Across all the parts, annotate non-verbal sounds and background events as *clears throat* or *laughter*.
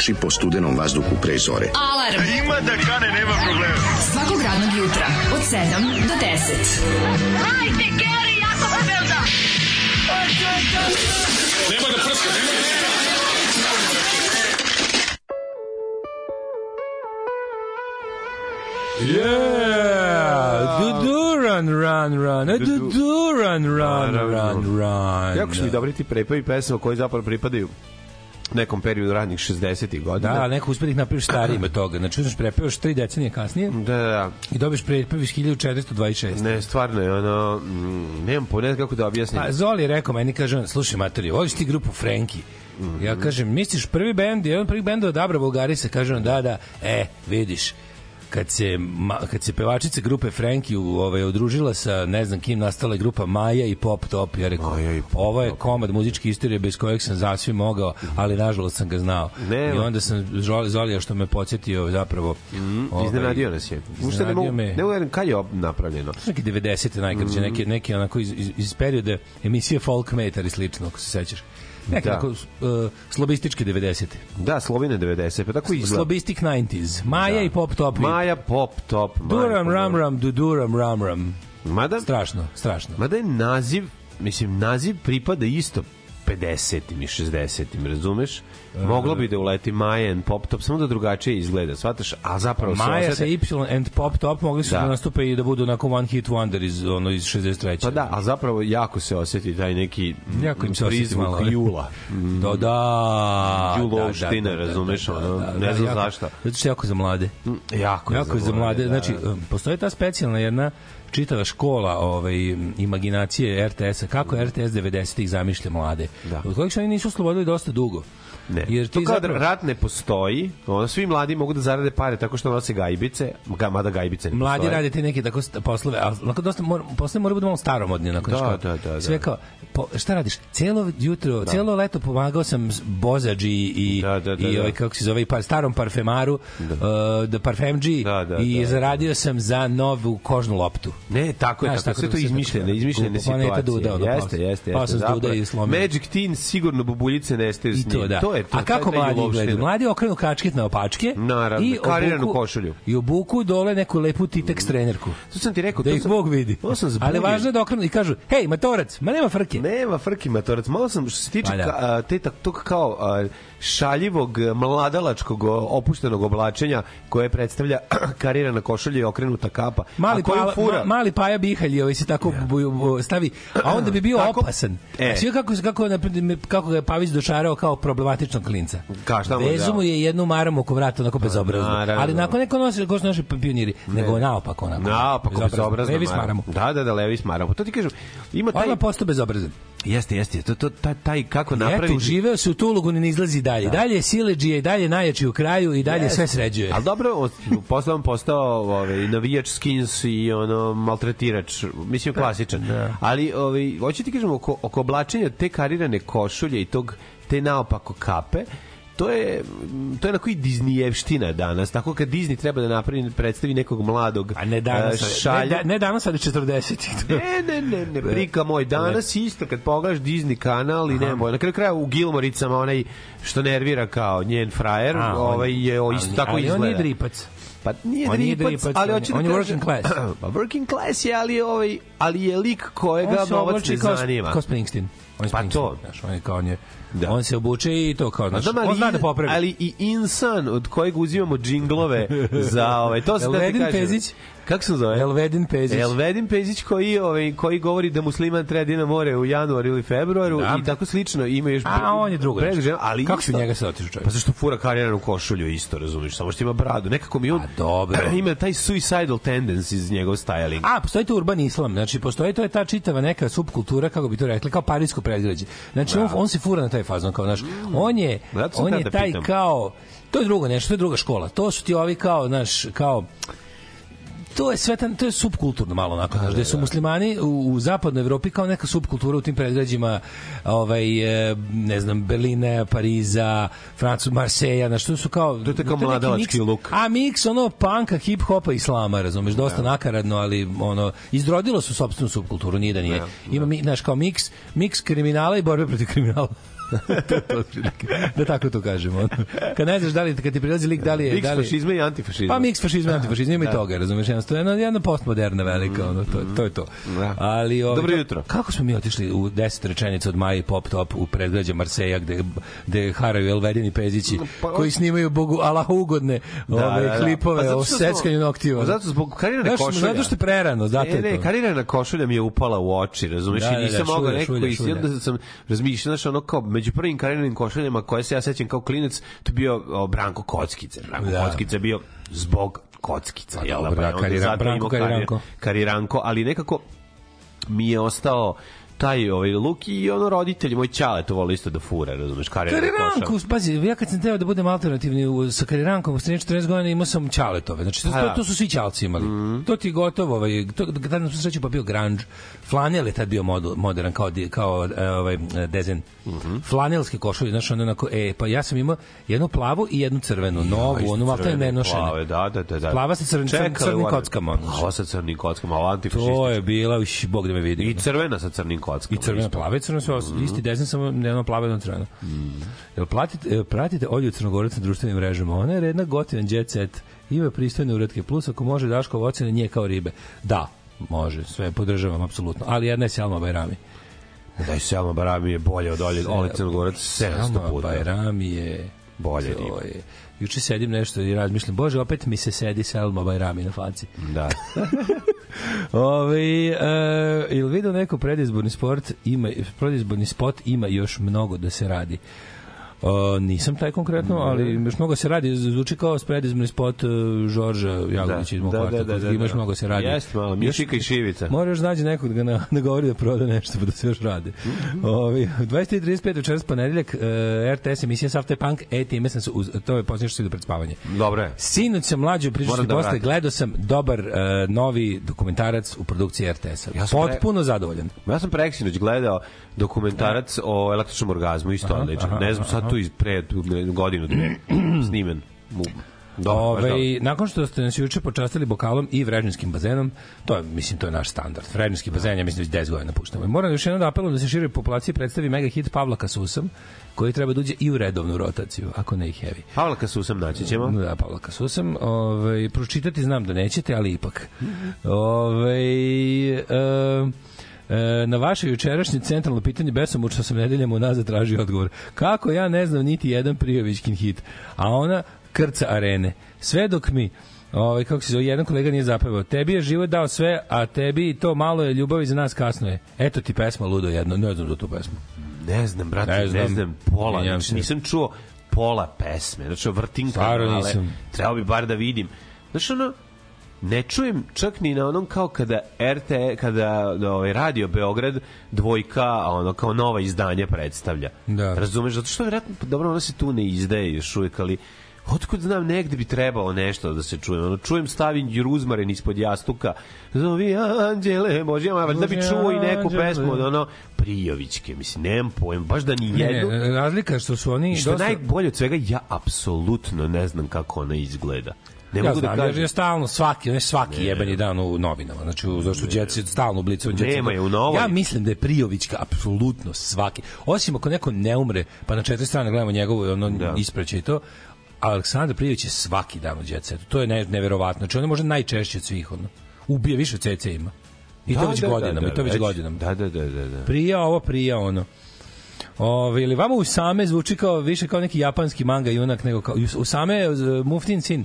trči po studenom vazduhu pre zore. Alarm. Ima da kane, nema problema. Svakog radnog jutra, od 7 do 10. Hajde, Geri, jako se velda. Yeah! Du du run run run. Du du run run run run. Jako su mi dobri ti prepovi pesama koji zapravo pripadaju nekom periodu radnih 60-ih godina. Da, neko uspio da ih napraviš starijim od toga. Znači, uzmeš prepevaš tri decenije kasnije Da, da, da. i dobiješ prepev iz 1426. Ne, stvarno je ono, mm, nemam pojene kako da objasnim. Pa Zoli je rekao meni, kaže, on, slušaj materi, voliš ti grupu Frenki? Ja kažem, misliš prvi bend, jedan od prvih benda od Abra Bulgarisa, kaže on, da, da, e, vidiš, kad se, ma, kad se pevačica grupe Frenki u, ovaj, udružila sa ne znam kim nastala je grupa Maja i Pop Top ja rekao Maja i Pop ovo je komad muzičke istorije bez kojeg sam zasvim mogao ali nažalost sam ga znao Ne, i onda sam Zoli- Zolija što me podsjetio zapravo ovaj, Iznenadio nas je. Ušte ne mogu, me. ne kažem kad je napravljeno. neki 90 najkraće neki neki onako iz, iz, iz perioda emisije Folk Meter i slično ako se sećaš neki Da. uh, slobističke 90 Da, Slovine 90, pa tako izgleda. Slobistic 90s Maja Da. i Pop Top Maja Pop Top. Duram ram ram du duram ram ram Mada, strašno strašno mada je naziv, mislim, naziv pripada isto 50-im i 60-im, razumeš? Moglo bi da uleti Maja and Pop Top, samo da drugačije izgleda, shvataš? A zapravo se Maja sa. Y and Pop Top mogli su Da. da, nastupe i da budu onako one hit wonder iz, ono, iz 63. Pa da, a zapravo jako se oseti taj neki Jako im se prizvuk malo, ne? *laughs* jula. Da, da. Julovština, razumeš, ono, ne znam jako- zašto. Zato što je jako za mlade. Jako, Jako je za mlade. da. Znači, um, postoji ta specijalna jedna čitava škola ovaj, imaginacije RTS-a, kako RTS 90-ih zamišlja mlade. Da. Od kojih se oni nisu oslobodili dosta dugo. Ne. Jer to ti kao zapravo- da rat ne postoji, ono, svi mladi mogu da zarade pare tako što nose gajbice, ga, mada gajbice ne Mladi postoje. rade te neke tako poslove, a onako dosta mora, posle mora bude malo staromodni, onako Da, kao, da, da, da. Sve kao, po, šta radiš? Celo jutro, celo leto pomagao sam Bozađi i, Da, da, da, i da. ovaj, kako se zove, par, starom parfemaru, da, uh, da parfemđi Da, da, i da, da. zaradio sam za novu kožnu loptu. Ne, tako je, Znaš, tako, tako sve da to izmišljene, izmišljene Planeta situacije. Duda, ono, jeste, sam- jeste, pao jeste. sam s Duda zapravo. i slomio. Magic Teen sigurno bubuljice nestaju s I to njim. da. To je to. A kako je mladi gledaju? Mladi okrenu kačket na opačke Naravno, i kariranu obuku- košulju. I obuku dole neku lepu titek trenerku. To sam ti rekao, Da ih Bog vidi. To sam Ali važno je da okrenu i kažu, hej, matorac, ma nema frke. Nema frki matorac. Malo sam, što se tiče Pa da. ka, a, te, tak- tog kao a, šaljivog, mladalačkog, o, opuštenog oblačenja koje predstavlja *clears throat* karirana košulja i okrenuta kapa. Mali, a pa, fura, ma, mali Paja Bihalj ovaj se tako bu, stavi, a onda bi bio Tako- opasan. E. E. Sve kako, kako, napred- kako ga je Pavić dočarao kao problematičnog klinca. Ka, šta mu je Vezu dao? mu je jednu maramu oko vrata, onako bezobrazno. Ali nakon neko nosi, ko su naši pioniri, nego naopako onako. Naopako, bezobrazno. Levi maramu. Da, da, da, levi maramu. To ti kažem, ima taj... Odmah postao bezobrazan. Jeste, jeste, to, to, taj, taj kako I napraviti... Eto, živeo se u Tulugu, ne izlazi dalje. Da. Dalje je sileđije, i dalje najjači u kraju i dalje Jeste. sve sređuje. Ali dobro, posle on postao ovaj, navijač skins i ono maltretirač, mislim klasičan. Da. Ali ovaj, hoću ti kažem, oko, oko oblačenja te karirane košulje i tog, te naopako kape, to je to je na koji Disneyevština danas. Tako kad Disney treba da napravi predstavi nekog mladog A ne danas, e, ne, šalja. da- ne danas, ali 40. Ne, ne, ne, ne, prika moj. Danas isto kad pogledaš Disney kanal i nema, na kraju kraja u Gilmoricama onaj što nervira kao njen frajer, A, on- ovaj je o, isto ali- tako ali izgleda. on nije dripac. Pa nije On dripac, dripac, ali on je- hoće da on je working class. *clears throat* pa working class je, ali je, ovaj, ali je lik kojega On novac ne zanima. kao Springsteen. On je Pa to. Znaš, on je kao on je, Da. on se obuče i to kao, znaš, ali, on zna da popravi. ali i insan od kojeg uzimamo džinglove za ovaj to se da ti kažem. Pezić? Kako se zove? Elvedin Pezić. Elvedin Pezić koji ovaj koji govori da musliman treba da na more u januaru ili februaru Da. i tako slično ima još A on je drugo. nešto. ali Kako se isto- njega se otišao čovjek? Pa zašto fura kariranu košulju isto, razumiješ? Samo što ima bradu. Nekako mi on A, dobro. *clears throat* ima taj suicidal tendency iz njegov styling. A, postoji to urban islam, znači postoji to je ta čitava neka subkultura, kako bi to rekli, kao parijsko predgrađe. Znači on, on se fura na taj fazon, kao, znaš, on je, Zato sam on je da taj pitam. kao, to je drugo nešto, to je druga škola. To su ti ovi kao, znaš, kao, to je sve to je subkulturno malo onako, znaš, gde su muslimani u, u zapadnoj Evropi kao neka subkultura u tim predgrađima ovaj, e, ne znam, Berlina, Pariza, Francus, Marseja, na što su kao... To je kao mladalački luk. A miks, ono, panka, hip-hopa, islama, razumeš, dosta nakaradno, ali ono, izrodilo su sopstvenu subkulturu, nije da nije. Ima, mi, znaš, kao miks, miks kriminala i borbe protiv kriminala. To da tako to kažemo. Kad ne znaš da li, kad ti prilazi lik, da li je... Miks da li, fašizma i antifašizma. Pa miks fašizma i antifašizma, ima i toga, razumeš, jednostavno, jedna, jedna postmoderna velika, ono, to, to je to. Da. Ali, ovaj, Dobro jutro. Kako smo mi otišli u 10 rečenica od Maji Pop Top u predgrađe Marseja gde, gde haraju Elvedini Pezići Pa, koji snimaju Bogu Allahu ugodne ove, klipove Pa o seckanju noktiju. Pa zato zbog karirane košulja. Zato što je prerano, zato Ne, ne, to. karirana košulja mi je upala u oči, razumeš? Da, I da, nisam da, mogao nekako šulja, i onda sam razmišljao, znaš, ono kao među prvim karirnim košuljama koje se ja sećam kao klinac, to bio o, Branko Kockice. Branko Da. Kockice bio zbog kockica, jel da? dobro, Pa da, onda Karira- zato Branko Kariranko. Kariranko, ali nekako mi je ostao taj ovaj luk i ono roditelji, moj čale to voli isto da fura, razumeš, karirana košulja. Kariranku, pazi, ja kad sam teo da budem alternativni u, sa Karirankom, u 40 godina imao sam Ćaletove. Znači, to, Pa to, da. to su svi Ćalci imali. To ti je gotovo, ovaj, to, na svu sreću pa bio grunge. Flanel je tad bio mod, modern kao, kao e, ovaj, dezen. Flanelske košulje, znaš, ono onako, e, pa ja sam imao jednu plavu i jednu crvenu, novu, onu malo nenošene. plave, Da, da, da, da. Plava sa crn- Čekali crnim kockama. Plava sa crnim kockama, antifašistička. To je bila, uš, bog da me vidi. I crvena sa crnim kockama. I crvena isto. plava i crvena su mm. isti dezen samo jedno plava i jedno crveno. Mm. Jel platite, pratite Olju Crnogorac na društvenim mrežama? Ona je redna gotivan jet set. Ima pristojne uretke. Plus ako može Daško ocene nje kao ribe. Da, može. Sve podržavam apsolutno. Ali jedna je Selma Bajrami. Daj Selma Barami je bolje od Olje, Olje Crnogorac 700 Selma puta. Bajrami je Bolje to riba. je. Juče sedim nešto i razmišljam, bože, opet mi se sedi Selma Bajrami na faci. Da. Ove, e, ili vidio neko predizborni sport ima, predizborni spot ima još mnogo da se radi. O, nisam taj konkretno, ali još mnogo se radi. Zvuči kao predizborni spot uh, Žorža Jagodića iz mog kvarta. Ima još mnogo se radi. Jeste malo, Mišika i Šivica. Mora još nađe nekog da ga na, *laughs* nagovori da proda nešto, pa da se još rade. Ovi, 23.35 večeras ponedeljak, uh, RTS emisija Safte Punk, e, time sam se, uz, to je posljedno što se ide pred spavanje. Dobro je. Sinoć sam mlađo pričao da posle, gledao sam dobar uh, novi dokumentarac u produkciji RTS-a. Ja sam pre- Potpuno zadovoljan. Ja sam preksinoć gledao dokumentarac o električnom orgazmu, isto odličan. Ne znam, sad tu iz pre godinu dve *clears throat* snimen. Mu- Dobro, baš dobro. Ove, nakon što ste nas juče počastili bokalom i vrežninskim bazenom, to je, mislim, to je naš standard. Vrežninski bazen, ja mislim, već 10 godina puštamo. I moram još jednom da apelujem da se šire populaciji predstavi mega hit Pavla Kasusam, koji treba da uđe i u redovnu rotaciju, ako ne i heavy. Pavla Kasusam naći ćemo. Da, Pavla Kasusam. Ove, pročitati znam da nećete, ali ipak. Ove, e, e, na vaše jučerašnje centralno pitanje besomučno sam nedeljama unazad tražio odgovor. Kako ja ne znam niti jedan Prijovićkin hit, a ona krca arene. Sve dok mi Ovaj kako se zove, jedan kolega nije zapevao. Tebi je život dao sve, a tebi to malo je ljubavi za nas kasno je. Eto ti pesma ludo jedno, ne znam za tu pesmu. Ne znam, brate, Ne ne znam. znam, pola. Znači, nisam čuo pola pesme. Znači, vrtim kanale. Trebao bi bar da vidim. Znači, ono, ne čujem čak ni na onom kao kada RT, kada ovaj, Radio Beograd dvojka, a ono kao nova izdanja predstavlja. Da. Razumeš? Zato što vjerojatno, dobro, ono se tu ne izdaje još uvijek, ali Otkud znam negde bi trebalo nešto da se čuje. Ono, čujem stavim ruzmaren ispod jastuka. Zovi anđele, Bože, ma, da bi čuo i neku anđele. pesmu od ono Prijovićke, mislim, nemam pojem, baš da ni Ne, jednu. ne, razlika je što su oni I što dosta... najbolje od svega, ja apsolutno ne znam kako ona izgleda. Ne ja mogu znam, da kažem. je stalno svaki, on je svaki jebeni dan u novinama. Znači, zašto Set stalno u blicu. Jet Nema je u novoj. Ja mislim da je Prijovićka apsolutno svaki. Osim ako neko ne umre, pa na četiri strane gledamo njegovu ono Da. ispraćaj i to, Aleksandar Prijović je svaki dan u Setu. To je ne, neverovatno. Znači, on je možda najčešće od svih. Ono. Ubije više CC ima. I to već godinama, i to već godinama. Da, da, da, da. da. Prija ovo, prija ono. Ove, ili vama Usame zvuči kao više kao neki japanski manga junak nego kao Usame je uh, Muftin sin.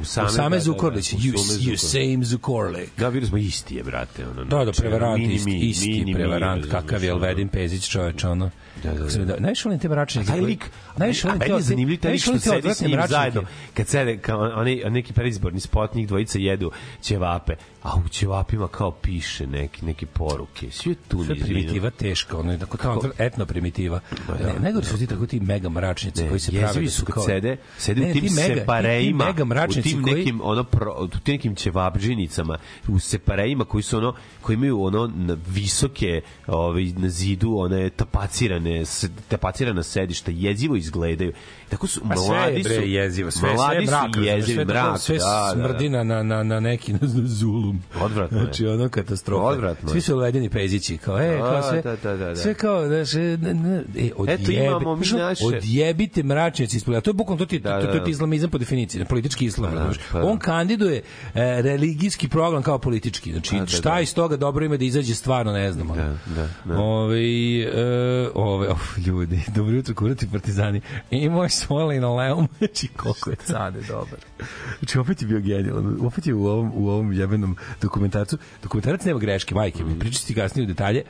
Usame, Usame, da, da, da. Zukorlić. You, Usume you Zukorlić. same. Da, bili smo isti je, brate. Ono, Da, da, znači, prevarant, mini isti, isti mini mi, prevarant, razumeš, kakav je. Elvedin Pezić čoveč, ono. Da, da, da. Najviše volim te mračnike. Taj koji- lik, meni te- je zanimljiv taj lik što sedi s njim zajedno. Kad sede, kao oni, neki predizborni spot, njih dvojica jedu ćevape, a u ćevapima kao piše neki, neke poruke. Svi je tu Sve primitiva teška, ono je tako tamo etno primitiva. alternativa. Ne, negori su ti tako ti mega mračnici koji se prave da su kad kao- sede, sede Ne, u tim ti mega- ti- ti separejima, mega u tim koji- nekim ono pro, u tim nekim ćevabdžinicama, u separejima koji su ono koji imaju ono visoke, ovaj na zidu, one tapacirane, s- tapacirana sedišta, jezivo izgledaju. Tako su Pa sve je mladi bre su jezivo, sve, sve mladi je mrak, su jezivi sve, mrak, sve da, da, da. smrdi na, na, na, neki na zulum. Odvratno je. Znači, ono katastrofa. Odvratno je. Svi su ledeni pezići, kao, e, kao sve, da, da, da, da. sve kao, znaš, e, ne, e, odjebe, Eto, imamo mi naše- odjebite mračnici ispod. To je bukvalno, to ti, Da, to, da, to, da. ti islamizam po definiciji, politički islam. da, znaš. pa da. On kandiduje e, religijski program kao politički. Znači, da, šta da. iz toga dobro ima da izađe stvarno, ne znam. Da, da, da. Ove, e, ove, of, *laughs* ljudi, dobro jutro, kurati partizani. I moj svoli na leom, *laughs* znači koliko je cade dobar. Znači, opet je bio genijalan. Opet je u ovom, u ovom jebenom dokumentarcu. Dokumentarac nema greške, majke mi. Pričati ti kasnije u detalje,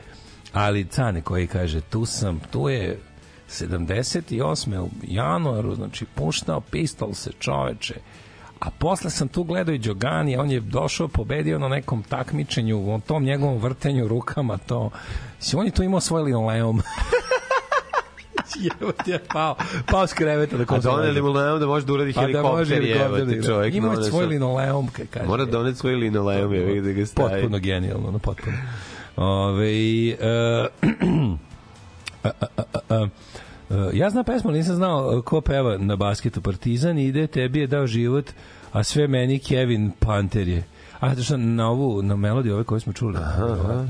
ali Cane koji kaže, tu sam, tu je 78. u januaru, znači, puštao pistol se čoveče. A posle sam tu gledao i Đogani, on je došao, pobedio na nekom takmičenju, u tom njegovom vrtenju rukama, to... On je tu imao svoj linoleum. *laughs* *laughs* Jebote, ja pao, pao s kreveta da A kom sam doneli mu leom da može da uradi Pa da helikopter, da jebote, igra. čovjek. Ima svoj da- linoleum, kaj kaže. Mora doneti svoj linoleum, je da ga stavi. Potpuno genijalno, no potpuno. Ove, e, *clears throat* a, a, a, a, a, ja znam pesmu, nisam znao ko peva na basketu Partizan ide, tebi je dao život, a sve meni Kevin Panter je. A, to što na ovu, na melodiju ove koje smo čuli. Aha,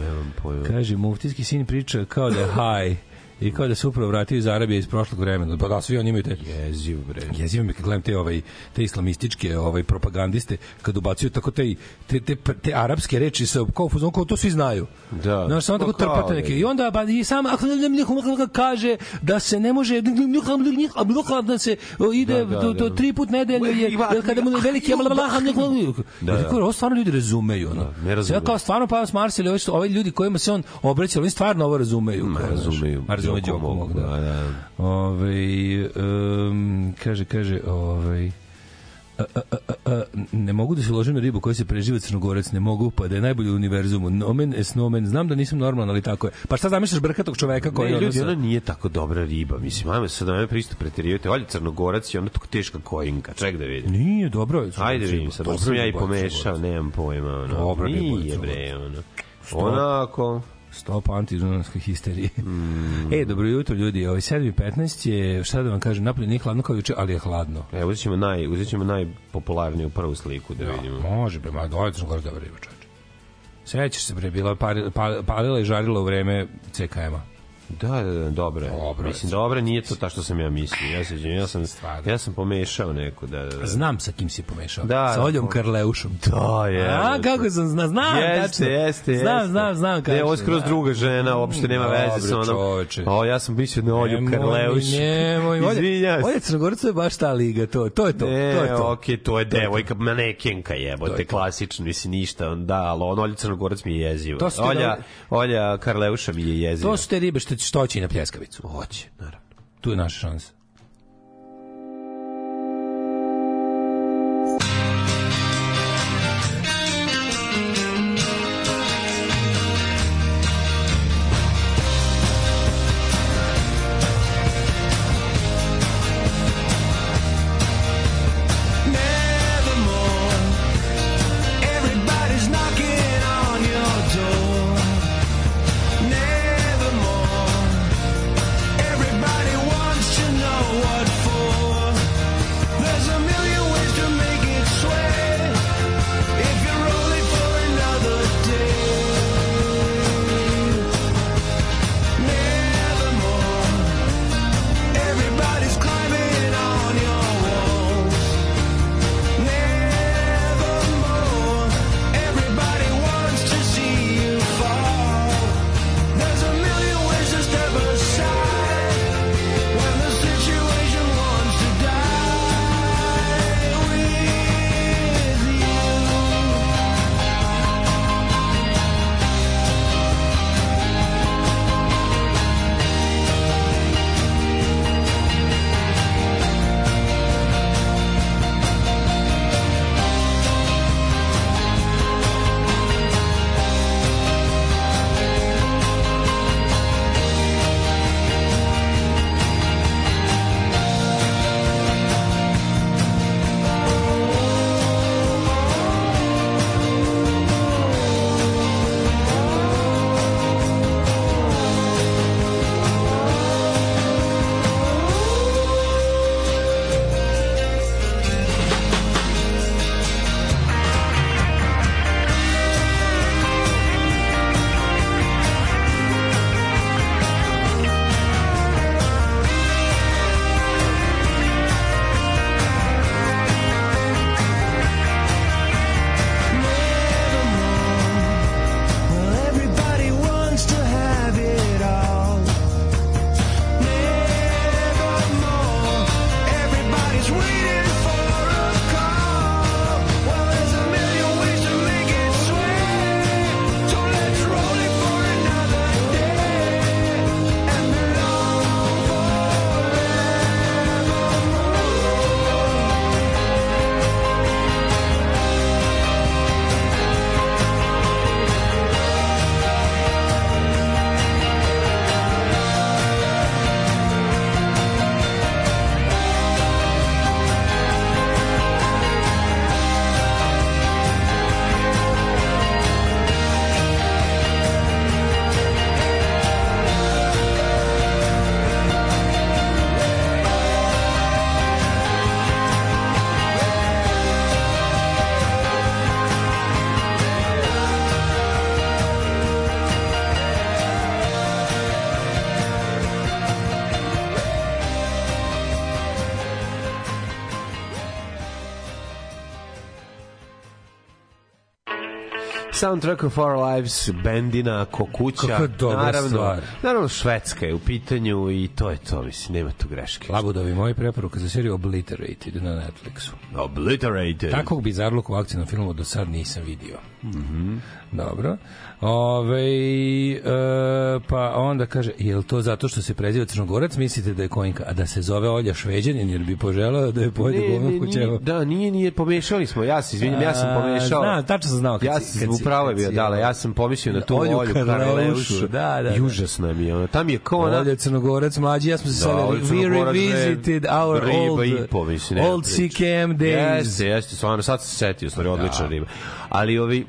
Nemam pojma. Kaže, muftijski sin priča kao da je haj i kao da se upravo vratio iz Arabije iz prošlog vremena. Pa da, svi oni imaju te Jeziv, bre. jezivo mi kad gledam te ovaj te islamističke ovaj propagandiste kad ubacuju tako te te, te, te arapske reči sa kao fazonu, kao to svi znaju. Da. Znaš, samo Pa tako trpate da neke. I onda pa i sam ako kaže da se ne može da se ide Da, da, da. tri put nedelje je jer kada mu veliki da, da. ovo stvarno ljudi razumeju ono. Da, ne razumeju. Sve kao stvarno pa vas Marsili, ovi, ovi ljudi kojima se on obraća, oni stvarno ovo razumeju. Ma, razumeju. Mogu, mog, da. da, da. Ove, um, kaže, kaže, ovaj, a, a, a, a, ne mogu da se ložim na ribu koja se preživa crnogorac, ne mogu, pa da je najbolji u univerzumu. Nomen es nomen, znam da nisam normalan, ali tako je. Pa šta zamišljaš brkatog čoveka koji Ne, ljudi, ona nije tako dobra riba. Mislim, ajme sad da me pristup preterivate. Olje crnogorac je ona tako teška kojinka. Ček da vidim. Nije, dobro je. Ajde vidim sad. Dobro sam ja i pomešao, nemam pojma. Ono. Dobra Nije bre, ono. Onako. Stop antidunavske histerije. *laughs* E, dobro jutro ljudi, ovaj 7.15 je, šta da vam kažem, napolje nije hladno kao juče, ali je hladno. Evo, uzet ćemo, naj, uzet ćemo najpopularniju prvu sliku da vidimo. Može, bre, ma dođe Crnogorska dobra riba, čoveče. Sećaš se, bre, bila pari- pa- palila i žarila u vreme CKM-a. Da, da, da, dobro je. Dobro je. Mislim, dobro nije to ta što sam ja mislio. Ja, se, ja, sam, ja sam pomešao neku, da, da, da. Znam sa kim si pomešao. Da, sa Oljom da. Karleušom. Da, je. A, kako sam zna, znam, Jeste, tačno. jeste, Znam, jeste. znam, znam Ne, kako. ovo je skroz da. druga žena, uopšte nema veze sa onom. čoveče. O, ja sam mislio na Olju Nemoj Karleuš. Nemoj, Olja, Izvinjavam se. Olja Crnogorca je baš ta liga, to, to je to, Ne, to je to. okej, to je devojka, manekenka jebote, je klasično, mislim ništa, da, ali on Olja Crnogorac mi je jezivo. Olja, Olja Karleuša mi je jezivo. To su te ribe što, što će i na pljeskavicu. Hoće, naravno. Tu je naša šansa. Soundtrack of Our Lives, Bendina, Kokuća. Naravno, stvar. Naravno, Švedska je u pitanju i to je to, mislim, nema tu greške. Labudovi, moja preporuka za seriju Obliterated na Netflixu. Obliterated. Takvog bizarluk u akcijnom filmu do sad nisam vidio. Mhm. Dobro. Ove, e, pa onda kaže, je to zato što se preziva Crnogorac, mislite da je Kojinka, a da se zove Olja Šveđanin, jer bi poželao da je pojede govno kućevo? da, nije, nije, pomešali smo, ja se izvinjam, ja sam pomešao. Znam, tačno sam znao. Kad ja sam upravo je bio, ono, ja sam pomislio na tu Olju Olju Karleušu, da, da, da. užasno mi je ono. Tam je kao ona... Olja Crnogorac, mlađi, ja smo se Da, sada, we revisited our old, po, mislim, old. CKM days. Jeste, jeste, stvarno, sad se setio, stvari, odlična riba. Ali ovi,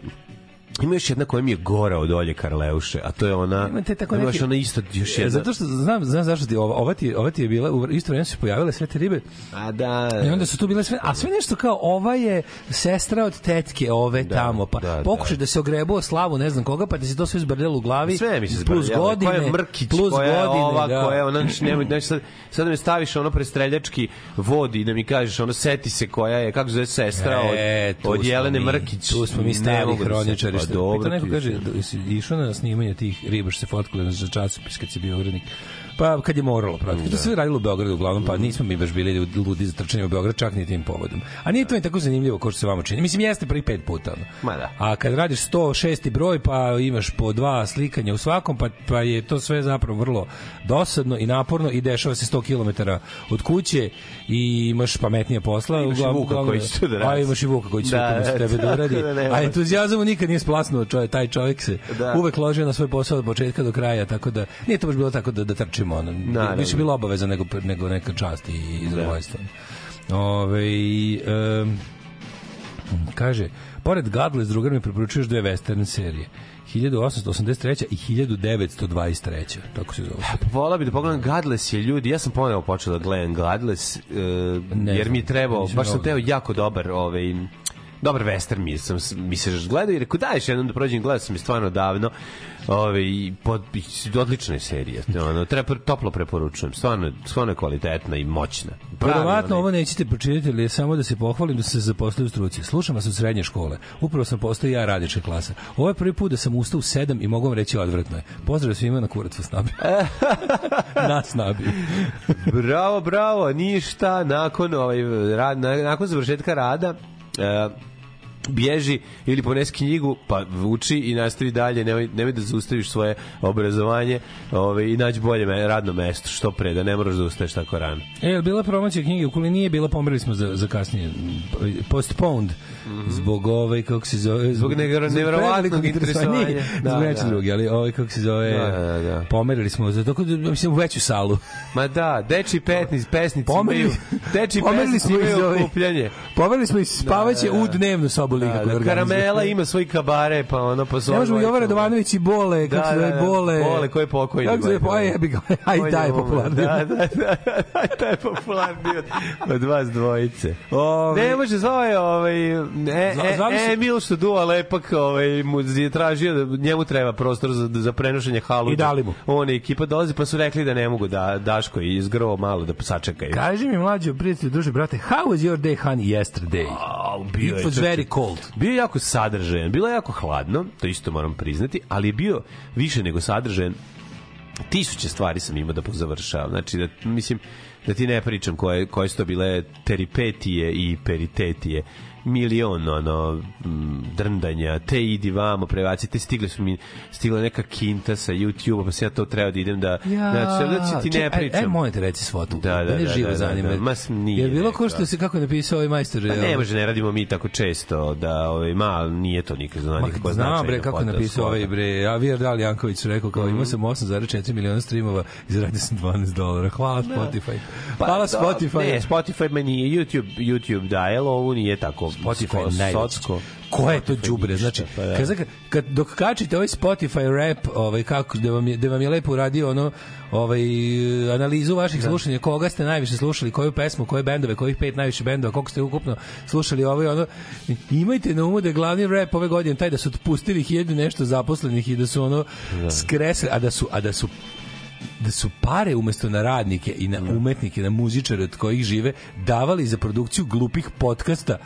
Ima još jedna koja mi je gora od Olje Karleuše, a to je ona... Imate tako neki... ona isto, još E, jedna... Zato što znam, znam zašto ti ova, ova ti, ova ti je bila, u isto vreme su se pojavile sve te ribe A da... i onda su tu bile sve, a sve nešto kao ova je sestra od tetke ove Da, tamo, pa da, pokušaj da. se ogrebu o slavu ne znam koga, pa ti se to sve zbrljalo u glavi. Sve mi se plus zbrljalo. godine, Koja je Mrkić, plus koja je godine, ova, da. koja je ona, znači, nemoj, znači, sad, sad da me staviš ono prestreljački vodi da mi kažeš, ono, seti se koja je, kako se zove sestra E, od, od Jelene mi, Mrkić. Tu smo mi stari da se- hroničari. Dobro, Pita neko kaže, da išao na snimanje tih riba što se fotkali za časopis kad si bio urednik. Pa kad je moralo, praktično. To se sve radilo u Beogradu uglavnom, pa nismo mi baš bili ludi za trčanje u Beograd, čak ni tim povodom. A nije to ni tako zanimljivo kao što se vama čini. Mislim, jeste prvi pet puta. Ma da. A kad radiš 106. broj, pa imaš po dva slikanja u svakom, pa, pa je to sve zapravo vrlo dosadno i naporno i dešava se 100 km od kuće i imaš pametnije posla. Imaš i Uglavnom- Vuka koji će to da A radi. imaš i Vuka koji će Da, da, da, *laughs* tebe da uradi. da. A entuzijazam nikad nije splasnuo, čovjek, taj čovjek se Da. uvek ložio na svoj posao od početka do kraja, tako da nije to baš bilo tako da, da trčimo. Ono. Naravno. Više bilo obaveza nego, nego neka čast i zadovoljstvo. Ove, um, kaže, pored Godless, drugar mi preporučuješ dve western serije. 1883. i 1923. Tako se zove. Pa Vola bi da pogledam Godless je ljudi, ja sam ponovo počeo da gledam Godless, uh, jer mi je trebao, baš sam teo jako dobar ovaj, dobar western mi, sam, mi se gledao i rekao daješ jednom da prođem, gledao sam je stvarno davno Ove, i pod, i odlična je serija ono, treba, toplo preporučujem stvarno, stvarno je kvalitetna i moćna Verovatno ovo nećete pročitati, ali samo da se pohvalim da se zaposlio u struci. Slušam vas od srednje škole. Upravo sam postao ja radička klasa. Ovo je prvi put da sam ustao u sedam i mogu vam reći odvratno je. Pozdrav svima na kurac u snabi. *laughs* na snabi. Bravo, bravo, ništa nakon ovaj rad, na- nakon završetka rada e, bježi ili ponesi knjigu, pa uči i nastavi dalje, nemoj, nemoj da zaustaviš svoje obrazovanje ovaj, i nađi bolje me, radno mesto, što pre, da ne moraš da ustaješ tako rano. E, bila promocija knjige? Ukoliko nije bila, pomerili smo za, za kasnije. Postponed. Zbog ovaj, kako se zove... Mhm. Zbog never- neverovatnog interesovanja. Da, zbog nečeg da. drugi, ali ovaj, kako se zove... Da, da, da. Pomerili smo za to, mislim, u veću salu. Ma da, deči petnic, pesnici Pomerili- deči pomerili smo za ovaj- okupljanje. Pomerili smo i spavaće Da, da, da. u dnevnu sobu. Da, da, organizuje. karamela ima svoj kabare, pa ono, pa zove... Ne možemo dvojicu. Jovan Radovanović i Bole, kako Da, se zove, da, da. Bole. Bole, ko je pokojni, Kako se zove, Bole. aj jebi ga, aj umer. popularni. Da, da, da, da, taj popularni od, vas dvojice. Ovaj- Ne može, zvao je ovaj, e, su- e, Emil što duva lepak ovaj, mu je tražio da njemu treba prostor za, za prenošenje haluđa. I dali mu. On i ekipa dolazi pa su rekli da ne mogu da Daško i izgrvo malo da sačekaju. Kaži mi mlađo prijatelju, druže, brate, how was your day, honey, yesterday? It bio je was čoveče. very cold. Bio je jako sadržajan, bilo je jako hladno, to isto moram priznati, ali je bio više nego sadržajan. Tisuće stvari sam imao da pozavršavam. Znači, da, mislim, da ti ne pričam koje, koje su to bile teripetije i peritetije milion ono m, drndanja te idi vamo prevaci te stigle su mi stigla neka kinta sa YouTube pa se ja to treba da idem da znači da ti ne Čekaj, pričam E, molim te reci svotu. Da, da, Mene da, živo da, da, zanima. da. Ma, s- nije Je bilo ko neka. što se kako je napisao ovaj majstor? Pa ne može, ne radimo mi tako često da ovaj ma nije to nikad zna Ma, nikakva znam bre kako je napisao ovaj bre, ja Vir Dal Janković rekao kao imao sam 8,4 miliona streamova i zaradio sam 12 dolara. Hvala Spotify. Pa, Hvala da, Spotify. Ne, Spotify me nije YouTube, YouTube daje, ali ovo nije tako. Spotify socko. Ko je to đubre? Znači, pa da. kad, kad, dok kačite ovaj Spotify rap, ovaj, kako, da vam je, da vam je lepo uradio ono, ovaj, analizu vaših slušanja, koga ste najviše slušali, koju pesmu, koje bendove, kojih pet najviše bendova, koliko ste ukupno slušali ovo i ono, imajte na umu da je glavni rap ove godine taj da su otpustili hiljadu nešto zaposlenih i da su ono skresli, a da su, a da su da su pare umesto na radnike i na umetnike, na muzičare od kojih žive, davali za produkciju glupih podcasta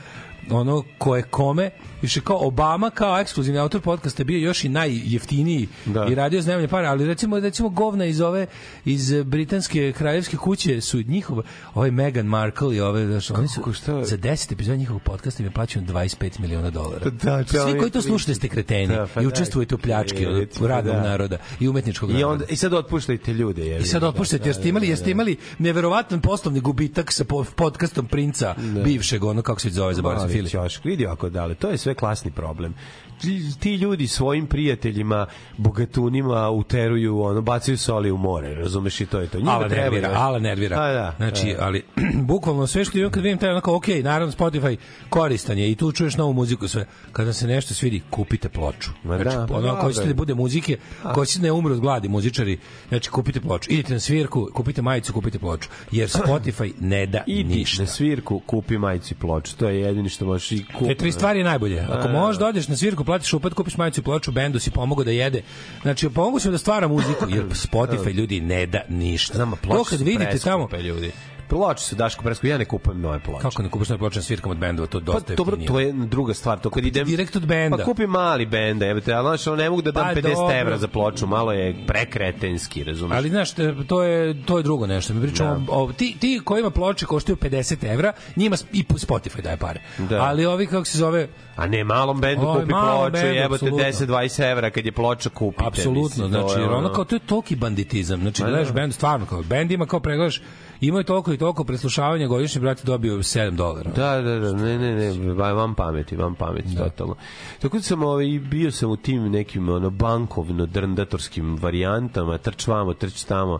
ono koje kome više kao Obama kao ekskluzivni autor podcasta bio još i najjeftiniji Da. i radio za pare, ali recimo recimo govna iz ove iz britanske kraljevske kuće su njihova ovaj Meghan Markle i ove znaš, oni su Kako, šta? za 10 epizoda njihovog podcasta im je plaćeno 25 miliona dolara. Da, Svi čovjek koji to slušate ste kreteni Da, pa i da, učestvujete u pljački od radnog da. naroda i umetničkog I naroda. onda i sad otpuštajte ljude, je. I sad otpuštajte, jer ste imali, jer ste imali neverovatan poslovni gubitak sa po- podcastom princa bivšeg, ono kako se zove, zaboravio sam Filip. Ćošk, vidi ako dale, to je sve klasni problem. Ti, ti ljudi svojim prijateljima, bogatunima uteruju, ono, bacaju soli u more, razumeš i to je to. Njima Ala treba nervira, još- ala nervira. A, da, znači, da. ali *clears throat* bukvalno sve što imam kad vidim taj onako, ok, naravno Spotify koristan je i tu čuješ novu muziku sve. Kada se nešto svidi, kupite ploču. Ma znači, da, pa ono, ako hoćete da bude muzike, ako hoćete da ne umru od gladi muzičari, znači kupite ploču. Idite na svirku, kupite majicu, kupite ploču. Jer *clears throat* Spotify ne da Idi ništa. na svirku, kupi majicu i ploču. To je jedini što možeš i kupi. Te tri stvari je najbolje. Ako možeš da odeš na svirku, platiš upad, kupiš majicu i ploču, bendu si pomogao da jede. Znači, pomogao si mu da stvara muziku, jer Spotify ljudi ne da ništa. Znam, to kad vidite tamo, ljudi. Ploče su Daško preskupe, ja ne kupujem nove ploče. kako ne kupiš nove ploče na svirkama od bendova, to Pa dosta dobro, jeftinije. to je druga stvar. To kad idem direkt od benda. Pa kupi mali benda, jebote, al ono, ne mogu da dam Pa 50 dobro. evra za ploču, malo je prekretenski, razumeš? Ali znaš, to je to je drugo nešto. Mi pričamo o ti ti koji ima ploče koštaju 50 evra, njima i Spotify daje pare. Da. Ali ovi kako se zove A ne malom bendu kupi malom ploču, bendu, jebote apsolutno. 10-20 evra kad je ploča kupite. Apsolutno, znači, je jer ono kao to je toliki banditizam. Znači, gledaš bend, stvarno kao bend ima kao pregledaš, imaju toliko i toliko preslušavanja godišnje, brate, dobio 7 dolara. Da, da, da, ne, ne, ne, vam pameti, vam pameti, totalno. Tako da sam ovaj, bio sam u tim nekim ono, bankovno drndatorskim varijantama, trč vamo, trč tamo,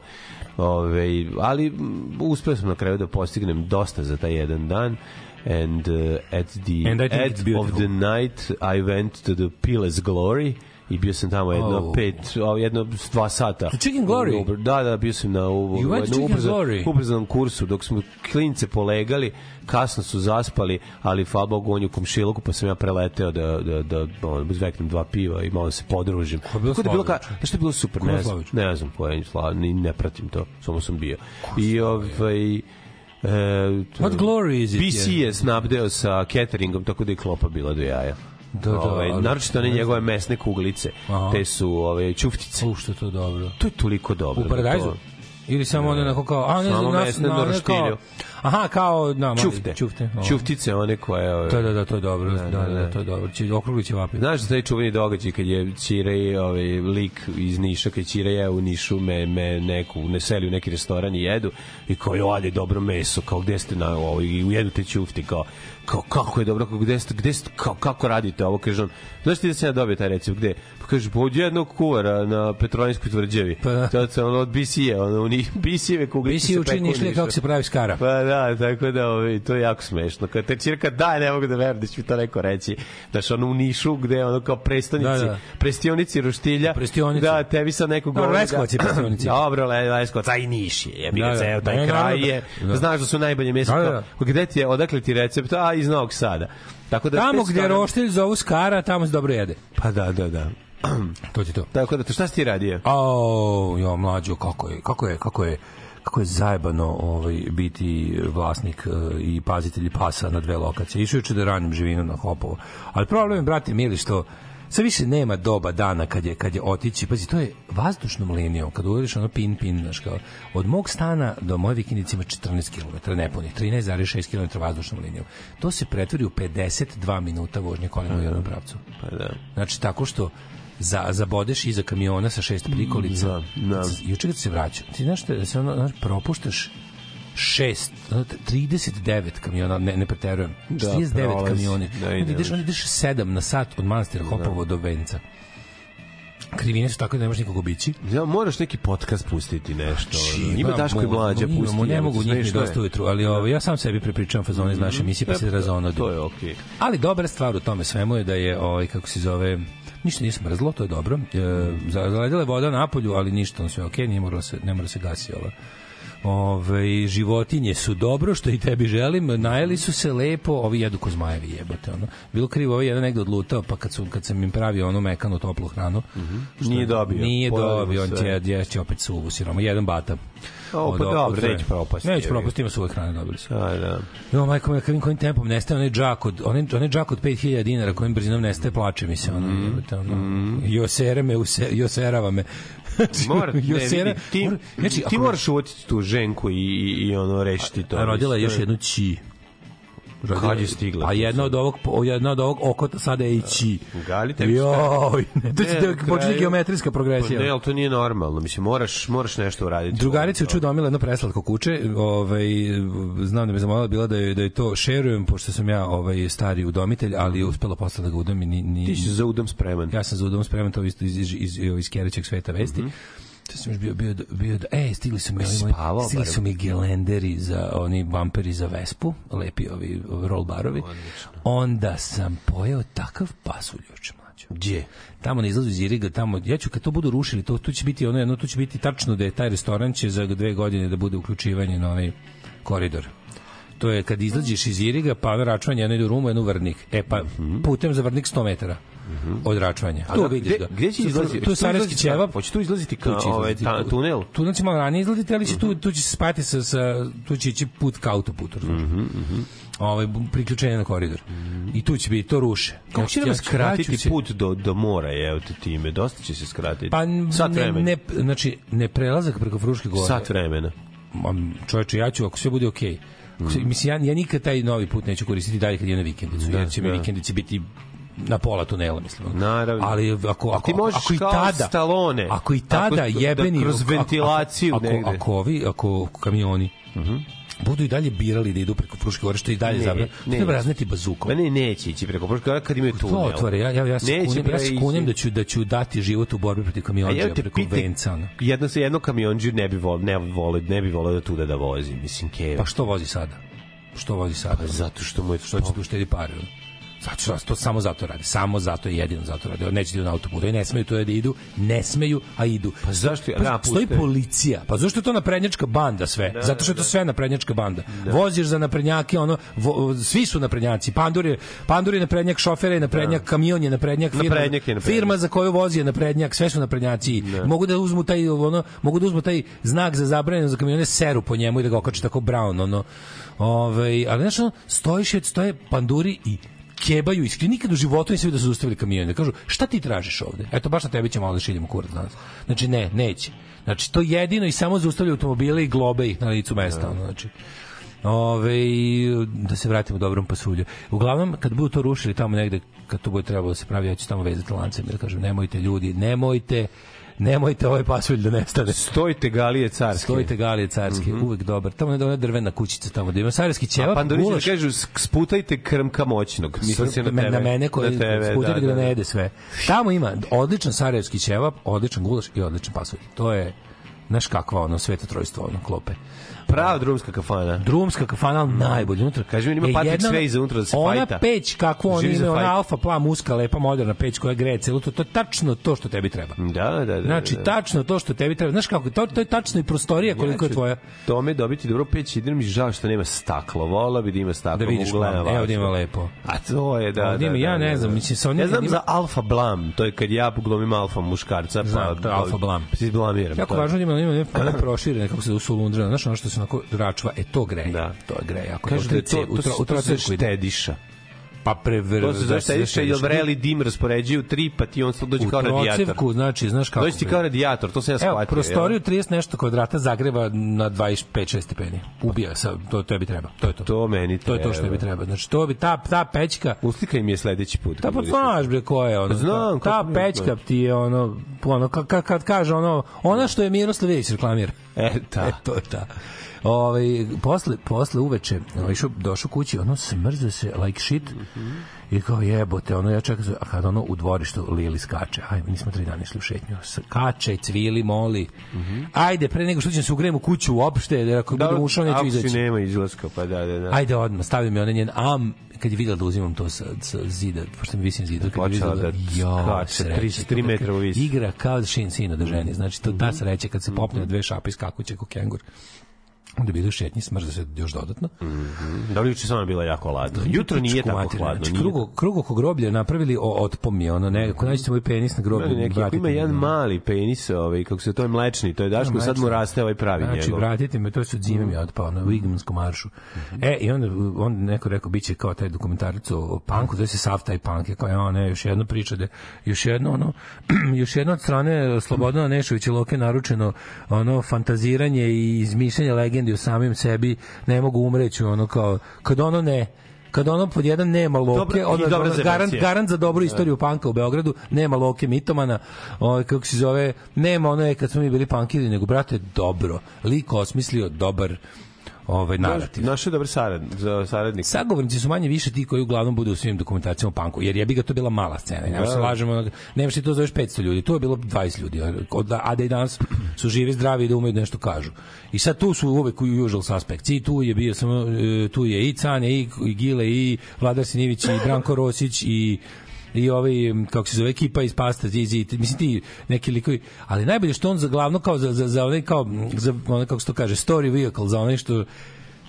ovaj, ali mm, uspeo sam na kraju da postignem dosta za taj jedan dan and uh, at the And end of the night I went to the Piles Glory i bio sam tamo jedno Oh. pet, jedno dva sata. To Chicken Glory? U- Da, da, bio sam na u, Chicken ubrzan- ubrzanom kursu dok smo klince polegali, kasno su zaspali, ali hvala Bogu on je u komšiluku, pa sam ja preleteo da, da, da ono, zveknem dva piva i malo se podružim. Ko je bilo Tako da bilo ka, Slavić? što je bilo super, ne znam, Slavić? ne znam ko je Slavić, ni ne pratim to, samo sam bio. I ovaj, E, What glory is it, BC je snabdeo sa cateringom, tako da je klopa bila do jaja. Da, da, ovaj, ali- naročito one njegove mesne kuglice, Aha. te su ove, čuftice. U, što je to dobro. To je toliko dobro. U paradajzu? To- Ili samo ono onako kao, a ne znam, nas, mesne na, kao. Aha, kao, na, mali, Čufte. čufte. o. Čuftice one koje... Ove, Da, da, da, to je dobro, da, da, da, da, da. to je dobro. Će okrugli će vapi. Znaš da taj čuveni događaj kad je Ćire ovaj lik iz Niša kad Ćire je u Nišu me, me neku ne seli u neki restoran i jedu i kao jo dobro meso kao gde ste na ovo i ujedu te ćufti kao kao kako je dobro kako gde ste gde ste kao, kako radite ovo kaže on znaš ti da se ja dobio taj recept gde pa kaže pa od jednog kuvara na Petrovinskoj tvrđavi Pa da. to se ono od BC-a ono BC-eve kuglice se učini peku kako se pravi skara. Pa da, tako da ovaj, to je jako smešno. Kad te čirka da, ne mogu da verujem da će mi to neko reći. Znaš, ono u Nišu gde ono kao prestonici, Da, da. prestionici roštilja. Prestionici. Da, tebi sad neko Dobro, govori. Leskovac je da, prestionici. *clears throat* Dobro, Le, Leskovac, a i Niš je. Jebi ga Da, da. ceo taj Ne, kraj naravno da- je. da. Znaš da su najbolje meso. Da, da, da. Gde ti je, odakle ti recept? A, iz Novog Sada. Tako da Tamo gde stvarno- roštilj zovu skara, tamo se dobro jede. Pa da, da, da. To ti to. Tako da, to šta si ti radio? Au, jo, mlađo, kako je, kako je, kako je, kako je zajebano ovaj, biti vlasnik e, i pazitelj pasa na dve lokacije. Išao juče da ranim živinu na Hopovo. Ali problem je, brate, mili, što sve više nema doba dana kad je, kad je otići. Pazi, to je vazdušnom linijom. Kad uvodiš ono pin, pin, znaš kao, od mog stana do moje vikendice ima 14 km, nepunih, 13,6 km vazdušnom linijom. To se pretvori u 52 minuta vožnje kolima u jednom pravcu. Pa da. Znači, tako što za, zabodeš iza kamiona sa šest prikolica. Da, da. Juče kad se vraćam, ti znaš da se ono, znaš, propuštaš šest, ono, 39 kamiona, ne, ne preterujem, Da, 39 prolazi. kamioni. Da, Da, ide. ideš, on ideš 7 na sat od manastira Hopovo do Venca. Krivine su tako da ne možeš nikog obići. Ja, moraš neki podcast pustiti nešto. ono. Ima Imamo, Daško i Mlađa, imamo, pusti. Ne jebote, mogu njih ni dosta ujutru, ali ovo, ja sam sebi prepričavam fazone iz naše emisije, pa se razonodim. To je okej. Ali dobra stvar u tome svemu je da je ovaj kako se zove ništa nije smrzlo, to je dobro. E, za- zaledila je voda na polju, ali ništa, on sve okej, nije moralo se ne mora se gasi ova. Ove, životinje su dobro, što i tebi želim, najeli su se lepo, ovi jedu ko zmajevi jebote, ono. Bilo krivo, ovaj jedan negde odlutao, pa kad, su, kad sam im pravio onu mekanu toplu hranu, što Nije dobio. Nije dobio, on će ješće opet suvu siromu, jedan bata. O, pa dobro, neće propasti, Neće propasti, ima suve hrane, dobili su. Da, da. Jo, majko, moja, kojim, kojim tempom nestaje onaj džak od, onaj, onaj džak od 5000 dinara, kojim brzinom nestaje, plače mi se, ono, jebote, ono, josere me, use, joserava me. *laughs* Znači, Mora, ne, josera- vidi, ti, mora- znači, ti moraš uvotiti tu ženku i, i, i ono rešiti to. A rodila je još jednu ći. Rodila- Kad je stigla? A jedna od ovog jedna od ovog okota sada je i ći. Gali tebi šta? Joj, *laughs* to će da počinje geometrijska Pa progresija. ne, ali to nije normalno. Mislim, moraš, moraš nešto uraditi. Drugarica je čudomila jedno preslatko kuće, ovaj, znam da me zamolila bila da je, da je to šerujem, pošto sam ja ovaj, stari udomitelj, ali je uspela posle da ga udomi. Ni, ni, Ti si za udom spreman. Ja sam za udom spreman, to isto iz, iz, iz, iz Kerećeg sveta vesti. To sam još bio, bio, bio, e, stigli su mi, ovi spavao stigli barem? su mi gelenderi za, oni bumperi za Vespu, lepi ovi roll barovi. Onda sam pojeo takav pasulj juče, mlađo. Gdje? Tamo na izlazu iz Iriga, tamo, ja ću kad to budu rušili, to, tu će biti ono jedno, tu će biti tačno da je taj restoran će za dve godine da bude uključivanje na onaj koridor. To je kad izlađeš iz Iriga, pa ono račvanje, jedno ide u Rumu, jedno u Vrnik. E pa, putem za Vrnik 100 metara od račvanja. Tu da, vidiš gde- ga. gde će Tu- izlaziti? Tu je tu Sarajevski ćevap. hoće tu izlaziti Tu ka- će ovaj, ta- tunel? Tu neće malo ranije izlaziti, ali će tu, tu će se spati sa, sa tu će ići put ka autoputu. Mm ovaj, priključenje na koridor. I tu će biti, to ruše. Kako će nam ja ću skratiti se- put do, do mora, evo te time? Dosta će se skratiti. Pa Sat ne, vremena. ne, znači, ne prelazak preko Fruške gore. Sat vremena. Čoveče, ja ću, ako sve bude okej. Okay. Mislim, ja, ja nikad taj novi put neću koristiti dalje kad idem na vikendicu, jer će mi da. vikendice biti na pola tunela, mislim. Naravno. Ali ako, ako, ti možeš ako i tada, Stallone. ako i tada Ako- da jebeni... kroz ako- ventilaciju ako, negde. ako, ako, ovi, ako kamioni budu i dalje birali da idu preko Fruške gore, što i dalje Ne, zabra. ne. Treba razneti bazukom. Ne, neće ići preko Fruške, kad imaju tunel. To otvore, ja, ja, ja se Neće kunem, ja se kunem da ću, da ću dati život u borbi protiv kamionđa preko pitaj, venca. ono. jedno se jedno kamionđe ne bi volio, ne vole, ne bi voleo da tuda da vozi, mislim keva. Pa što vozi sada? Što vozi sada? zato što mu je što će tu štedi pare. Zato što to samo zato radi. Samo zato je jedino zato radi. Neće da idu na autoputu. I ne smeju to da idu. Ne smeju, a idu. Pa zašto? Pa, Da, stoji policija. Pa zašto je to naprednjačka banda sve? zato što je to sve naprednjačka banda. Voziš za naprednjake, ono, vo, svi su naprednjaci. Pandur je, Pandur je naprednjak, šofer je naprednjak, kamion je naprednjak, firma, Naprednjak je naprednjak. firma za koju vozi je naprednjak, sve su naprednjaci. Mogu da uzmu taj ono, mogu da uzmu taj znak za zabranjeno za kamione seru po njemu i da ga okače tako brown ono. Ovaj, ali znaš, ono, stojiš i stoje panduri i kebaju iskri nikad u životu nisam vidio da su zaustavili kamione. Kažu, šta ti tražiš ovde? Eto, baš na tebi ćemo malo da šiljemo kurac danas. Znači, ne, neće. Znači, to jedino i samo zaustavljaju automobile i globe ih na licu mesta. Ono, znači, Ove, da se vratimo dobrom pasulju. Uglavnom, kad budu to rušili tamo negde, kad to bude trebalo da se pravi, ja ću tamo vezati lancem da kažem, nemojte ljudi, nemojte, nemojte ovaj pasulj da nestane. Stojite galije carske. Stojite galije carske, uvek dobar. Tamo je ona drvena kućica tamo da ima sarajevski A ćevap, pandurići da gulaš. kažu sputajte krmka moćnog. Mislim se na tebe. na mene koji na tebe, sputili da, da ne jede sve. Tamo ima odličan sarajevski ćevap, odličan gulaš i odličan pasulj. To je znaš kakva ono sveto trojstvo ono klope. Prava drumska kafana. drumska kafana, ali najbolje unutra. Kaži mi, ima E, Patrick Swayze unutra da se Ona fajta. peć, kako za imaju, ona alfa pla muska, lepa moderna peć koja greje celu to, to je tačno to što tebi treba. Da, da, da. Znači, da. tačno to što tebi treba. Znaš kako, to, to je tačno i prostorija koliko je tvoja. Tome dobiti dobro peć, idem mi žao što nema staklo. Vola bi da ima staklo. Da vidiš plan. Evo da ima lepo. A to je, da, Ovdje da, ima, ja da, ne da, znam, da. mislim, sa onim- Ja znam ima- za alfa blam, to je kad ja glumim alfa muškarca, pa... Znam, to je alfa blam. Izblamiram. Jako to važno da ima, ima one proširene, kako se zove, sulundra, znaš ono što se onako račva, e to greje. Da. To je greje jako. Kažu da je to, to, tro, u to, to se štediša. Pa prever... To se zove da se jer vreli dim raspoređuju tri, pa ti on sad dođe U kao radijator. trocevku, znači, znaš kako... Dođe ti kao radijator, to sam ja shvatio. Evo, prostoriju 30 nešto kvadrata zagreva na 25-6 stepeni. Ubija sa, to tebi treba. To je to. To meni To je to što tebi treba. Znači, to bi ta, ta pećka, Uslikaj mi je sledeći put. Da kad pa znaš bre ko je ono. Znam, ta, ta pećka ti je ono, ono kad, kad, kad kaže ono, ona što je Miroslav Ilić reklamira. E, ta. E, to je ta. Ovaj posle posle uveče, ovaj išao došao kući, ono smrzao se like shit. I kao jebote, ono ja čekam, a kad ono u dvorištu Lili skače, aj, mi nismo tri dana išli u šetnju, skače, cvili, moli. Ajde, pre nego što ćemo se ugrejemo u kuću uopšte, jer ako budem ušao neću ako izaći. nema izlaska, pa da, da, da. Ajde odmah, stavio mi onaj njen am, kad je videla da uzimam to sa, sa zida, pošto mi visim zida, kad je videla da jo, tri- to tri kad- metra visi. Igra kao da šin sina do ženi, znači to ta sreća kad se popne na dve šape iz kakuće ko kengur. Onda bi idu šetnji, smrza se još dodatno. Da li juče samo bila jako ladno? Jutro nije tako materinu, hladno. Znači, nije krugo, krugo ko groblje napravili o, otpom je ono, ne, ako nađete moj penis na groblju, Ima neki, vratite ima jedan ga. mali penis, ovaj, kako se to je mlečni, to je Daško, sad mu raste ovaj pravi Znači, njegov. vratite me, to od zime mi je otpao na Wigmanskom maršu. E, i onda, onda neko rekao, bit će kao taj dokumentarac o, punku, zove se Sav taj punk, je kao, ja, ne, još jedno priča, da, još jedno, ono, *clears throat* još jedno od strane Slobodana Nešovića Loke naručeno, ono, fantaziranje i izmišljanje legendi o samim sebi, ne mogu umreći, ono, kao, kad ono ne, kad ono pod jedan nema loke, Dobro, i ono, garant, garant za dobru istoriju panka u Beogradu, nema loke mitomana, ovaj kako se zove, nema ono je kad smo mi bili pankiri, nego brate dobro. Lik osmislio dobar ovaj narativ. Naš je dobar sarad, za saradnik. Sagovornici su manje više ti koji uglavnom budu u svim dokumentacijama panku, jer je bi ga to bila mala scena. Da. se lažemo, nemaš ti to zoveš 500 ljudi, tu je bilo 20 ljudi, od- a da i danas su živi, zdravi i da umeju da nešto kažu. I sad tu su uvek u usual suspects. I tu je bio samo, e, tu je i Canja, i, i Gile, i Vladar Sinivić, i Branko Rosić, i i ovaj kako se zove ekipa iz Pasta Zizi mislim ti neki likovi ali najbolje što on za glavno kao za za za onaj kao za onaj kako se to kaže story vehicle za onaj što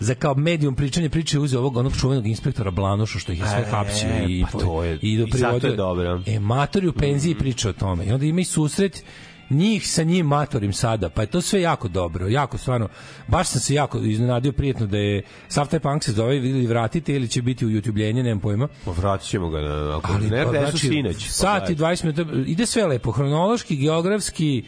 za kao medium pričanje priče uzeo ovog onog čuvenog inspektora Blanoša što ih je sve E, hapsio i pa to je- i do i zato je privodio dobro. e matori u penziji priča o tome i onda ima i susret njih sa njim matorim sada, pa je to sve jako dobro, jako stvarno, baš sam se jako iznenadio prijetno da je sav taj punk se zove ili vratite ili će biti u youtubljenje, nemam pojma, Pa Vratit ćemo ga na, ako ali ne pa, znači, sinoć. sat i 20 minuta ide sve lepo hronološki geografski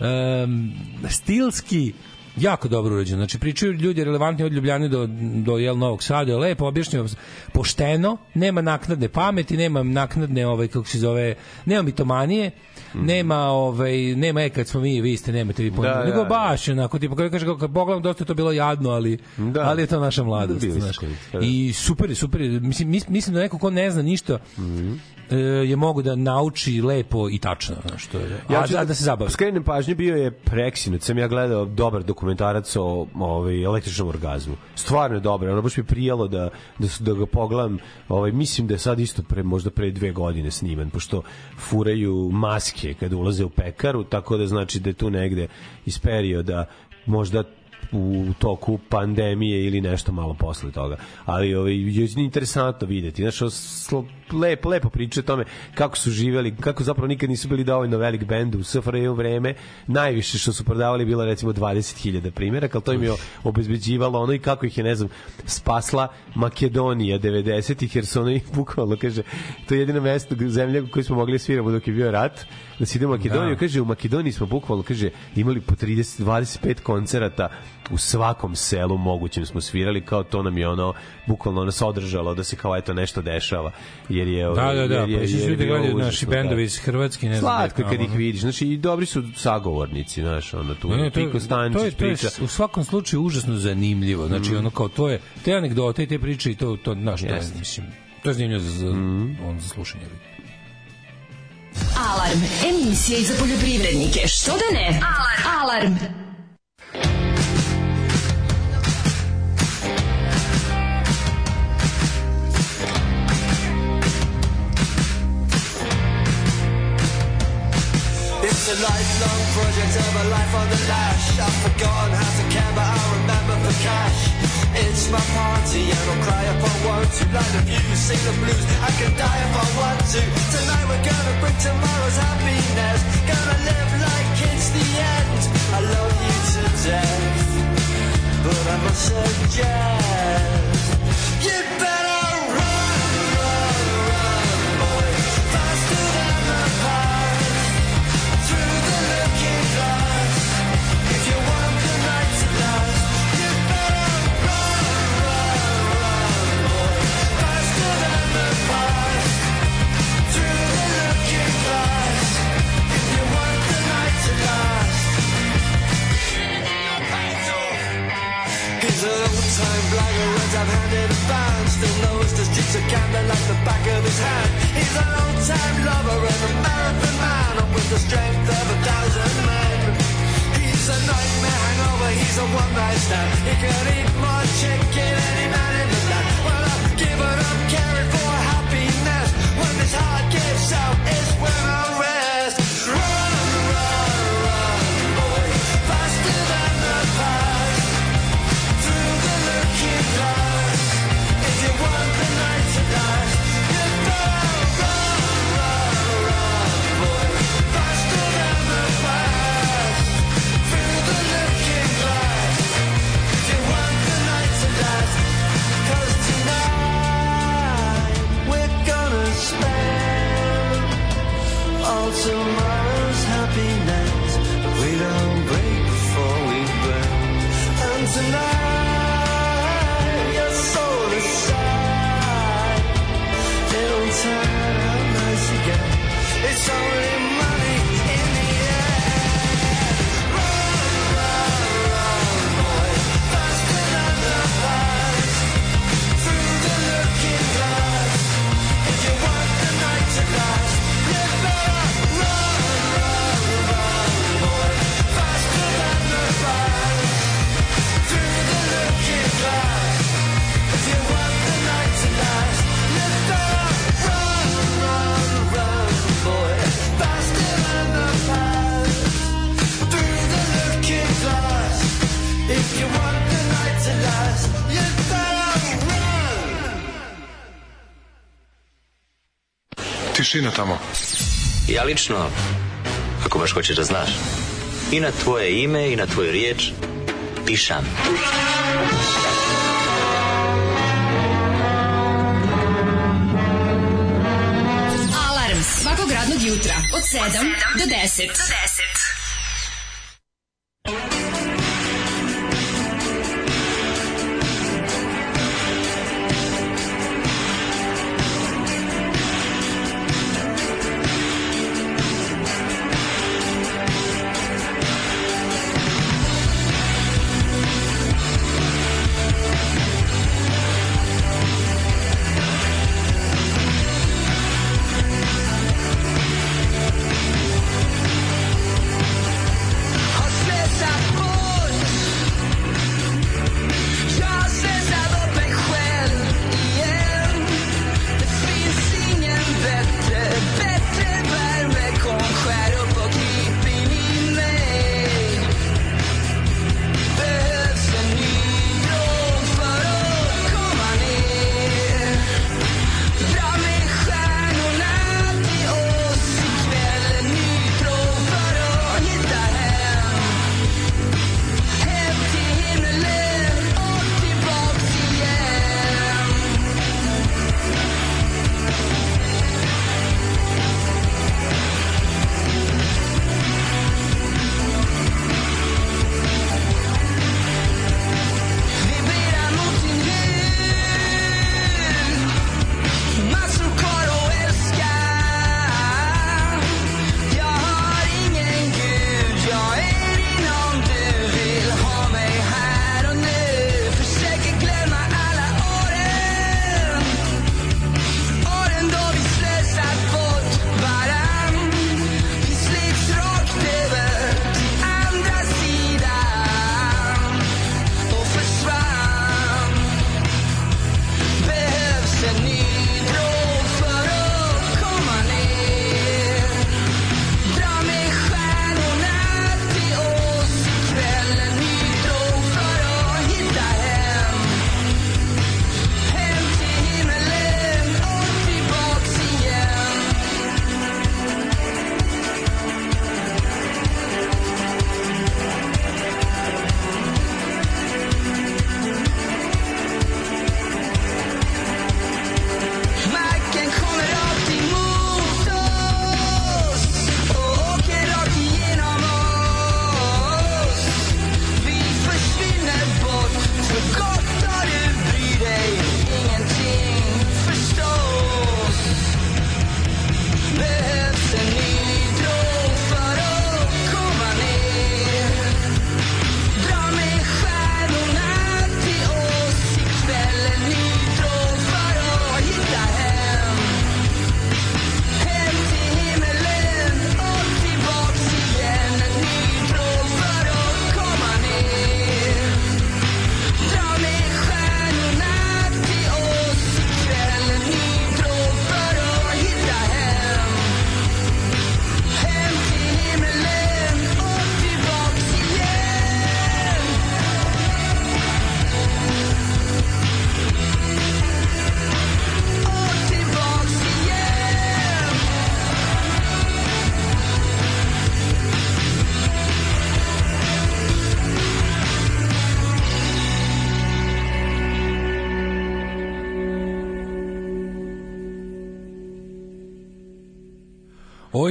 um, stilski jako dobro urađeno. Znači pričaju ljudi relevantni od Ljubljane do do jel Novog Sada, je lepo objašnjeno pošteno, nema naknadne pameti, nema naknadne ovaj kako se zove, nema mitomanije, nema ovaj nema e kad smo mi vi ste nemate vi pojma. Da, da, nego da. baš onako tipa kako kaže kako pogledam dosta je to bilo jadno, ali Da. ali je to naša mladost, znaš. da, da. I super super. Mislim, mis- mislim da neko ko ne zna ništa e, je mogu da nauči lepo i tačno. Znaš, što je, a, ću a da se zabavi. Skrenem pažnju, bio je preksinoć, sam ja gledao dobar dokumentarac o ovaj, električnom orgazmu. Stvarno je dobar, ono baš mi prijalo da, da, da ga pogledam. Ovaj, mislim da je sad isto pre, možda pre dve godine sniman, pošto furaju maske kada ulaze u pekaru, tako da znači da je tu negde iz perioda možda u toku pandemije ili nešto malo posle toga. Ali ovaj je interesantno videti. Znaš, lepo, lepo priče o tome kako su živeli, kako zapravo nikad nisu bili dovoljno velik bend u SFRJ vreme. Najviše što su prodavali bilo recimo 20.000 primjeraka, ali to im je obezbeđivalo ono i kako ih je, ne znam, spasla Makedonija 90-ih, jer su ono i bukvalno, kaže, to je jedino mesto, zemlja u kojoj smo mogli da sviramo dok je bio rat, da se ide u Makedoniju, Da. kaže, u Makedoniji smo bukvalno, kaže, imali po 30, 25 koncerata u svakom selu mogućem smo svirali, kao to nam je ono, bukvalno nas održalo da se kao eto nešto dešava, jer je... Da, da, da, jer je- pa je ljudi gledaju naši da. bendovi iz Hrvatske, ne znam. Slatko kad ih vidiš, znači i dobri su sagovornici, znaš, ono tu, Ne, ne, to, je- Piko to, je, Stančić to je priča. u svakom slučaju užasno zanimljivo. Znači, ono kao, to je, te anegdote i te priče i to, to, znaš, to je, mislim, to je zanimljivo za, za, on, za slušanje. Alarm. Emisija i za poljoprivrednike. Što da ne? Alarm. Alarm. Days of a life on the lash. I've forgotten how to care, but I remember for cash. It's my party and I'll cry if I want to. Like the views, sing the blues. I can die if I want to. Tonight we're gonna bring tomorrow's happiness. Gonna live like it's the end. I love you to death, but I must suggest you old-time blagger, runs up hand in a band Still knows the streets of Camden like the back of his hand. He's an old-time lover and a marathon man And with the strength of a thousand men. He's a nightmare hangover, he's a one-night stand. He could eat more chicken any man in the land. Well, I've given up caring for happiness. When his heart gives out, it's when I It's Tišina tamo. Ja lično, ako baš hoćeš da znaš, i na tvoje ime i na tvoju riječ pišam. Alarm svakog radnog jutra od 7 do 10. Run,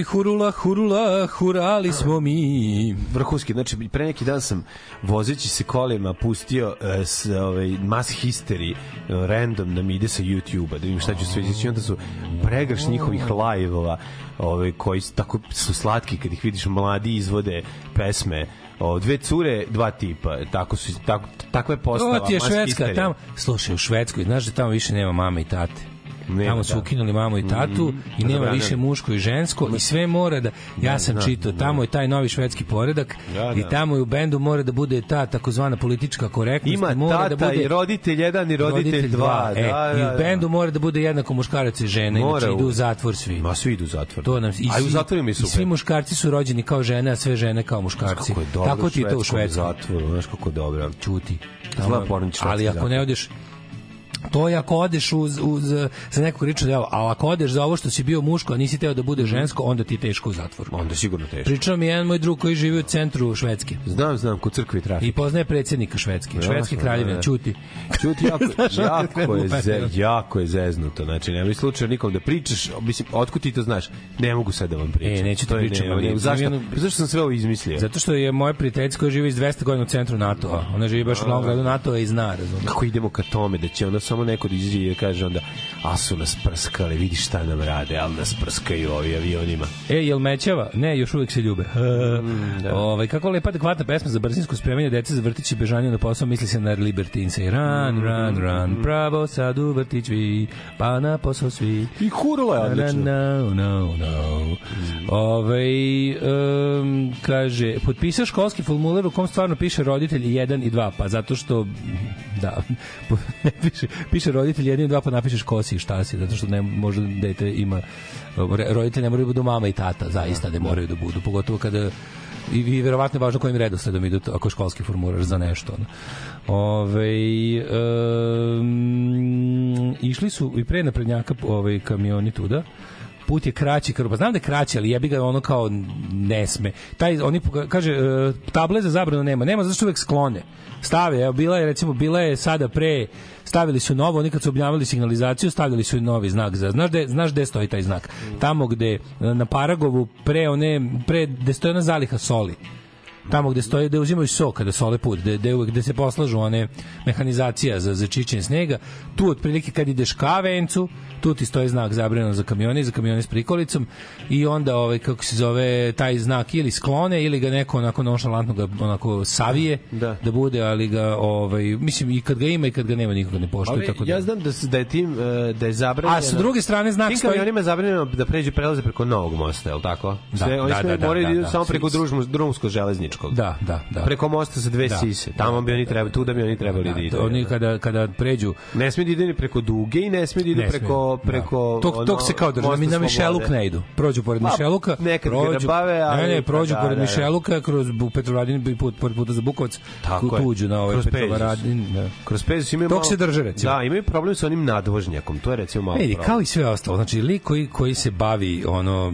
Oj, hurula, hurula, hurali smo mi. vrhunski. Znači, pre neki dan sam vozeći se kolima pustio uh, s, ovaj, Mass History uh, random da mi ide sa YouTube-a, da vidim šta ću sve izaći. Onda su pregrš njihovih live-ova ovaj, koji su, tako su slatki kad ih vidiš mladi izvode pesme o, dve cure, dva tipa. Tako su, tako, takva je postava. To ti je Švedska, tamo, slušaj, u Švedskoj, znaš da tamo više nema mame i tate. Nema, tamo su da. ukinuli mamu i tatu i nema Zabranili. više muško i žensko i sve mora da ja sam da, čitao tamo je taj novi švedski poredak Da, i da. tamo je u bendu mora da bude ta takozvana politička korektnost Ima i mora tata da bude i roditelj jedan i roditelj, dva. E, da, I da, u bendu mora da bude jednako muškarac i žena, Mora inače idu u- zatvor svi. Ma svi idu u zatvor. To nam i, A i u svi- zatvorima I svi muškarci su rođeni kao žene, a sve žene kao muškarci. Tako ti je to u švedskom zatvoru, znaš kako je dobro. Ćuti. Ali ako ne odeš to je ako odeš uz, uz, za neku riču delo, a ako odeš za ovo što si bio muško, a nisi teo da bude žensko, onda ti je teško u zatvoru. Onda sigurno teško. Pričao mi jedan moj drug koji živi u centru Švedske Znam, znam, kod crkve i trafik. i poznaje predsjednika Švedske, Švedske Jasno, kraljevine, da, da. Ćuti. Čuti, jako, *laughs* jako, je ze, jako je zeznuto. Znači, nemoj slučajno nikom da pričaš. Mislim, otkud ti to znaš? Ne mogu sad da vam pričam. E, neću ti pričam, ne- ali ne- Zašto? jedno- Zašto sam sve ovo izmislio? Zato što je moja prijateljica koja živi iz 200 godina u centru NATO-a. Ona živi baš u glavnom gradu NATO-a i zna, razumiješ. Kako idemo ka tome da će onda samo neko da izađe i da kaže onda a su nas prskali, vidi šta nam rade, ali nas prskaju ovi avionima. E, jel mećava? Ne, još uvek se ljube. *laughs* Mm, da. ovaj, kako lepa adekvatna pesma za brzinsko spremanje dece za vrtić i bežanje na posao, misli se na Libertince. Run, Mm, run, run, pravo sad u vrtić vi, pa na posao svi. I hurlo je odlično. Mm. No, no, no. Ove, um, kaže, potpisao školski formular u kom stvarno piše roditelj 1 i 2, pa zato što da, ne *laughs* piše, piše roditelj 1 i 2, pa napišeš ko si i šta si, zato što ne može dete ima roditelji ne moraju da budu mama i tata, zaista ne moraju da budu, pogotovo kada i, i verovatno je važno kojim redosledom idu ako školski formular za nešto. Ono. Ove, um, išli su i pre naprednjaka ovaj, kamioni tuda, put je kraći, kažu, pa znam da je kraći, ali jebi ga ono kao ne sme. Taj, oni, kaže, e, table za zabranu nema, nema, zato što uvek sklone. Stave, evo, bila je, recimo, bila je sada pre, stavili su novo, oni kad su obnavljali signalizaciju, stavili su novi znak za, znaš gde, znaš gde stoji taj znak? Tamo gde, na Paragovu, pre one, pre, gde stoji ona zaliha soli tamo gde stoje da uzimaju sok kada sole put, gde, gde, uvek- gde se poslažu one mehanizacija za, za čičenje snega, tu otprilike kad ideš ka vencu, tu ti stoji znak zabranjeno za kamione i za kamione s prikolicom i onda ovaj kako se zove taj znak ili sklone ili ga neko onako nonšalantno ga onako savije Da. da bude ali ga ovaj mislim i kad ga ima i kad ga nema nikoga ne poštuje tako da ja znam da, se- da je tim e, da je zabranjeno. A sa druge strane znak Tim stoji kamionima je zabranjeno da pređu prelaze preko novog mosta, je li tako? Da, Sve, oni da, sme- da, da, moraju da, da, idu da. samo preko Svi- družmo, železničkog. da da da Preko mosta sa dve Da. sise. Tamo bi oni trebali, tu da bi oni trebali da, da, idu. oni kada kada pređu Ne smije da ide ni preko duge i ne smije da idu Ne preko, smiju, preko da. tog, tog se kao drže, mosta mi na. Mišeluk ne idu. Prođu pored Pa, Mišeluka, nekad prođu, grabave, ali- ne, ne, prođu da, pored da, da. Mišeluka kroz Petrovaradin put pored puta za Bukovac, Tako tuđu na ovaj. Petrovaradin, da. Kroz Pezus imaju malo- se drže, recimo. Da, imaju problem sa onim nadvožnjakom. To je recimo malo Vidi, problem. kao i sve ostalo, znači lik koji, koji se bavi ono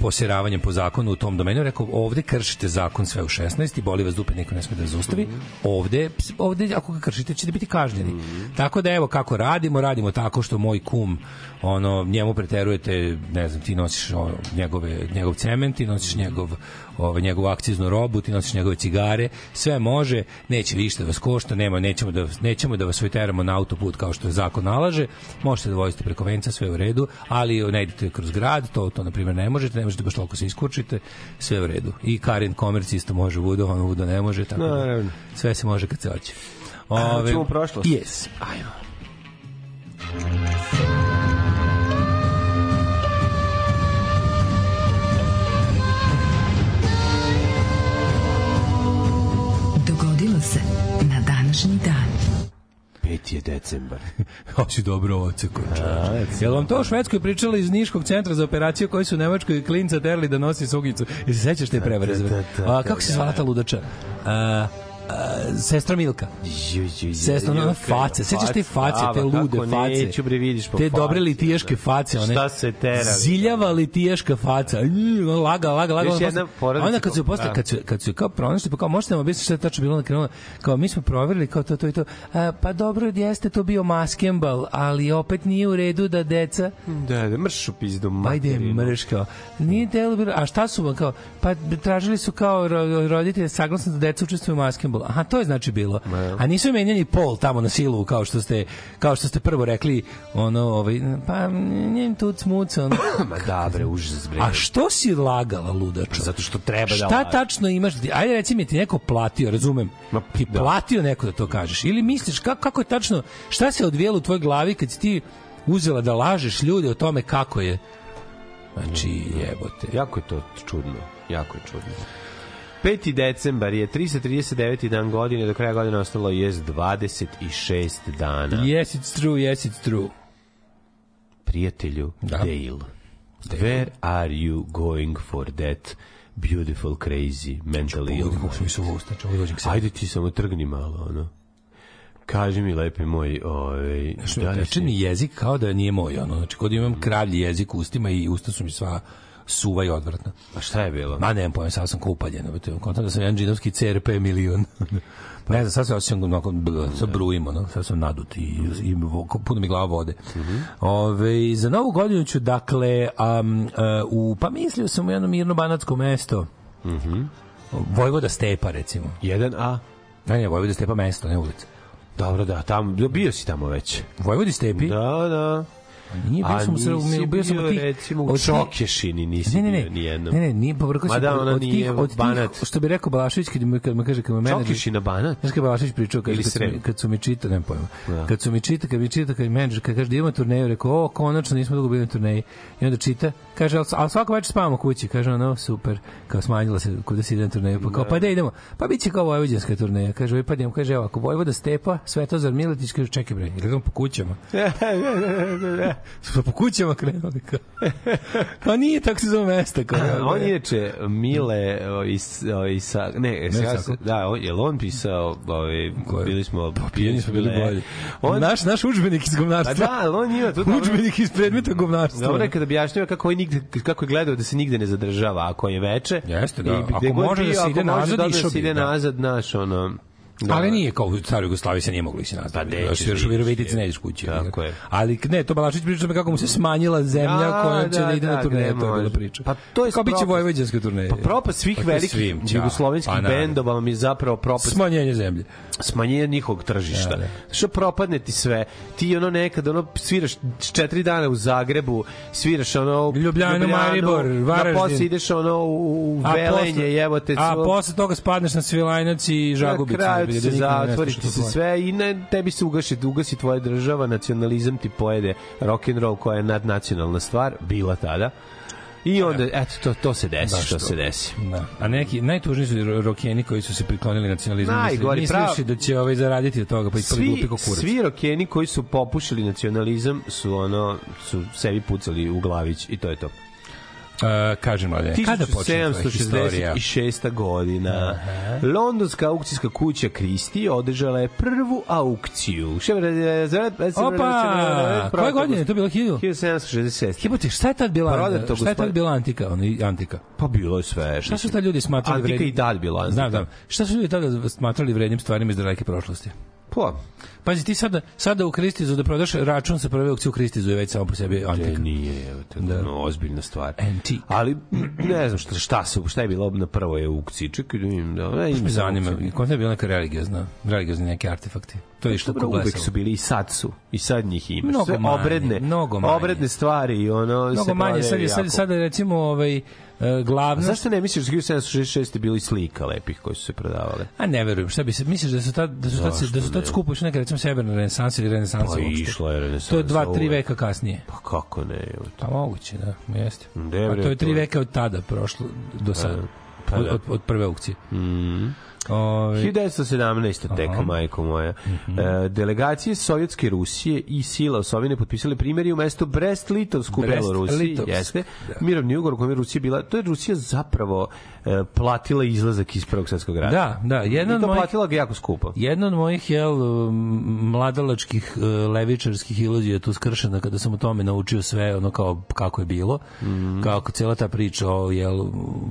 posjeravanjem po zakonu u tom domenu, rekao ovde kršite zakon sve u 16 i boli vas dupe, niko ne sme da zaustavi. Mhm. Ovde, ovde ako ga kršite ćete biti kažnjeni. Tako da evo kako radimo, radimo tako što moj kum ono njemu preterujete, ne znam, ti nosiš ono, njegove njegov cement, ti nosiš njegov ovaj njegovu akciznu robu, ti nosiš njegove cigare, sve može, neće više da vas košta, nema, nećemo da, nećemo da vas teramo na autoput kao što je zakon nalaže, možete da vozite preko venca, sve u redu, ali ne idete kroz grad, to, to na primjer ne možete, ne možete baš toliko se iskurčite, sve u redu. I Karin Komerc isto može vudo, ono vudo ne može, tako da Naravno. sve se može kad se hoće. Ove, hoćemo u prošlost? Yes. Ajmo. Dogodilo se. 5 je decembar. *laughs* Hoće dobro oce Jel vam to u Švedskoj pričali iz Niškog centra za operaciju koji su u Nemačkoj klinca terali da nosi sugicu? Jel se sećaš te prevare? da, da, A, kako se zvala ta ludača? A, a, sestra Milka. Ju, ju, ju, Sestra, ona ju, faca, sećaš te face, te ba, lude face, Neću, bre, vidiš po te dobre litijaške da. face, one, Šta se tera? ziljava litijaška faca, laga, laga, laga, Još jedna porodica onda kad su posle, da. kad su, kad su kao pronašli, pa kao možete nam objasniti šta je tačno bilo na krenula, kao mi smo proverili kao to, to i to, a, pa dobro, jeste to bio maskembal, ali opet nije u redu da deca Da, da, mrš u pizdu Ajde, materinu. mrš kao. Nije telo bilo, a šta su vam kao? Pa tražili su kao ro- roditelje saglasno da deca učestvuju u maskembolu. Aha, to je znači bilo. A nisu menjani pol tamo na silu kao što ste kao što ste prvo rekli, ono, ovaj, pa njem tu smuca. *clears throat* Ma da, bre, užas, bre. A što si lagala, ludačo? Zato što treba da Šta tačno imaš? Ajde reci mi, ti neko platio, razumem. Ma, Ti da. platio neko da to kažeš. Ili misliš, kako, kako je tačno, šta se odvijelo u tvojoj glavi kad si ti uzela da lažeš ljude o tome kako je Znači, jebote. Jako je to čudno. Jako je čudno. 5. decembar je 339. dan godine, do kraja godine ostalo je 26 dana. Yes, it's true, yes, it's true. Prijatelju, Da. Dale. Where are you going for that beautiful, crazy, mentally ill? Sebi. Ajde ti samo trgni malo, ono. Kaži mi, lepi moj, ovaj, Što da li teče si- mi jezik kao da nije moj, ono. Znači, kod imam kravlji jezik ustima i usta su mi sva suva i odvratna. A šta je bilo? Ma nemam pojma, sad sam kao upaljen. Kontam da sam jedan džinovski CRP milion. *laughs* ne znam, sad se osjećam onako, bl- sad brujim, ono, sad sam nadut i, i puno mi glava vode. Ove, za novu godinu ću, dakle, um, uh, u, pa mislio sam u jedno mirno banatsko mesto. Vojvoda Stepa, recimo. 1A? Ne, ne, Vojvoda Stepa mesto, ne ulica. Dobro, da, tamo, bio si tamo već. Vojvodi Stepi? Da, da. Nije bio A sam u Srbu, nisi bio sam od tih... recimo, od tih- Čokešini nisi ne, ne, bio ne, nijednom. Ne, ne, nije povrko Ma se da, od, tih, nije od tih, Banat. što bi rekao Balašević kad mi, kad kaže, kad me menadžer... Čokešina Banat? Znaš kad Balašević pričao, kad, kad, su, kad su mi čitali, nemam pojma, Da. kad su mi čitali, kad mi čita, kad menadžer, kad kaže da imamo turneju, rekao, o, konačno nismo dugo bili na turneji. I onda čita, kaže, ali, ali svako večer spavamo kući. Kaže, ono, super, kao smanjila se kuda se ide na turneju. Pa kao, pa da idemo. Pa bit će kao vojvođanska turneja. Kaže, pa idemo. Kaže, evo, ako Vojvoda Stepa, Svetozar Miletić, kaže, čekaj bre, idemo po kućama. *laughs* *laughs* Smo po kućama krenuli. Kao. Pa nije tako se zove mesta. Kao, on je inače Mile o, isa, ne, ne Sako? da, on, je on pisao, ovaj, je? bili smo, Pijeni smo bili bolji. On, naš, naš udžbenik iz pa govnarstva. da, ali on ima tu Udžbenik iz predmeta govnarstva. dobro je kada objašnjava kako, nigde, kako je gledao da se nigde ne zadržava, ako je veče. Jeste, da. i Ako može da se ide nazad, da išao se bi, ide da. nazad, naš, ono, da. Ali nije kao u staroj Jugoslaviji se nije moglo ići nazad. Pa Da, još u Virovitici ići, ne ideš kući. tako je. Ali ne, to Balašić priča kako mu se smanjila zemlja Da, kojom će da, da, ide da, na turneju, gde to je bila priča. Pa to je kao biće vojvođanska turneja. Pa propast svih Pa velikih svim, ćao. jugoslovenskih Pa, bendova vam je zapravo propast Smanjenje zemlje. smanjenje njihovog tržišta. Da, da. Što propadne ti sve. Ti ono nekad ono sviraš četiri dana u Zagrebu, sviraš ono u Ljubljanu, Maribor, Varaždin. Na posle ideš ono u, u Velenje, posle- jebote. A posle toga spadneš na Svilajnac i Žagubicu. Da ti se zatvori ti se to sve i ne, tebi se ugasi, ugasi tvoja država, nacionalizam ti pojede rock and roll koja je nadnacionalna stvar, bila tada. I onda, eto, to, to se desi, Da, što što? se desi. Da. A neki najtužniji su ro- rokeni koji su se priklonili nacionalizmu. Najgori, pravo. da će ovaj zaraditi od toga, pa ispali Svi, glupi ko kurac. svi rokeni koji su popušili nacionalizam su ono su sebi pucali u glavić i to je to. Uh, kažem, mladine, kada počne tvoja historija? 1766. godina. Londonska aukcijska kuća Christie održala je prvu aukciju. Opa! Koje godine je to bilo? 1000? 1766. Jebote, šta je tad bila? Prodato, šta je tad bila antika? Ono, antika. Pa bilo je sve. Šta su tad ljudi smatrali Antika vrednim? i dalje bila antika. Znam, znam. Šta su ljudi tada smatrali vrednim stvarima iz daleke prošlosti? Pa, Pazi, ti sada, sada u Kristizu da prodaš račun sa prve aukcije u Kristizu je već samo po sebi antika. nije, evo, to je Da. ono, ozbiljna stvar. Antique. Ali, ne znam šta, šta, su, šta je bilo na prvoj aukciji. Čekaj da vidim. Da, ne, ima zanima, kod je bila neka religiozna, religiozni neki artefakti. To je išlo Dobro, uvek su bili i sad su. I sad njih imaš. Mnogo Sve manje, obredne, mnogo manje. obredne stvari i ono Mnogo se manje, sad je, sad, sada recimo ovaj, e, glavna... Zašto ne misliš da 1766 je bili slika lepih koji su se prodavale? A ne verujem, šta bi se, misliš da su tad, da su tad, se- da su tad skupo išli neka recimo severna renesansa ili renesansa Pa uopšte? išla je renesansa. To je dva, tri uvek. veka kasnije. Pa kako ne? evo. Pa moguće, da, jeste. Gde, A bre, to je tri to? veka od tada prošlo do sada. pa od, da. od, od prve aukcije. Mm. Ove, 1917. tek, majko moja. Mhm. E, delegacije Sovjetske Rusije i sila Osovine potpisali primjeri u mesto Brest-Litovsku Brest- Belorusiji. Jeste. Mirovni ugovor u kojem je Rusija bila, to je Rusija zapravo e, platila izlazak iz Prvog svjetskog rata. Da, da, jedan I to mojih- platila ga jako skupo. Jedna od mojih jel, mladalačkih e, levičarskih iluzija je tu skršena kada sam o tome naučio sve ono kao kako je bilo. Mhm. Kako cela ta priča o jel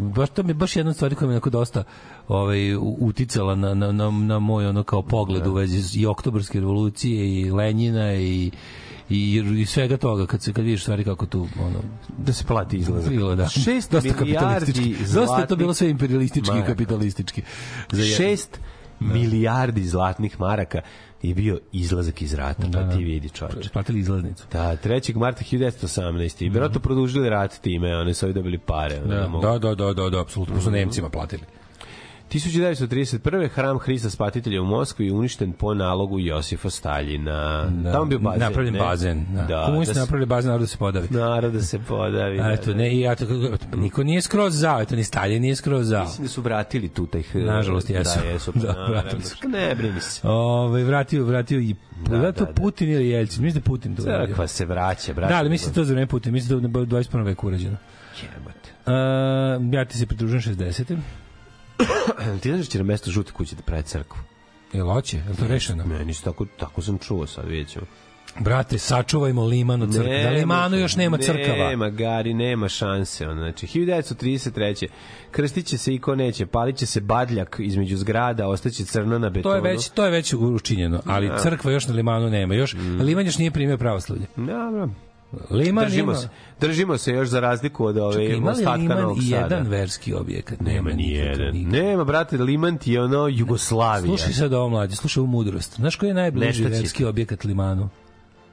baš to mi je baš jedna od stvari koja mi je onako dosta ovaj uticala na, na, na, na moj ono kao pogled u vezi i oktobarske revolucije i Lenjina i i, i svega toga kad se kad vidiš stvari kako tu ono Da se plati izlazak. bilo da Šest dosta milijardi kapitalistički dosta je to bilo sve imperialistički i maraka. kapitalistički za jedno. Šest milijardi zlatnih maraka je bio izlazak iz rata, pa ti vidi čovječe. platili izlaznicu Da, 3. marta 1918. I vjerojatno produžili rat time, oni su dobili pare. Da, mogu- da, da, da, da, da, apsolutno, mm. su Nemcima platili. 1931. hram Hrista Spatitelja u Moskvi je uništen po nalogu Josifa Staljina. Tamo je bio bazen. Napravljen ne? bazen. Da. Da, Komunisti da napravili bazen, narod da se podavi. Narod da se podavi. Da, eto, da. ne, i ja to, niko nije skroz zao, eto, ni Stalin nije skroz zao. Mislim da su vratili tu taj... Nažalost, jesu. Da, jesu. *laughs* Da, Da, vratili su. Ne, brini se. Ove, vratio, vratio i da, da, to da, da. Putin ili Jeljcin, mislim da Putin to uradio. Crkva se vraća, brate. Da, ali mislim da to za vreme Putin, mislim da je u 21. veku urađeno. Jebote. Uh, ja ti se pridružujem 60. *coughs* Ti znaš da će na mesto žute kuće da pravi crkvu? Je li hoće? Je to rešeno? Ne, nisu tako, tako sam čuo sad, vidjet ćemo. Brate, sačuvajmo liman od crkve. Da limanu još nema crkava. Nema, Gari, nema šanse. Ono. Znači, 1933. Krstit će se i ko neće, palit će se badljak između zgrada, ostaće crno na betonu. To je već to je već učinjeno, ali crkva još na limanu nema. Još Mm. liman još nije primio pravoslavlje. Dobro. Liman Držimo ima, se. Držimo se još za razliku od ove Čekaj, ima ostatka liman Novog Sada. jedan verski objekat? Nema ni jedan. Nema, brate, Liman ti je ono Jugoslavija. Slušaj sad ovo mlađe, slušaj ovu mudrost. Znaš koji je najbliži verski objekat limanu?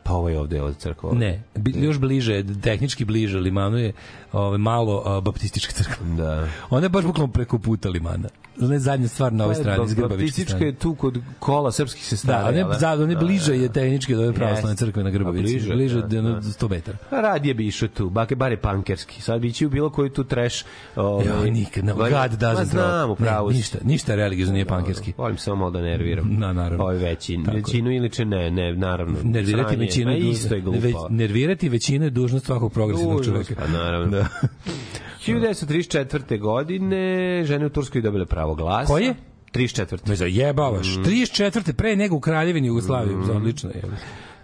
Pa ovo je ovde od crkva. Ne, bi, još bliže, tehnički bliže limanu je ovaj, malo a, baptistička crkva. Da. Ona je baš bukvalno preko puta limana. Je zadnja stvar na ovoj strani, iz Grbavičke je tu kod kola srpskih sestara. Da, jel da? za, je Da, bliže da, je da. tehnički od ove pravoslavne crkve na A Grbavici. bliže, Bliže, da, da. da, 100 metara. Radije bi išao tu, bake bare pankerski. Sad bi ići u bilo koji tu trash. Ovaj, Ja, nikad, no, God doesn't Ma, znam, Ne, si. ništa, ništa religiozno nije pankerski. Volim samo malo da nerviram. Na, naravno. Ovaj veći. Tako je. Većinu ili če ne, ne, naravno. Nervirati većinu isto je dužnost. glupo. Ve- Nervirati većinu je dužnost svakog progresivnog čoveka. Pa naravno. Da. *laughs* 1934. godine žene u Turskoj dobile pravo glasa. Koje? 34. Me zajebavaš. Mm. 34. pre nego u Kraljevini Jugoslavije. Odlično je.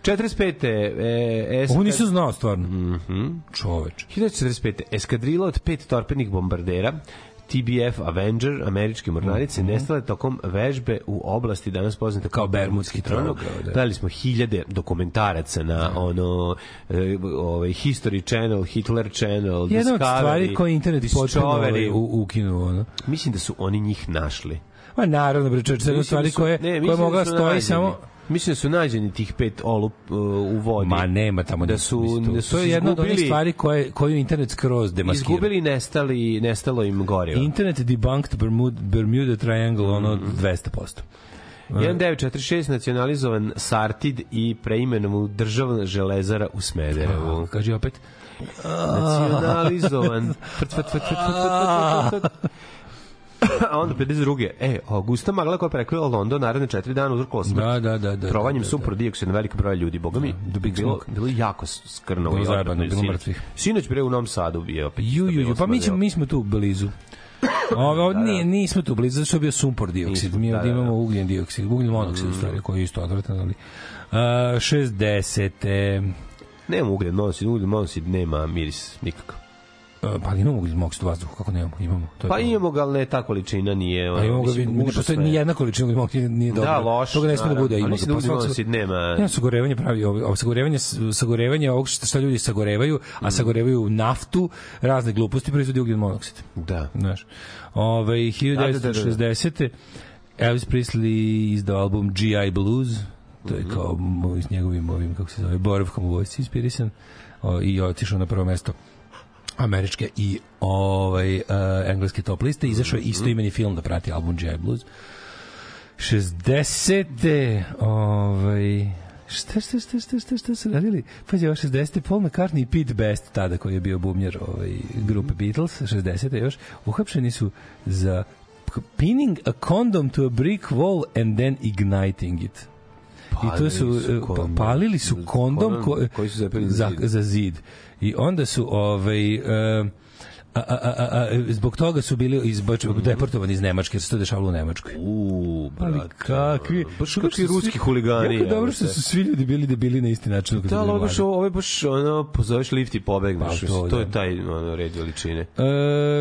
45. E, Ovo nisam znao stvarno. Mhm. Čoveč. 1945. Eskadrila od pet torpednih bombardera TBF Avenger, američke mornarice, Mhm. nestale tokom vežbe u oblasti danas poznate kao, Bermudski tronog. da. Gledali smo hiljade dokumentaraca na ono e, ovaj History Channel, Hitler Channel, Jedna od Discovery, stvari koje je internet potpuno ovaj, u- ukinuo. Ono. Mislim da su oni njih našli. Ma naravno, bre, jedna stvari da su- koje, ne, koje da mogla stoji samo... Mislim da su nađeni tih pet olup uh, u vodi. Ma nema tamo da su, mislim, da su to je jedna od onih stvari koje, koju internet skroz demaskira. Izgubili nestali, nestalo im gorivo. Internet debunked Bermuda, Bermuda Triangle, ono Mhm. 200%. 1946 nacionalizovan Sartid i preimenovan u državna železara u Smederevu. Kaži opet. Nacionalizovan. *laughs* A onda 52. E, Augusta Magla koja je prekrila London naredne četiri dana uzrokovala smrt. Da, da, da. da Trovanjem da, da, sumpor dioksida na veliko broja ljudi. Boga mi, The Big bilo, bilo jako skrnavo. Bilo i zajebano, odvratno bilo mrtvih. Sinoć bre u Novom Sadu je opet. Ju, ju, ju, pa mi, ćemo, mi smo tu blizu. Ove, ovde nije, nismo tu blizu, zato što je bio sumpor dioksid. Mi da, ovdje da, da. imamo ugljen dioksid, ugljen monoksid u stvari, koji je isto odvratan, ali... Uh, 60. Nema ugljen monosid, ugljen monosid nema miris nikakav. Uh, pa imamo ugljen monoksid u vazduhu, kako nemamo? Imamo. To je Pa imamo ga, ali ne ta količina nije... Pa imamo ga, mislim, ne postoji ni jedna količina ugljen monoksid nije dobra. Da, loš. Toga ne sme da bude. Ima ga, da pa monosid nema... Nema sagorevanje pravi ovo, sagorevanje sagorevanje ovog što, što ljudi sagorevaju, a sagorevaju naftu, razne gluposti proizvodi ugljen monoksid. Da. Znaš. Ovaj 1960. Elvis Presley izdao album GI Blues. To je kao mo- s njegovim ovim kako se zove boravkom u vojsci inspirisan o, i otišao na prvo mesto američke i ovaj uh, engleske top liste izašao je isto imeni film da prati album GI Blues 60. ovaj Šta, šta, šta, šta, šta, šta su radili? Pazi, ovo 60. Paul McCartney i Pete Best, tada koji je bio bubnjar ovaj, grupe Beatles, 60. još, uhapšeni su za pinning a condom to a brick wall and then igniting it. I to su, e, pa- kondom. palili su kondom ko, koji su zapeli za za, zid. I onda su ovaj e, a, a, a, a, zbog toga su bili izbač, deportovani iz Nemačke, jer se to dešavalo u Nemačkoj. U, Ali brate. kakvi, Baš kakvi ruski svi- huligani. Jako dobro što su svi ljudi bili debili na isti način. Da, ali ovo baš, ovo je baš ono, pozoveš lift i pobegneš. Pa, to, to, to da. je taj ono, red veličine. E,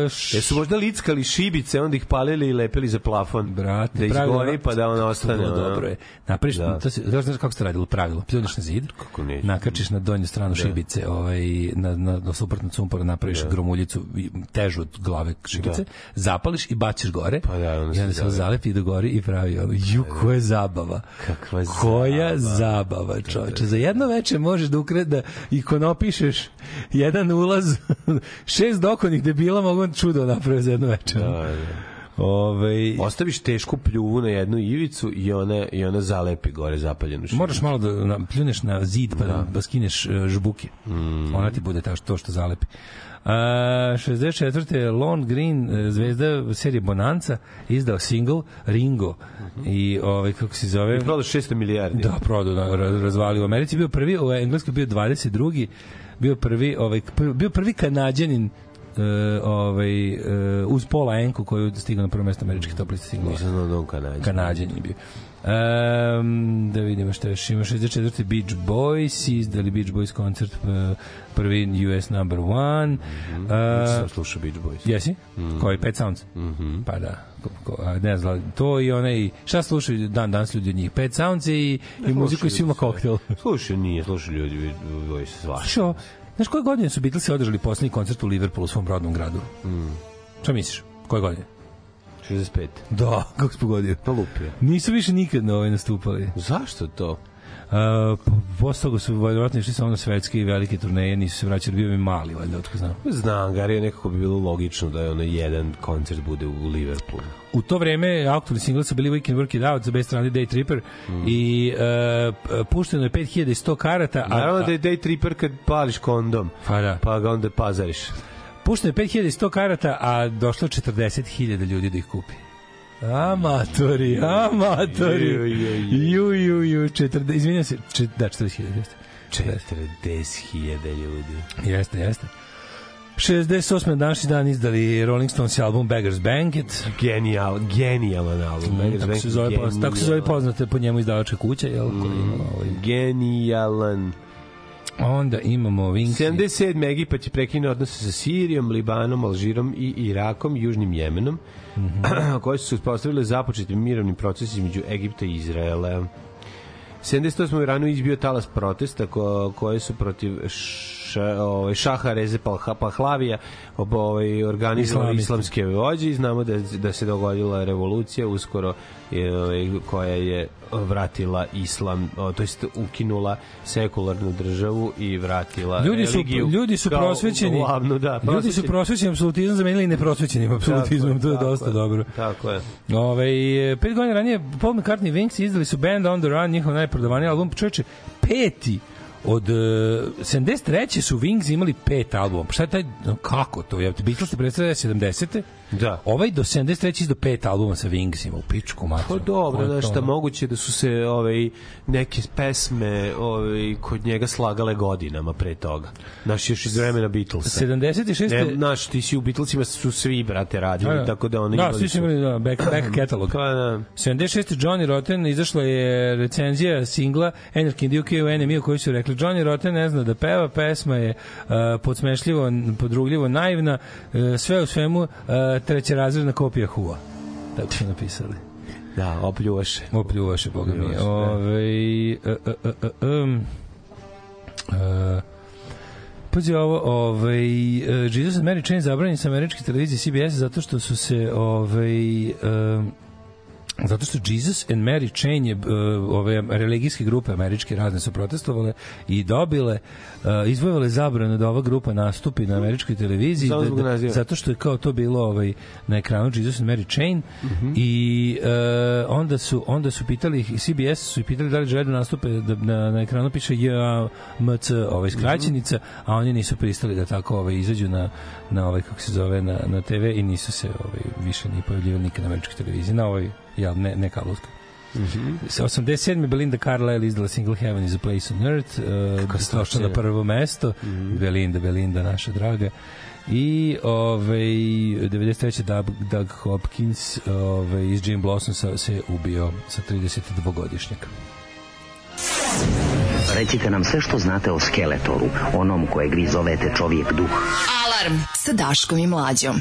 š- Jesu možda lickali šibice, onda ih palili i lepili za plafon. Brate, da pravilo- izgori pa da on ostane. Ono. dobro je. Napraviš, Da. to se, znaš, kako se radilo pravilo? Pljuneš na zid, Kako neću. nakačiš na donju stranu šibice, ovaj, na, na, na suprotnu cumpora napraviš gromuljicu i- težu od glave šibice, zapališ i baciš gore Pa da, onda i se onda se zalepi. zalepi do gori i pravi ono, ju, koja zabava. Kakva Koja zabava. zabava, čoveče. Za jedno veče možeš da ukre, da ikonopišeš jedan ulaz, *laughs* šest dokonih debila mogu čudo napraviti za jedno veče. Da, da. Ovaj, Ostaviš tešku pljuvu na jednu ivicu i ona, i ona zalepi gore zapaljenu šibicu. Moraš malo da pljuneš na zid pa da, da skineš uh, žbuke. Mm. Ona ti bude ta, to što zalepi. Uh, 64. Lon Green, e, zvezda serije Bonanza, izdao single Ringo. I ovaj, kako se zove... I prodao 600 milijardi. Da, prodao, da, ra- razvalio. U Americi bio prvi, u Engleskoj bio 22. Bio prvi, ovaj, bio prvi kanadjanin uh, ovaj, uh, uz Paula Enku koji je stigao na prvo mesto američkih top liste singlova. Nisam znao da on kanadjan. Kanadjan je bio. Um, da vidimo šta još ima 64. Beach Boys izdali Beach Boys koncert uh, prvi US number one Juče uh, sam slušao Beach Boys. jesi? Koji? Pet Sounds? Mhm. Pa da Ko- ko- ne znam, to i onaj šta slušaju dan danas ljudi od njih Pet Sounds i, i muziku i svima koktel Slušaj, nije, slušaj ljudi, Boys svašta. Što? Znaš koje godine su Beatlesi održali poslednji koncert u Liverpoolu u svom rodnom gradu? Mm. Šta misliš? Koje godine? 65. Da, *laughs* kako si pogodio? Pa lupio. Nisu više nikad na ovaj nastupali. Zašto to? Uh, posle toga su verovatno išli samo na svetske i velike turneje, nisu se vraćali, bio mi mali, valjda, otko znam. Znam, Gari, nekako bi bilo logično da je ono jedan koncert bude u Liverpoolu. U to vreme aktualni singli su bili Weekend Work It Out za Best Stranded Day Tripper i uh, pušteno je 5100 karata, a, Naravno da je day tripper kad pališ kondom, pa da, pa ga onda pazariš. Pušteno je 5100 karata, a došlo je 40.000 ljudi da ih kupi. Amatori, amatori. Ju, ju, ju. 40, izvinjam se, čet, da, 40.000, jeste. 40.000 ljudi. Jeste, jeste. 68. današnji dan izdali Rolling Stones album Beggar's Banquet. Genijal, genijalan album. Mm, tako, se zove, poz- tako se zove genijalan. poznate po njemu izdavačka kuća, jel? Mm. Koja ima, ovaj. Genijalan. Onda imamo Wings. 77. Egipat je prekinuo odnose sa Sirijom, Libanom, Alžirom i Irakom Južnim Jemenom, *clears throat* koje su se uspostavile započetim mirovnim procesima između Egipta i Izraela. 78. u Iranu izbio talas protesta ko, koje su protiv ša, ovaj, šaha Reze Palha- Pahlavija ovaj, organizovali islamske vođe i znamo da, da se dogodila revolucija uskoro ovaj, koja je vratila islam, to jest ukinula sekularnu državu i vratila Ljudi su, religiju ljudi su prosvećeni. Glavnu, da, ljudi su prosvećeni. prosvećeni apsolutizmom zamenili neprosvećenim apsolutizmom, to je tako dosta je, dobro. Tako je. Ove, pet godina ranije Paul McCartney i Wings izdali su Band on the Run, njihov najprodavaniji album. Čovječe, peti od uh, 73. su Wings imali pet albuma. Šta je taj, kako to? Ja, Beatles se predstavlja 70. Da. Ovaj do 73. izdao pet albuma sa Wingsima u pičku Pa materinu. dobro, to, šta, moguće da su se ovaj, neke pesme ovaj, kod njega slagale godinama pre toga. Znaš, još iz vremena Beatlesa. 76. Ne, znaš, ti si u Beatlesima su svi, brate, radili, Da, da. tako da oni Da, svi su imali da, back, back *clears throat* catalog. Pa, da. 76. Johnny Rotten izašla je recenzija singla Anarchy in the UK u NME u kojoj su rekli Johnny Rotten ne zna da peva, pesma je uh, podsmešljivo, podrugljivo, naivna, uh, sve u svemu uh, trećerazredna kopija Hua. Tako su napisali. Da, opljuvaše. Opljuvaše, boga mi. Da. Ove, uh, uh, uh, uh, um, uh, Pazi ovo, ovaj, uh, Jesus and Mary Chain zabranjen sa američke televizije CBS zato što su se ovaj, um, Zato što Jesus and Mary Chain je, uh, ove religijske grupe američke razne su protestovale i dobile, uh, izvojevale zabranu da ova grupa nastupi na američkoj televiziji. Da, da, da, zato što je kao to bilo ovaj, na ekranu Jesus and Mary Chain uh -huh. i uh, onda, su, onda su pitali, CBS su i pitali da li žele da nastupe, da na, na ekranu piše JMC, ovaj skraćenica, uh -huh. a oni nisu pristali da tako ovaj, izađu na, na ovaj, kako se zove, na, na TV i nisu se ovaj, više ni pojavljivali nikad na američkoj televiziji, na ovaj jel, ne, ne kablovska. Mm -hmm. Sa 87. Belinda Carlisle izdala single Heaven is a Place on Earth, uh, došla na prvo mesto, mm -hmm. Belinda, Belinda, naša draga. I ovaj 93. Doug, Doug Hopkins ovaj, iz Jim Blossom se ubio sa 32-godišnjaka. Recite nam sve što znate o Skeletoru, onom koje grizovete čovjek duh. Alarm sa Daškom i Mlađom.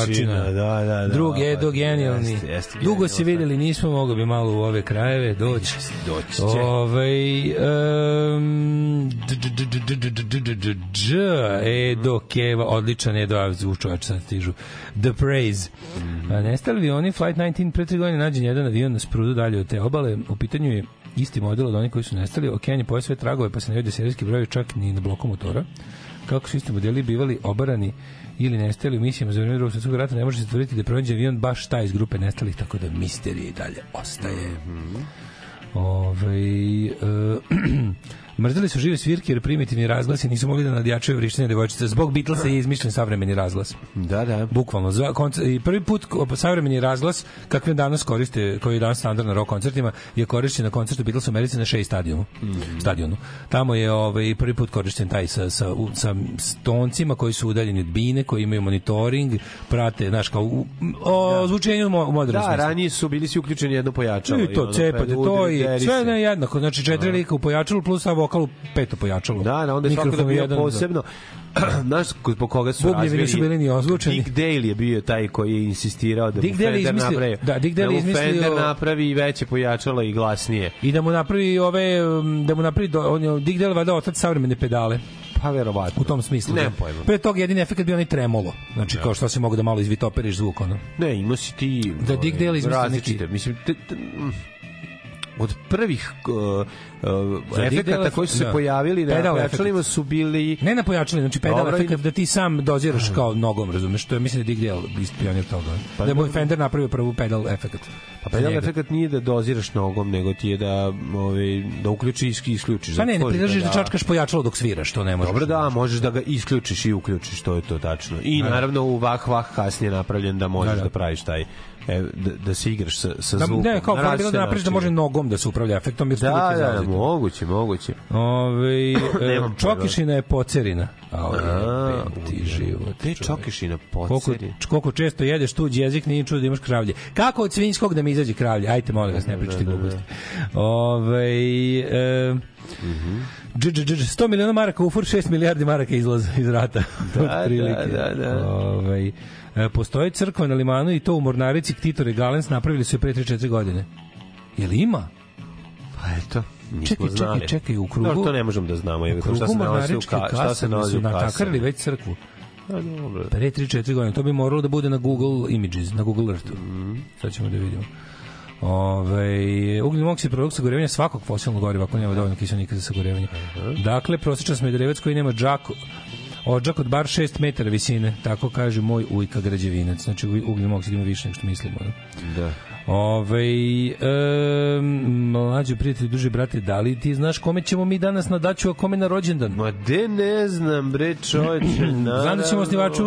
Stvarčina. Da, da, da. Drug Edo, genijalni. jeste, jeste, Dugo se videli, nismo mogli bi malo u ove krajeve doći. Doći će. Ovaj um, Edo Keva, odličan Edo, a u čoveč sad stižu. The Praise. A Nestali avioni Flight 19 pre tri godine nađen jedan avion na sprudu dalje od te obale. U pitanju je isti model od onih koji su nestali. Okean je pojao sve tragove, pa se ne vidi serijski broj čak ni na bloku motora. Kako su isti modeli bivali obarani ili nestali u misijama za vreme drugog svetskog rata, ne može se tvrditi da je pronađen avion baš taj iz grupe nestalih, tako da misterija i dalje ostaje. Ove, e, mrzeli su žive svirke jer primitivni razglasi nisu mogli da nadjačaju vrištenje devojčice. Zbog Beatlesa je izmišljen savremeni razglas. Da, da. Bukvalno. Za koncer, I prvi put savremeni razglas kakve danas koriste, koji je danas standard na rock koncertima, je korišćen na koncertu Beatles u Americi na Shea stadionu. stadionu. Tamo je ovaj, prvi put korišćen taj sa, sa, u- sa stoncima koji su udaljeni od bine, koji imaju monitoring, prate, znaš, kao u, o zvučenju mo, moderno Da, ranije su bili svi uključeni jedno pojačalo. i to cepate, to i sve ne jednako. Znači četiri lika u pojačalu plus sa vokal u peto pojačalo. Da, da, onda je svako da bio jedan, posebno. *clears throat* Znaš po koga su Bubnjevi razvili? nisu bili ni ozvučeni. Dick Dale je bio taj koji je insistirao da Dick mu Fender izmislio- napravi. da, Dick Dale da mu izmislio- Fender napravi i veće pojačalo i glasnije. I da mu napravi ove, um, da mu napravi, on je, Dick Dale valjda otac savremene pedale. Pa verovatno. U tom smislu. Nemam da. pojma. Pre toga jedini efekt bio onaj tremolo. Znači, kao što si mogu da malo izvitoperiš zvuk, ono. Ne, imao si ti... Da, Dick Dale izmislio neki- Mislim, te, te, mm, od prvih uh, uh, efekata koji su se da. pojavili na Pedal pojačalima su bili Ne na pojačali, znači pedal i na- da ti sam doziraš kao nogom, razumeš? To je mislim da Dick Dale isto pionir toga. Pa da je moj. Fender napravio prvu pedal efekt. Pa pedal efekat nije da doziraš nogom, nego ti je da, ovaj, da uključiš i isključiš. Pa ne, ne pridržiš da pedala. čačkaš pojačalo dok sviraš, to ne možeš. Dobro da, možeš da ga isključiš i uključiš, to je to tačno. I naravno u vah vah kasnije napravljen da možeš Da, da, da. praviš taj e, da, da se igraš sa, sa Da, zvukom. ne, kao bilo da napraviš da može nogom da se upravlja efektom, jer Da, da, zauzeti. moguće, moguće. Ove, *laughs* e, čokišina je pocerina. A, A, ti život. Te čokišina Koliko, poceri. koliko često jedeš tuđi jezik, nije čudo da imaš kravlje. Kako od svinjskog da mi izađe kravlje? Ajte, molim vas, ne pričajte gluposti. Ove, e, dž, dž, dž, 100 miliona maraka ufur, 6 milijardi maraka izlaza iz rata. Da, *laughs* da, da, da. Ovaj, e, postoji crkva na limanu i to u Mornarici Ktitore Galens napravili su je pre 3-4 godine. Je li ima? Pa eto, nismo Čekaj, čekaj, znali. čekaj, u krugu- Dobro, to ne možemo da znamo. Je, šta se nalazi u ka, šta se nalazi su u natakarili već crkvu. A, dobro. Pre 3-4 godine. To bi moralo da bude na Google Images, na Google Earthu. Mhm. Sad ćemo da vidimo. Ove, ugljen monoksid produkt sagorevanja svakog fosilnog goriva ako nema dovoljno kiselnika za sagorevanje. Dakle, prosječan smederevac koji nema džak odžak od bar 6 metara visine, tako kaže moj ujka građevinac. Znači, ugljen monoksid ima više nego što mislimo. Da. Ove, e, mlađo prijatelj, duže brate, da li ti znaš kome ćemo mi danas na daću, a kome na rođendan? Ma de ne znam, bre, čoveče, naravno. *clears throat* Znam da ćemo osnivaču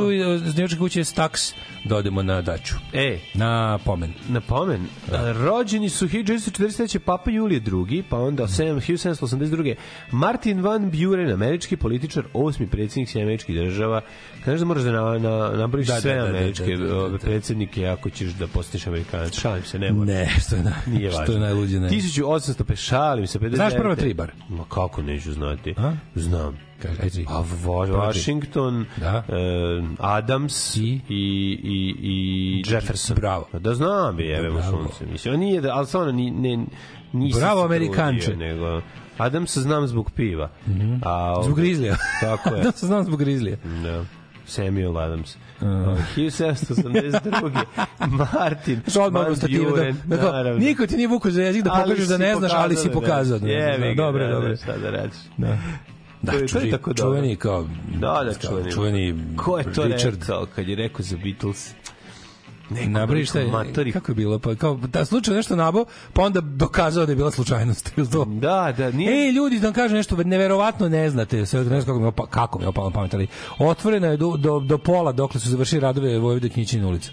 osnivačke kuće Stax da odemo na daću. E, Na pomen. na pomen, da. rođeni su 1943. Papa Julije II, pa onda 7, 1782. Martin Van Buren, američki političar, osmi predsjednik Sjedinjenih američkih država. Kažeš da moraš da na, na, nabraviš Da, da, sve da, da, američke da, da, da, ove, da. predsjednike ako ćeš da postaneš amerikanac. Šalim se, ne moraš. Ne, što je, na, Nije što važno. je najluđe, ne. 1805, šalim se, 59. Znaš prva tri bar? Ma kako neću znati? A? Znam. Kaže, ajde. A Wa- Washington, Da. e, Adams I? i, i, i Jefferson. Bravo. Pa Da znam bi, jebe mu Bravo. sunce. Mislim, on nije, da, ali stvarno ni, ne, nisam Bravo, Amerikanče. Nego, Adams znam zbog piva. A, Mhm. Zbog grizlija. Tako je. *laughs* da se znam zbog grizlija. Da. Samuel Adams. Uh. *laughs* 1782. Martin Što odmah Van da, Buren, da kao, naravno. niko ti nije vukao za jezik da pokažeš da ne znaš, ali si pokazao. da znaš. Jebi ga, Dobro, da, dobro. da, Šta da radiš? Da. Da, To je- to je čuvi, tako dobro. čuveni kao Da, da, čuveni. čuveni Ko je to Richard rekao kad je rekao za Beatles? Neko Nabravi šta je, matori. kako je bilo, pa kao da slučaj nešto nabo, pa onda dokazao da je bila slučajnost. To? Da, da, nije... Ej, ljudi, da vam kažem nešto, neverovatno ne znate, sve ne znam kako mi je opa, kako mi opalo pamet, ali otvorena je do, do, do pola dokle su završili radove Vojvode Knjićine ulica.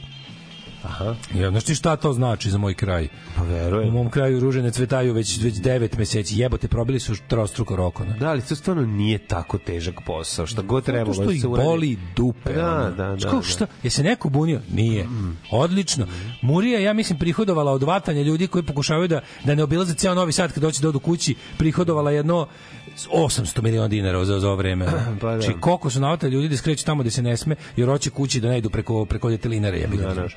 Aha. Ja, znaš ti šta to znači za moj kraj? Pa U verujem. mom kraju ruže ne cvetaju već, već devet meseci. Jebote, probili su trostruko rokona. Da, ali to stvarno nije tako težak posao. Šta god trebalo što da ih se uradi. boli dupe. Da, ono. da, da, kako, da. Šta? Je se neko bunio? Nije. Odlično. Murija, ja mislim, prihodovala od vatanja ljudi koji pokušavaju da, da ne obilaze ceo Novi Sad kad doći da odu kući, prihodovala jedno 800 miliona dinara za, za ovo vreme. *clears throat* Pa da. Znači, koliko su navatali ljudi da skreću tamo da se ne sme, jer hoće kući da ne idu preko, preko detelinare. Ja Da, da.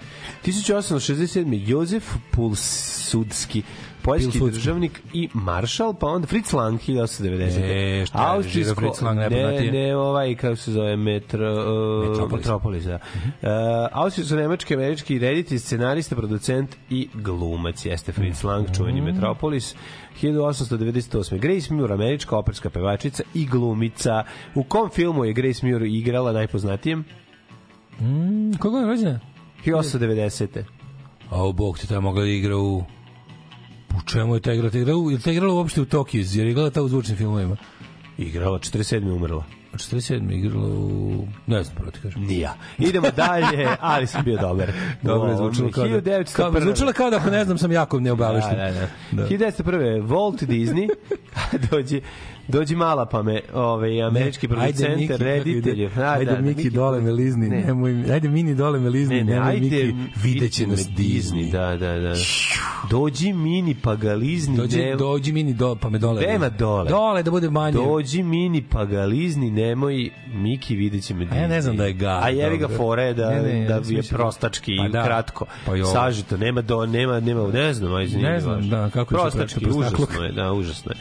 1867. Jozef Pulsudski, poljski državnik i maršal, pa onda Fritz Lang 1890. E, šta je, Fritz Lang, ne, ne, ovaj, kako se zove, metro, uh, Metropolis. Metropolis, da. Uh, Austrijsko-nemački, američki reditelj, scenarista, producent i glumac jeste Fritz Lang, čuveni Metropolis. 1898. Grace Muir, američka operska pevačica i glumica. U kom filmu je Grace Muir igrala najpoznatijem? Koga je rođena? 1890. A u bog ti ta mogla da igra u... U čemu je ta igrala? Ta igrala, u- je li ta igrala uopšte u Tokiju? Jer je igrala ta u zvučnim filmovima? Igrala, 47. umrla. A 47. igrala u... Ne znam, pravo ti kažem. Nija. Idemo dalje, *laughs* ali sam bio dobar. Dobro je U ovom zvučalo kao da, 1901. kao, zvučalo kao da ako ne znam sam jako neobavešten. Da, da, da. Da. 1901. Walt Disney *laughs* dođi dođi mala pa me ovaj američki producent reditelj ide? Ajde, Miki, dole me lizni, Ne. nemoj, ajde Mini dole me lizni, Ne, ne, nemoj ajde, Miki, videće nas Disney. Da, da, da. Dođi mini pa ga lizni. Dođi, ne- dođi Mini do, pa me dole. Nema dole. Dole da bude manje. Dođi mini pa ga lizni, nemoj Miki vidjet će me A ja ne znam da je ga. A jevi ga fore da, Ne, ne, da je da- prostački Pa i da. kratko. Pa. Sažito, nema do, nema, nema, ne znam, ajde, Ne znam, da, kako je prostački, užasno je, da, užasno je.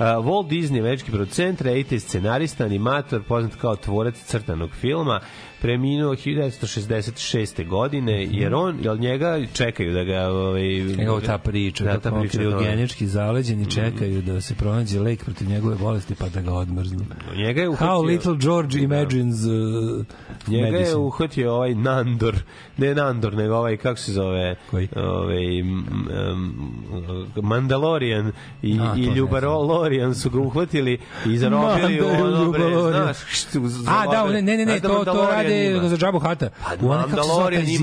Walt Disney, američki producent, reditelj, scenarista, animator, poznat kao tvorac crtanog filma, preminuo 1966. godine, jer on, jel njega čekaju da ga... Ovaj, Evo ta priča, da, da, ta priča, da. kriogenički zaleđeni čekaju da se pronađe lek protiv njegove bolesti pa da ga odmrznu. Njega je uhvatio... How little George imagines uh, Njega je medicine. uhvatio ovaj Nandor, ne Nandor, nego ovaj, kako se zove, Koji? ovaj, m, m, Mandalorian i, A, i Ljubarolorian su ga uhvatili i zarobili ono, bre, znaš, što, A, da, ne, ne, ne, da to, to Mandalorian ima? za džabu hata. Pa, U onaj, kako se zove taj zid?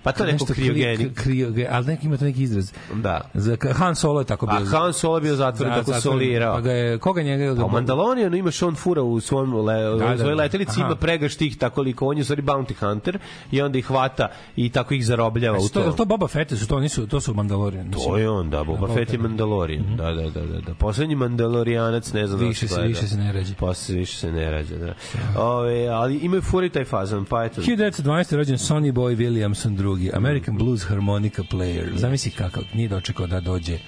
Ima, pa to neko Nešto kri- kriogenik. krioge- ali neki ima to neki izraz. Da. Za, Han Solo je tako bio. A Han Solo je bio zatvoren, tako Zatvoren, solirao. Pa ga je, koga njega? Pa u Mandalorianu imaš on fura u svom le, Da, u da, svojoj da. letelici ima pregaš tih tako liko on je u stvari bounty hunter i onda ih hvata i tako ih zarobljava u To, to. Boba Fett su to nisu to su Mandalorian. To je on, da, Boba Da, Fett je. Mandalorian. Da, da, da, da, da. Poslednji Mandalorijanac, ne znam da Više se- više se ne rađa. Posle više se ne rađa, da. Ove, ali imaju furi taj fazan, pa eto. 1912. rođen Sonny Boy Williamson drugi, American Blues harmonica player. Zamisli kakav, nije dočekao da dođe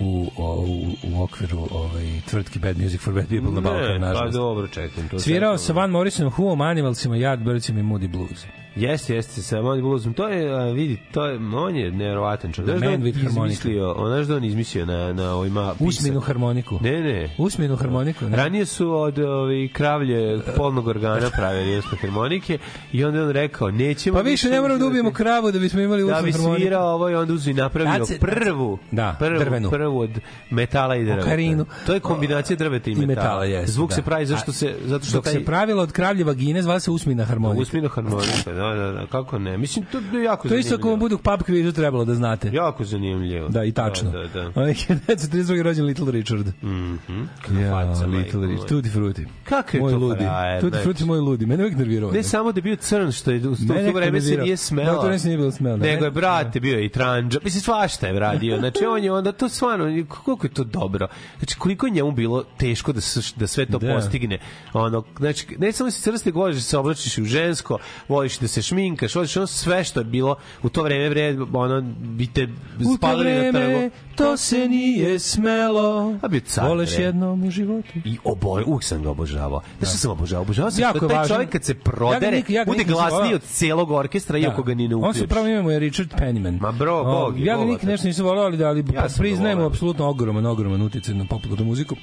u, o, u, u okviru ovaj, tvrtki Bad Music for Bad People na Balkan, Ne, pa nažalost. dobro, čekam. To Svirao sa Van Morrisonom, Who Animalsima, Yardbirdsima i Moody Blues. Jeste, jeste, sa Monty Bluesom. To je, vidi, to je, on je nevjerovatan čovjek. Znaš da on izmislio, on, znaš da on izmislio na, na ovima pisak? Usmenu harmoniku. Ne, ne. Usmenu harmoniku. Ne? Ranije su od ovih kravlje polnog organa pravili usme harmonike i onda on rekao, nećemo... Pa više ne moramo da ubijemo kravu da bismo imali da usmenu bi harmoniku. svirao ovo i onda uzu i napravio se- prvu, Da, prvu, drvenu. prvu od metala i drveta. Okarinu. To je kombinacija drveta i I metala. metala, jeste, Zvuk da. se pravi zašto se, zato što Dok taj... se pravilo od kravlje vagine, zvala se usmina harmonika. Usmino harmonika, da, da, da, kako ne. Mislim, to je jako To je isto ako vam zanimljivo. budu pub kvizu trebalo da znate. Jako zanimljivo. Da, i tačno. Da, da, da. Ovaj 1932. rođen Little Richard. Mhm. Ja, Faca, Little Richard. Tutti frutti. Kakav je moj to ludi. frajer, Tutti znači. frutti moj ludi. Mene uvijek nervirao. Ne samo da je bio crn, što je u to, to vreme se nije smelo. Da, to ne se nije bilo smelo. Nego je, Ne- brate, bio je i tranđa. Mislim, svašta je radio. Znači, on je onda, to stvarno, koliko je to dobro. Znači, koliko je njemu bilo teško da, da sve to Da. postigne. Ono, znači, ne samo si crste voliš da se oblačiš u žensko, voliš da se šminkaš, voliš ono sve što je bilo u to vreme, vreme ono, bi te to spalili na vreme trgu. to se nije smelo. A bio car, Voleš bre. jednom u životu. I obo, uvijek sam ga obožavao. Znaš što sam obožavao? Obožavao sam Jako što taj čovjek kad se Ja ga prodere, ja ga bude glasniji od celog orkestra, iako ga ni ne On uključiš. se pravo ime mu je Richard Penniman. Ma bro, bog Ja ga nikad nešto nisam volao, ali, da, ali Ja priznajemo apsolutno ogroman, ogroman utjecaj na popularnu muziku.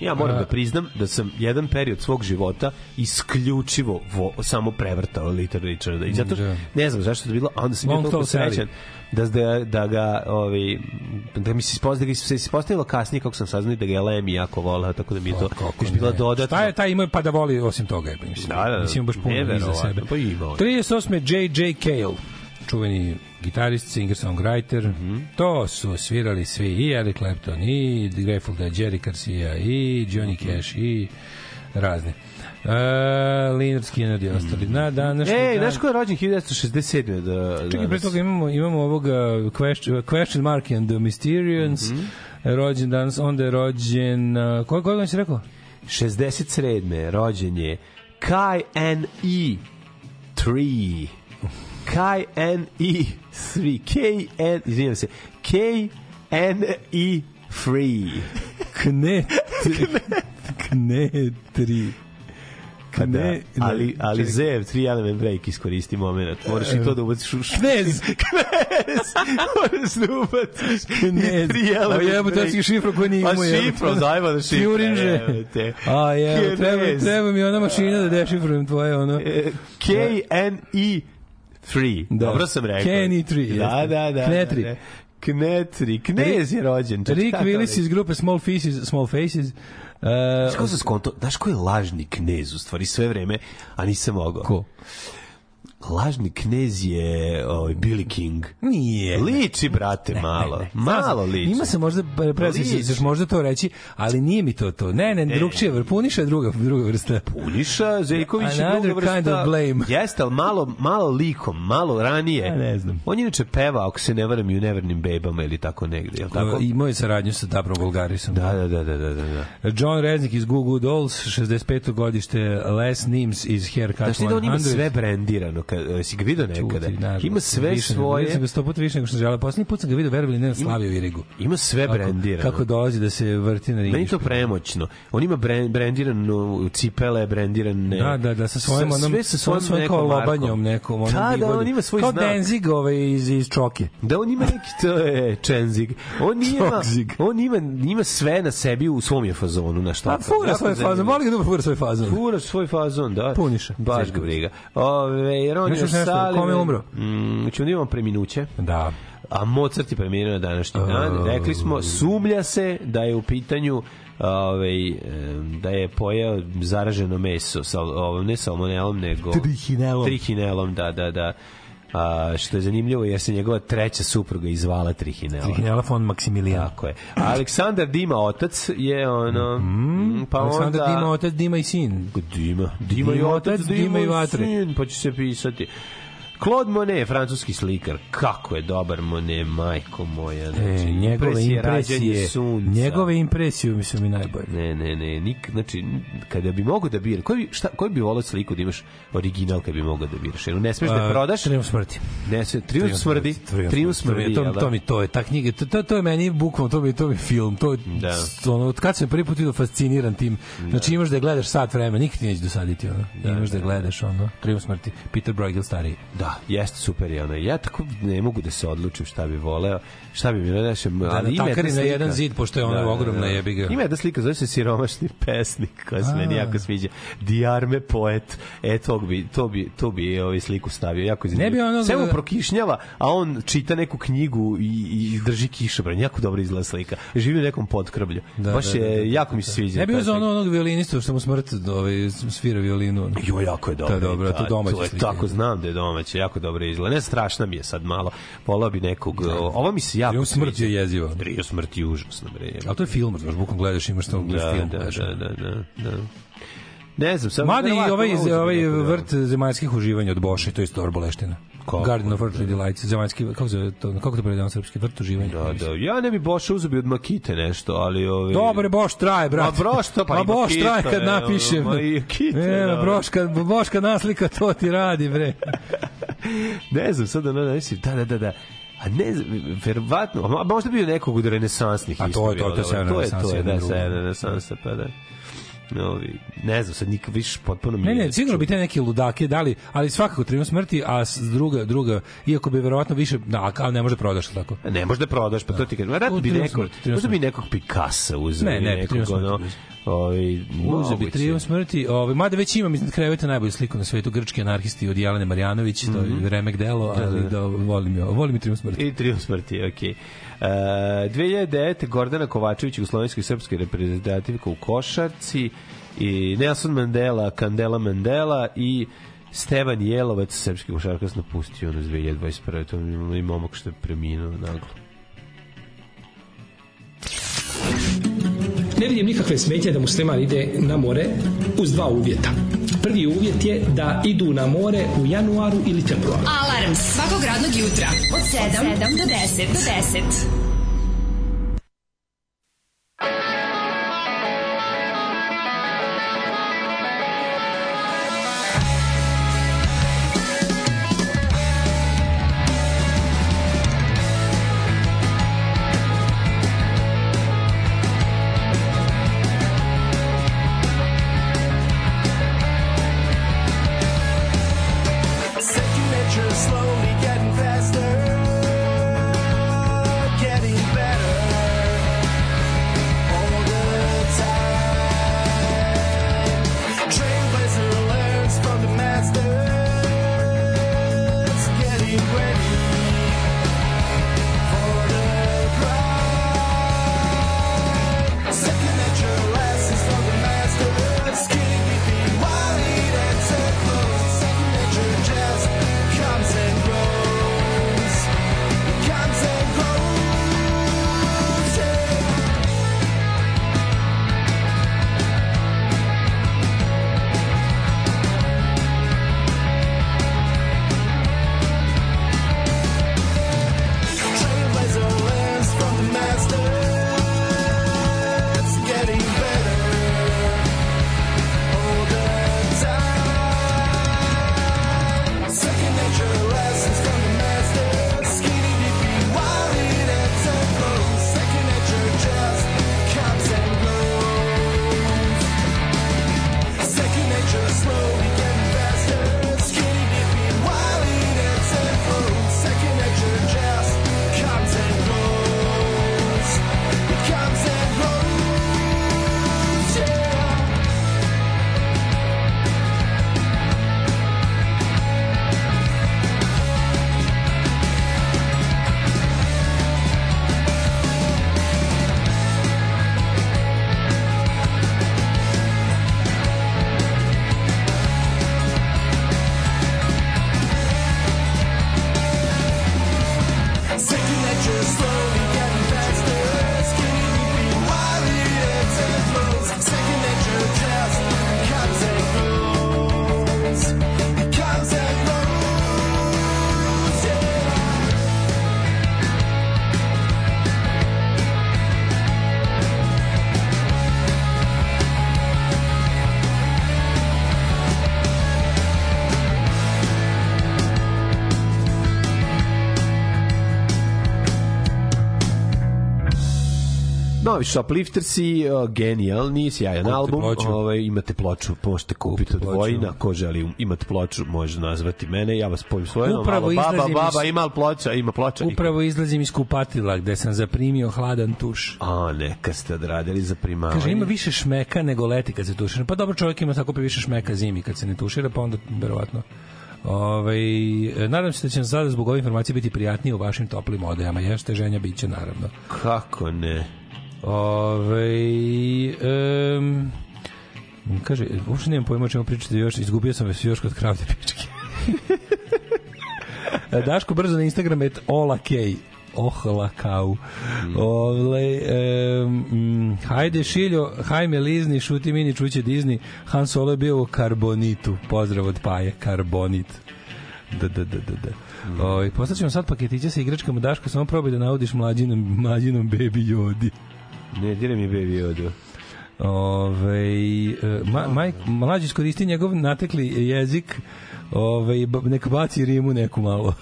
Ja moram da priznam da sam jedan period svog života isključivo vo, samo prevrtao Little Richarda. I zato, Da. ne znam zašto je to bilo, a onda sam bio toliko srećan da, da, da ga, ovaj, da mi se ispostavilo, da se ispostavilo kasnije kako sam saznao i da ga je Lemi jako volao, tako da mi je to Kako još bila dodatno. Šta je taj imao pa da voli osim toga? je, Mislim, Da, da, da. mislim baš puno iza sebe. Pa ima on. 38. J.J. Cale. Čuveni gitarist, singer-songwriter. To su svirali svi, i Eric Clapton, i Grateful Dead, Jerry Garcia, i Johnny Cash, i razni. Uh, Leonard Skinner i ostali. Na današnji Ej, dan... znaš ko je rođen 1967. Da, Čekaj, pre toga imamo, imamo ovoga question, question Mark and the Mysterians, Mhm. rođen danas, onda je rođen, uh, koji godin si rekao? 67. rođen je Kai N.E. 3. Kai N.E. 3. K-N... Izvinjam se. K-N-E. Free. Kne, kne, tri. Pa da, Kne, ali, ali. Zev, tri element break iskoristi moment. Moraš i to da ubaciš u Knez. Knez. Moraš da ubaciš Knez. tri element A jebote, break. ja si šifru koju nije Pa imao, jebote. šifru, zajmo da šifru. Fjurinže. jebote. A je, treba, treba mi ona mašina da dešifrujem tvoje ono. E, K-N-E 3. Da. Dobro sam rekao. K-N-E 3, Da, jeste. da, da. Knetri. da, da. Knetri. Knez je rođen. Čekaj, Rick Willis iz grupe Small Faces, Small Faces. Uh, Znaš ko sam skonto? Znaš ko je lažni knez u stvari sve vreme, a nisam mogao? ko? Lažni knez je ovaj, Billy King. Nije. Liči, brate, malo. Malo liči. Ima se možda preći, možda to reći, ali nije mi to to. Ne, ne, drugčije, vr- Puniša je druga, druga vrsta. Puniša, Zeljković je druga vrsta. kind of blame. Jeste, ali malo, malo likom, malo ranije. Ja ne znam. On je inače peva, ako se ne varam, i u nevernim bebama ili tako negde, jel tako? Imao je saradnju sa Dabrom Bulgarisom. Da, da, da, da, da, da. John Reznik iz Goo Goo Dolls, 65. godište, Les Nims iz Haircut Znaš ti da on ima 100. sve brendirano, kad, si ga vidio nekada? Čuti, nažalost, Ima sve više svoje, Vidio sam ga sto puta više nego što sam želeo. Poslednji put sam ga vidio, verovali ne na Slaviju Irigu. ima sve Kako, brendirano. kako dolazi da se vrti na ringu. Meni to premoćno. On ima brend, brendirano cipele, brendirane... Da, da, da, sa svojim onom, sve sa svojim svojim kao lobanjom nekom, onom Da, da, on ima svoj kao znak. Denzig ovaj iz, iz Čoke. Da on ima neki to je Čenzig. On ima on ima ima sve na sebi u svom je fazonu na što. A fura svoj fazon, voli ga dobro fura svoj fazon. Fura svoj fazon, da. Puniša. Baš ga briga. Ove, jer on Nešto je još nešto, Salivan- kome je umro? Mm, ćemo da preminuće. Da. A Mozart je preminuo na današnji dan. Rekli smo, sumlja se da je u pitanju ovaj, da je pojeo zaraženo meso, sa, ovom, ne salmonelom, nego... Trihinelom. Trihinelom, da, da, da. A, što je zanimljivo, jer se njegova treća supruga izvala Trihinela. Trihinela von Maximilian. Tako je. A Aleksandar Dima otac je ono... mm, pa Aleksandar onda... Dima, otac Dima i sin. Dima. Dima, i Dima otac, otac, Dima, Dima i i vatre. sin, pa će se pisati. Claude Monet, francuski slikar. Kako je dobar Monet, majko moja. Znači, E, njegove impresije, impresije, sunca. njegove impresije mi su mi najbolje. Ne, ne, ne, nik, znači, kada bi mogo da biraš, koji šta, koji bi volao sliku da imaš original kad bi mogao da biraš? Jer ne smeš da prodaš? Trijumf smrti. Ne, se, triumf smrdi, Trijumf triumf smrdi, to, da? to mi to je ta knjiga to, to, to je meni bukvalno to mi to mi film to Da. da. ono od kad sam prvi put vidio fasciniran tim znači imaš da gledaš sat vremena nikad ti neće dosaditi ono da, imaš da, gledaš ono Trijumf smrti Peter Bruegel stariji Da, jeste super je ono. Ja tako ne mogu da se odlučim šta bi voleo, šta bi mi nešto, ali ima natakari jedna na jedan zid, pošto je ono ogromna jebi ga. Ima jedna slika, zove se Siromašni pesnik, koja se meni jako sviđa. Dijarme poet. E, to bi, to bi, to bi ovaj sliku stavio. Jako Ne bi ono- Sve mu prokišnjava, a on čita neku knjigu i, i drži kišobran. Jako dobro izgleda slika. Živi u nekom podkrblju. Da, Baš da, je, da, da, jako mi se sviđa. ne bi slika. ono, onog violinistu što mu smrt ovaj, svira violinu. Jo, jako je dobro. To je dobro, to je slika. tako, znam da je domaće, jako dobro izgleda. Ne, strašna mi je sad malo. Volao bi nekog... Ovo mi se jako Trijumf smrti je jezivo. Trio smrti je užasno, bre. ali to je film znaš bukvalno gledaš imaš to Da, film da, da, da, da, da. Ne znam, sad... Mada i verovatno ovaj, ovaj neko vrt zemaljskih uživanja od Boše, to je isto boleština. Kako? Garden of Earthly Delights, zemaljski, kako, zove to, kako to prevedemo na srpski, vrt uživanja. Da, da. Ja ne bi Boša uzubio od Makite nešto, ali... Ovi... Dobre, Boš traje, brate. Ma Broš to, pa Ma Boš Makita, traje kad napišem. ma i Makita, E, da. Broš kad, Boš kad naslika, to ti radi, bre. *laughs* ne znam, sad ono, ne da, da, da, da. A ne verovatno, a možda bio nekog od renesansnih A to je to, isto to je bilo, Severna to je, renesansa, to je, jedna da, druga. severna renesansa, pa da. Novi, ne znam, sad nikad više potpuno mi Ne, ne, sigurno bi te neke ludake dali, ali svakako Trijumf smrti, a druga, druga, iako bi verovatno više, da, ali ne može prodaš tako. Ne, možda prodaš, pa to ti kažem. Rad bi neko, možda bi nekog Pikasa uzeo. Ne, ne nekog, ono, uzeo. Ovaj, Uze bi. Trijumf smrti, ovaj, mada već imam iznad kreveta najbolju sliku na svetu, grčki anarhisti od Jelene Marjanović, to je remek delo, ali da, volim, ja, volim i Trijumf smrti. I Trijumf smrti, okej. Uh, 2009. Gordana Kovačević, jugoslovenska i srpska reprezentativka u košarci i Nelson Mandela, Kandela Mandela i Stevan Jelovac, srpski košarkaš napustio nas 2021. To je i momak što je preminuo naglo. Ne vidim nikakve smetnje da musliman ide na more uz dva uvjeta. Prvi uvjet je da idu na more u januaru ili februaru. Alarm svakog radnog jutra od 7, do 10. Do 10. Novi Shopliftersi, uh, genijalni, sjajan Kupite album. ploču. Ovaj, imate ploču, možete kupiti od. Vojina. Ko želi imati ploču, može nazvati mene. Ja vas pojim svoje. Upravo malo, baba, baba, iz- ima ploča? Ima ploča. Upravo izlazim iz kupatila gde sam zaprimio hladan tuš. A, neka ste odradili za primavanje. Kaže, ima više šmeka nego leti kad se tušira. Pa dobro, čovjek ima tako pa više šmeka zimi kad se ne tušira, pa onda, verovatno, Ove, nadam se da će nam sada zbog ove informacije biti prijatnije u vašim toplim odajama. Jeste ženja biće, naravno. Kako ne? Ove, um, kaže, uopšte nemam pojma o čemu pričate još, izgubio sam vas još kod kravde pičke. *laughs* Daško brzo na Instagram et olakej ohla kau. Ove, um, hajde šiljo, hajme lizni, šuti mini, čuće Disney. Han Solo je bio u Karbonitu. Pozdrav od Paje, Karbonit. Da, da, da, da, da. Ove, poslaćemo sad paketiće sa igračkama Daško, samo probaj da naudiš mlađinom, mlađinom baby jodi. Ne, dire mi baby odu. Ove, ma, maj, mlađi iskoristi njegov natekli jezik Ove, nek baci rimu neku malo.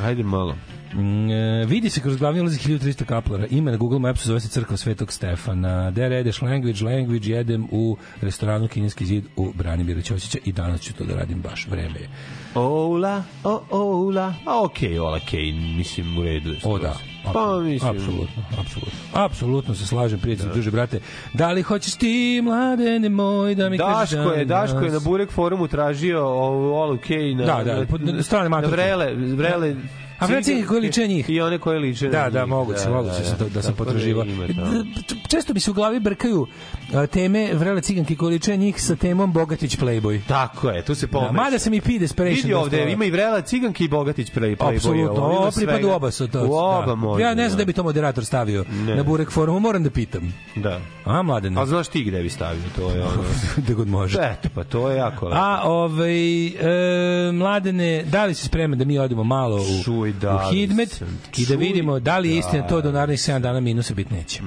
Hajde malo. Mm, e, vidi se kroz glavni ulaz 1300 kaplara. Ima na Google Mapsu zove se crkva Svetog Stefana. There jedeš language, language jedem u restoranu Kineski zid u Branimiru Ćosića i danas ću to da radim baš vreme. je. Ola, o, ola. A okej, okay, Ola Kane, mislim u redu. O da. Pa mislim. Apsolutno, apsolutno. Apsolutno se slažem, prijatelj, da. duže brate. Da li hoćeš ti, mladene moj, da mi kažeš Daško je? Daško je na Burek forumu tražio ovu Ola Kane na, Da, da, na, strane na vrele, vrele A vrele ciganke koje liče njih. I one koje liče na Da, njih. da, moguće, moguće da, da, da sam Tako potraživao. Često mi se u glavi brkaju a, teme vrele ciganke koje liče njih sa temom Bogatić Playboy. Tako je, tu se Da, pomeša. mada sam i P Desperation. Vidi dosta- ovde, ima i vrela ciganke i Bogatić play, playboy. Apsolutno, Ovo pripada u oba su to. U oba da. može. Ja ne znam da bi to moderator stavio Ne. na Burek forumu, moram da pitam. Da. A, mladene? A znaš ti gde bi stavio, to je ono... *laughs* da god može. Eto, pa to je jako lepo. A, ovaj, e, mladene, da li si spreman da mi odemo malo u, Čuj, da u Hidmet i da vidimo da li je da. istina to do narednih 7 dana minusa bit neće.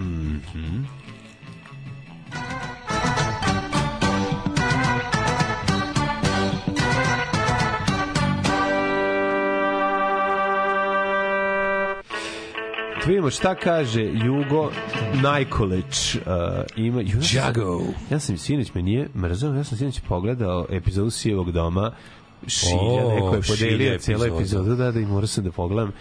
Da vidimo šta kaže Jugo Najkoleć. Uh, ima, ju, ja sam- Jago. Ja sam sinoć, me nije mrzao, ja sam sinoć pogledao epizodu Sijevog doma. Šilja, neko je podelio cijelu epizodu, da, da, i morao sam da pogledam.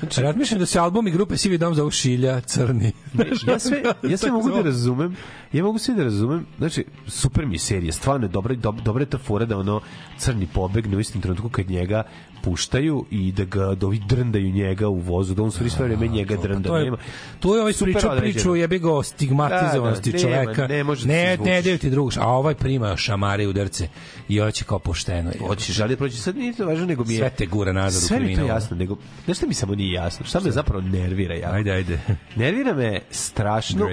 Znači, razmišljam da se albumi grupe Sivi dom zovu Šilja, Crni. *laughs* ja sve, ja sve mogu da razumem, ja mogu sve da razumem, znači, super mi serija, stvarno je dobra, dob, dobra je ta fora da ono crni pobegne u istom trenutku kad njega puštaju i da ga da ovi drndaju njega u vozu, da on sve sve vreme njega drnda. To je, nema. to je ovaj određeno. priču jebi ga o stigmatizovanosti Da, da, nema, čoveka. ne može da ne, izvučeš. ne daju ti drugo, a ovaj prima šamare i udarce i hoće kao pošteno. je. Hoćeš žali da proći, sad nije to važno, nego mi je... Sve te gura nazad u Sve mi je to kriminal. jasno, nego... Šta mi samo nije jasno? Šta me zapravo nervira jako? Ajde, ajde. Nervira me strašno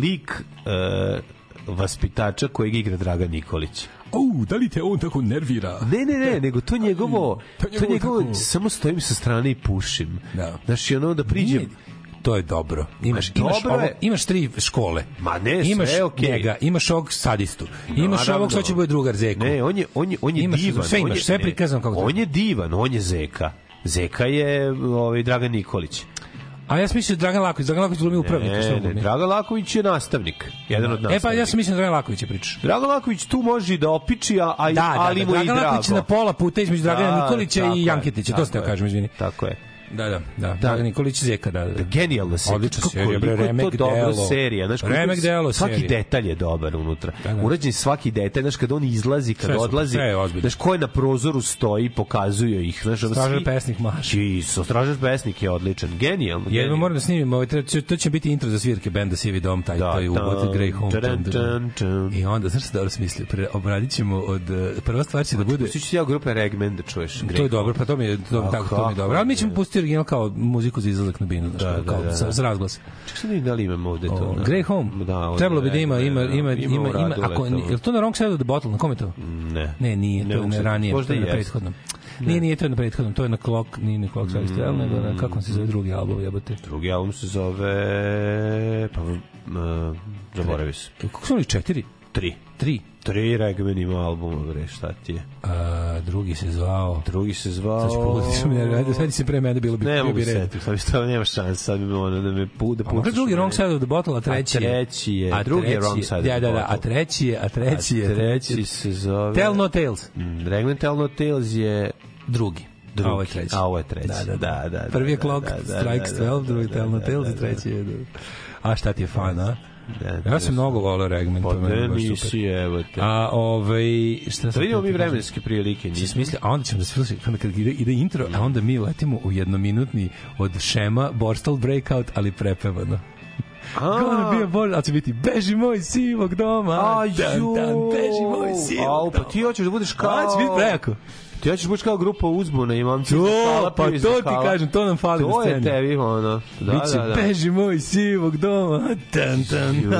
lik uh, vaspitača kojeg igra Dragan Nikolić. Au, da li te on tako nervira? Ne, ne, ne, nego to njegovo, To to njegovo njegovo, tako- samo stojim sa strane i pušim. Da. Znaš, i ono da priđem, Nije, to je dobro. Imaš, Ma, imaš, dobro ovo, imaš tri škole. Ma ne, sve imaš okej. njega, imaš ovog sadistu, imaš Naravno. ovog što će bude drugar Zeku. Ne, on je, on je, on je Imaš, divan. sve on imaš, je- sve prikazano kako On je divan, on je Zeka. Zeka je ovaj, Dragan Nikolić. A ja sam mislio Dragan Laković, Dragan Laković glumi upravnika. šta Ne, ne? Dragan Laković je nastavnik. Jedan od E nastavnika. pa ja sam mislio da Dragan Laković je priča. Dragan Laković tu može da opiči, a, a, Da, da, ali da, mu je i Dragan drago. Laković je na pola puta između Dragana Da, Nikolića i Janketića, to ste je. kažem, izvini. Tako je. Da, da, da. Dragan Nikolić Zeka, da, da. Genijalna serija. Odlična serija, bre, remek to dobra delo. serija. Znaš, Remek delo Svaki serija. detalj je dobar unutra. Da, da. Urađen svaki detalj. Znaš, kad on izlazi, kad Sve odlazi, sve je znaš, ko je na prozoru stoji, pokazuje ih. Znaš, Stražar svi- pesnik maše. Iso, Stražar pesnik je odličan. Genijalno. Jedno moram da snimim, ovaj, treba- to će biti intro za svirke benda Sivi dom, taj, Da, taj tam, Grey Home. tam. tam, tam. I onda, znaš se dobro smislio, pre, obradit ćemo od, eh, prva stvar će da bude, Pustit ću ti ja grupe Regmen da čuješ. to je dobro, pa to mi je, to, tako, to mi je dobro. Ali mi ćemo pustiti original kao muziku za izlazak na binu, znaš, Da, kao, da, da, sa, da. sa razglas. Čekaj sad vidim da li imam ovde to. O, da. Grey Home. Da, ovde Trebalo bi da ima, ima, ima, da. ima, ima, u ako, je li to na Wrong Side of the Bottle, na kome to? Ne. Ne, nije, to je na sad- ranije, možda to je na prethodnom. Nije, nije to na prethodnom, to je na Clock, nije na Clock Side Style, nego na, kako se zove drugi album, jebote. Drugi album se zove... Pa, uh, zaboravio se. Kako su oni četiri? Tri. Tri. Tri Regmen ima albuma, bre, šta ti je? A, drugi se zvao... Drugi se zvao... Sad ću pogledati što mi sad se pre mene bilo bi, Ne mogu bi se setiti, sad stvarno nema šanse, sad mi ono da me pu, da A možda drugi Wrong. Side of the Bottle, a treći je... A treći je, a drugi je Wrong Side of Da, the da, da, a Bottle. treći je, a treći je... A treći se zove... Tell No Tales. Mm, Regmen Tell No Tales je Drugi. drugi. A ovo je treći. A ovo je treći. Da, da, da. da, da, Prvi je da, Clock da, da, Strikes da, 12, da, drugi da, Tell No da, Tales da, i da. treći je... A šta ti je fan, a? Da, Ja sam mnogo volao Regman, Pa to je meni ne nisi, evo te. A ovaj šta Da vidimo mi vremenske prilike. Si nismo. smislio, a onda ćemo da se slušaj, onda kad ide, ide intro, a onda mi letimo u jednominutni od šema Borstal Breakout, ali prepevano. Gonna be a *laughs* bor, a će biti beži moj sivog doma, A, dan, dan, beži moj sivog pa doma. ti hoćeš da budeš kao... A, će biti prejako. Ti hoćeš budeš kao grupa uzbuna i momci To, pa to ti lokala. kažem, to nam fali na To je sceni. tebi, ono. Da, Biće da, da. beži moj sivog doma, tan, tan? Ju,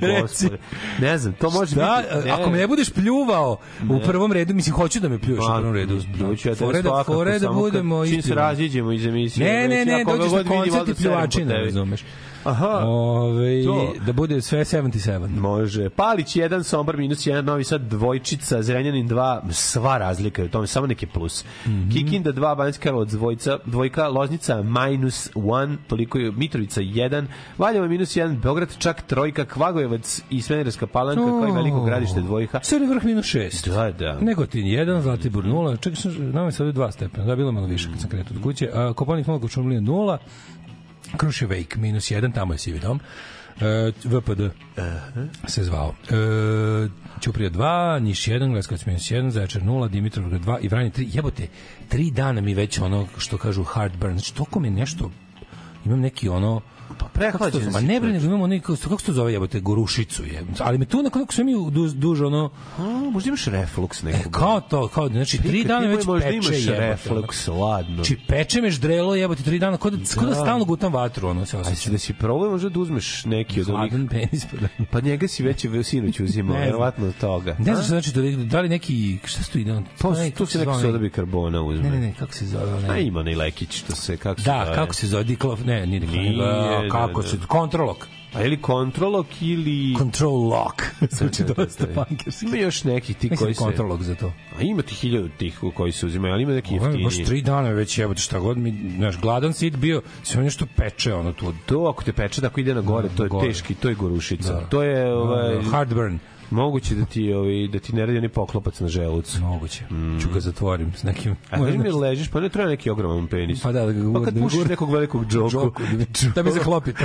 Reci. gospode. Ne znam, to može Da, biti... ako me ne budeš pljuvao u prvom redu, mislim, hoću da me pljuješ u prvom redu. Doću ja tebe da, svakako, fore da budemo Čim se raziđemo iz emisije. Ne, ne, već ne, dođeš na koncert i pljuvačina, razumeš. Aha. Ove, To. da bude sve 77. Može. Palić 1, Sombor minus 1, Novi Sad dvojčica, Zrenjanin 2, sva razlika je u tome, samo neki plus. Mhm. Kikinda 2, Banjska Karlovac dvojca, dvojka, Loznica minus 1, toliko je Mitrovica 1, Valjevo minus 1, Beograd čak trojka, Kvagojevac i Smederska palanka, kao i veliko gradište dvojka. Crni vrh minus 6. Da, da. Negotin 1, Zlatibor 0, čekaj, nama je sad 2 stepena, da, bilo malo više kad sam kretao od kuće. A, Koponik 0, Kočumlija 0, Kruševejk minus 1, tamo je sivi dom. E, VPD se zvao. E, Ćuprija 2, Niš 1, Leskovac minus 1, Zaječar 0, Dimitrovgrad 2 i Vranje 3. Jebote, tri dana mi već ono što kažu heartburn. Znači, toliko mi nešto imam neki ono Pa prehlađen Ma si, ne bre, nego imamo neki kako se to zove jebote gorušicu je. Ali me tu nekako sve mi duž, duž ono A, možda imaš refluks nekog. E, kao to, kao znači tri Prika, dana već možda peče imaš jebote. refluks, ladno. Znači peče me ždrelo jebote tri dana, kod da, kod da Da. stalno gutam vatru, ono se osjeća. da si probao možda da uzmeš neki od onih Hladan penis pa da. Pa njega si već sinoć uzimao, *laughs* Ne verovatno od toga. Ne znam znači da li neki, šta tu ide? on- Pa, onaj, tu kako se neko soda bikarbona uzme. Ne, ne, ne, kako se zove? A onaj? ima onaj lekić što se, kako se Da, kako se zove? Diklov, ne, nije diklov, da, kako da. se, kontrolok. A ili kontrolok ili... Control lock. *laughs* Zvuči Da, da, dosta da. punkerski. Ima još nekih ti koji se... kontrolog za to. A ima ti hiljadu tih koji se uzimaju, ali ima neki Ovo je baš jeftiniji. tri dana već jebote šta god mi, znaš, gladan sit bio, sve nešto peče ono tu. To ako te peče, tako ide na gore, Da, to je gore. teški, to je gorušica. Da. To je ovaj, Heartburn. Moguće da ti, ovaj, da ti ne radi ni poklopac na želucu. Moguće. Ću ga zatvorim s nekim... A kaži mi ležiš, pa ne treba neki ogroman penis. Pa da, da ga Pa kad pušiš nekog velikog džoku. Džoku, da mi- da mi zaklopi *laughs* to.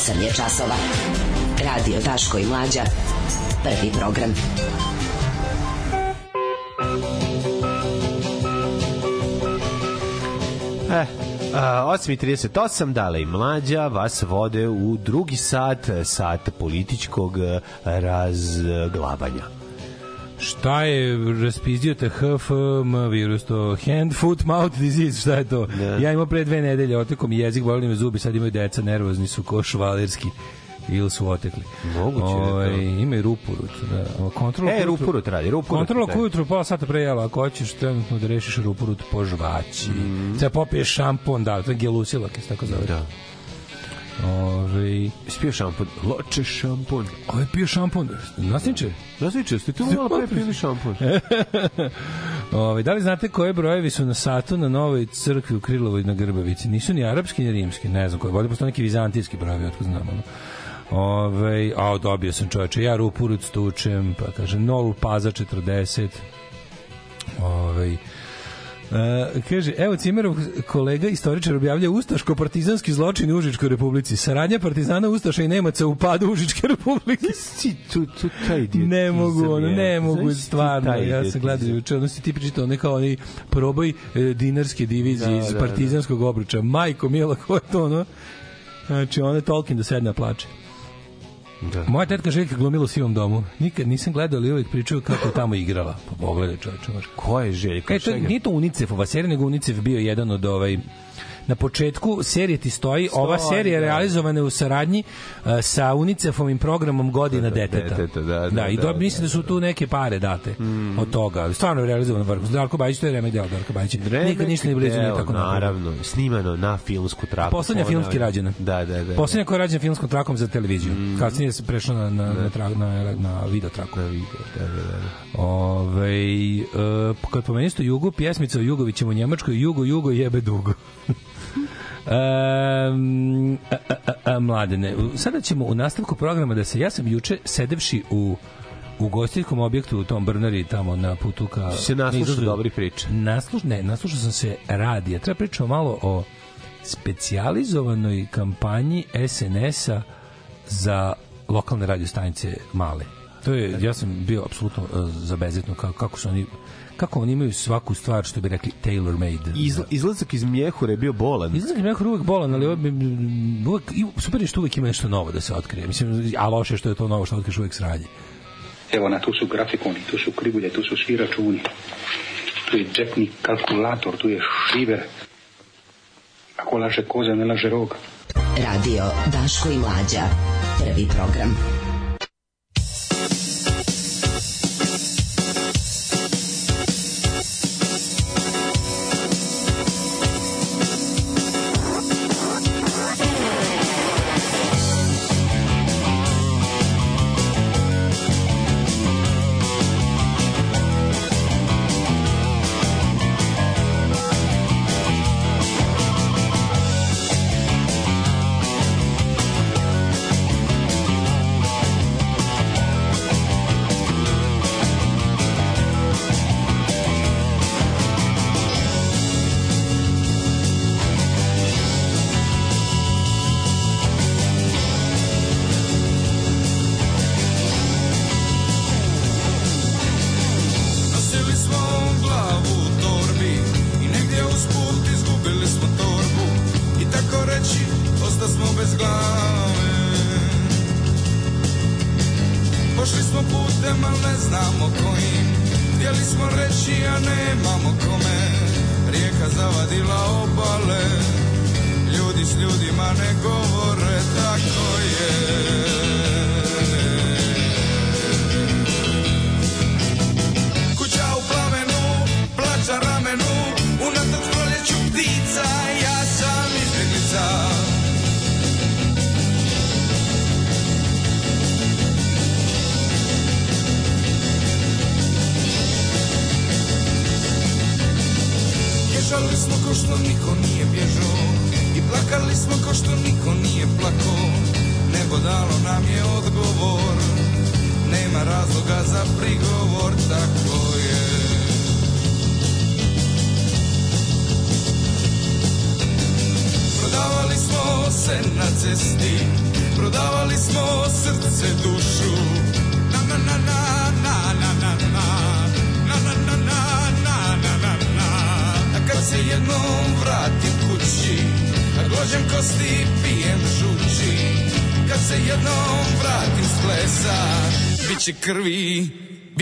8 je časova. Radio Daško i Mlađa. Prvi program. E, a, 8.38, dale i mlađa, vas vode u drugi sat, sat političkog e, razglabanja. Šta je raspizdio te HFM virus, to hand, foot, mouth disease, šta je to? Ja imao pre dve nedelje, oteko mi jezik, boli me zubi, sad imaju deca, nervozni su ko švalerski ili su otekli. Moguće da je to. Ovaj, ima i rupurut. Da. Kontrola E, rupurut radi, rupurut. Kontrola da. koju jutru pola sata pre jela, ako hoćeš trenutno da rešiš rupurut po žvaći. Mm. Treba popiješ šampon, da, to je gelusilak, tako zove. Da. Ove, Spio šampon. Loče šampon. Ovo je pio šampon. Nasniče? Nasniče, ste tu malo pre pili šampon? *laughs* Ove, da li znate koje brojevi su na satu na novoj crkvi u Krilovoj na Grbavici? Nisu ni arapski ni rimski, ne znam koje. Bolje postoje neki vizantijski brojevi, otko znam. Ono. Ove, a dobio sam čoveče, ja rupurut stučem, pa kaže nol paza 40. Ove, Uh, kaže, evo Cimerov kolega istoričar objavlja Ustaško-partizanski zločin u Užičkoj republici. Saradnja partizana Ustaša i Nemaca u padu Užičke republike. Si tu, tu, taj ne mogu, ono, ne mogu, stvarno. Ja sam gledao juče, ono si ti pričitao, ne kao oni proboj e, dinarske divizije Da, iz da, da. partizanskog obruča. Majko mila, ko je to, ono? Znači, ona je Tolkien do sedna plače. Da. Moja tetka Željka glumila u sivom domu. Nikad nisam gledao, ali uvijek pričaju kako je tamo igrala. Pa pogledaj čovječe. znaš. Ko je Željko? E, to, nije to UNICEF-ova serija, nego UNICEF bio jedan od ovaj na početku serije ti stoji, ova Stoji, serija je da. realizovana u saradnji uh, sa UNICEF-ovim programom Godina deteta. deteta, da, da, i da, do, da. mislim da su tu neke pare date od toga. Stvarno je realizovano vrhu. Darko Bajić, to je remek deo Darko Bajić. Nikad ništa ne blizu nije tako. Naravno, snimano na filmsku traku. Poslednja filmski rađena. Da, da, da. Poslednja koja je rađena filmskom trakom za televiziju. Kasnije se prešlo na, na, na, tra, na, na video traku. Da, video, da, da, da. Ove, e, kad pomenisto Jugu, pjesmica o Jugovićem u Njemačkoj, Jugo, Jugo, jebe dugo. *laughs* Um, a, a, a, a, mladene, sada ćemo u nastavku programa da se, ja sam juče sedevši u u gostiteljskom objektu u tom Brnari tamo na putu ka Se naslušao dobrih priča. Nasluš, ne, naslušao sam se radija. Treba pričamo malo o specijalizovanoj kampanji SNS-a za lokalne radio stanice male. To je, ja sam bio apsolutno uh, zabezetno kako, kako su oni kako oni imaju svaku stvar što bi rekli tailor made. Izla, izlazak iz Mjehure je bio bolan. Izlazak iz Mjehura uvek bolan, ali mm, uvek, i super je što uvek ima nešto novo da se otkrije. Mislim, a loše što je to novo što otkriješ uvek sranje. Evo na, tu su grafikoni, tu su krivulje, tu su svi računi. Tu je džepni kalkulator, tu je šiver. Ako laže koza, ne laže rog. Radio Daško i Mlađa. Prvi program.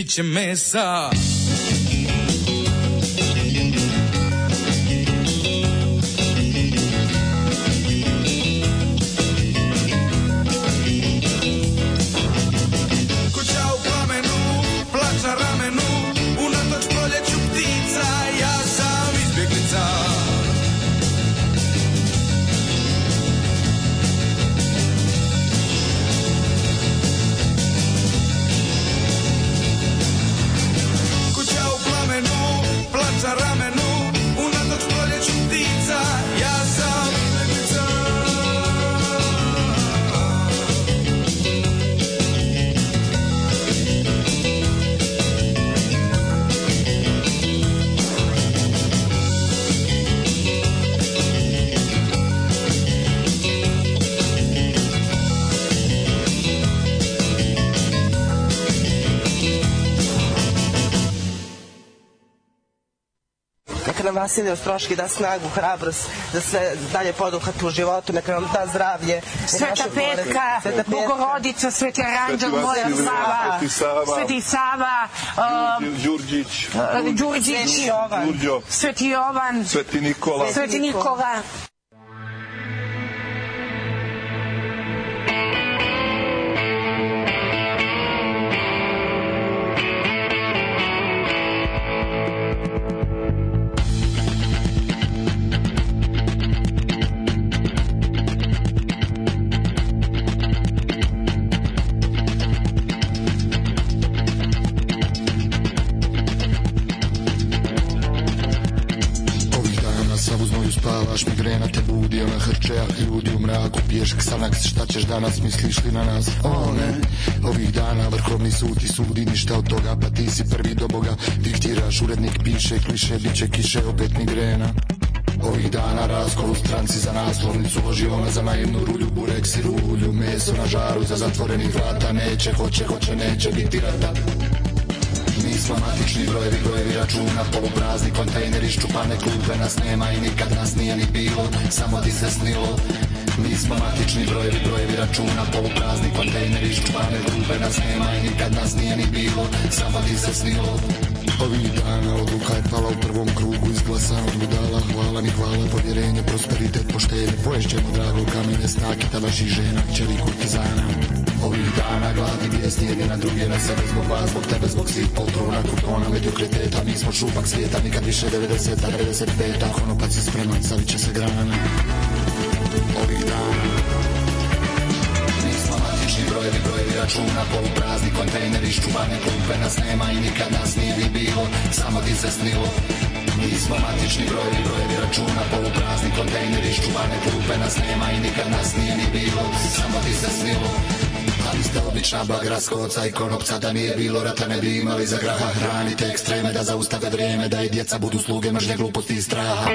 Biće mesa Kuća Vasilij Ostroški da snagu, hrabrost, da sve dalje poduhvat u životu, neka nam da zdravlje. Sveta Petka, Sveta Petka. Bogorodica, Sveti Aranđel, Moja Sava, Sveti Sava, um, Đurđić, Đurđić, Sveti Jovan. Sveti Jovan, Sveti Nikola. Sveti Nikola. Li na nas? O ne, ovih dana vrhovni sud ti sudi, ništa od toga, pa ti si prvi do Boga, diktiraš, urednik piše, kliše, bit će kiše, opet migrena. Ovih dana raskol u stranci za naslovnicu ona za naivnu rulju, burek si rulju Meso na žaru iza zatvorenih vrata Neće, hoće, hoće, neće biti rata Mi smo matični brojevi, brojevi računa Poluprazni kontejneri, ščupane klupe Nas nema i nikad nas nije ni bilo Samo ti se snilo Mi smo matični brojevi, brojevi računa Poluprazni kontejneri, ščupane klupe Nas nema i nikad nas nije ni bilo. Samo ti se snilo. Ovih dana odluka je pala u prvom krugu Izglasan od budala, hvala mi hvala Povjerenje, prosperitet, poštenje. Poješćemo drago kamenje, snakita vaših žena Čeri kurtizana Ovih dana gladni vijesti jedni na druge Na sebe zbog vas, zbog tebe, zbog svih. Poltrona Kupona, mediokriteta, mi smo šupak svijeta Nikad više 90-a, 95-a Konopac je spreman, savit će se grana računa Poluprazni kontejneri, ščuvane klupe Nas nema i nikad nas nije ni bilo Samo ti se snilo. Mi smo matični brojevi, brojevi računa Poluprazni kontejneri, ščuvane klupe Nas nema i nikad nas nije ni bilo Samo ti se snilo. Ali ste obična bagra skoca i konopca Da nije bilo rata ne bi imali za graha Hranite ekstreme da zaustave vrijeme Da i djeca budu sluge mržnje gluposti i straha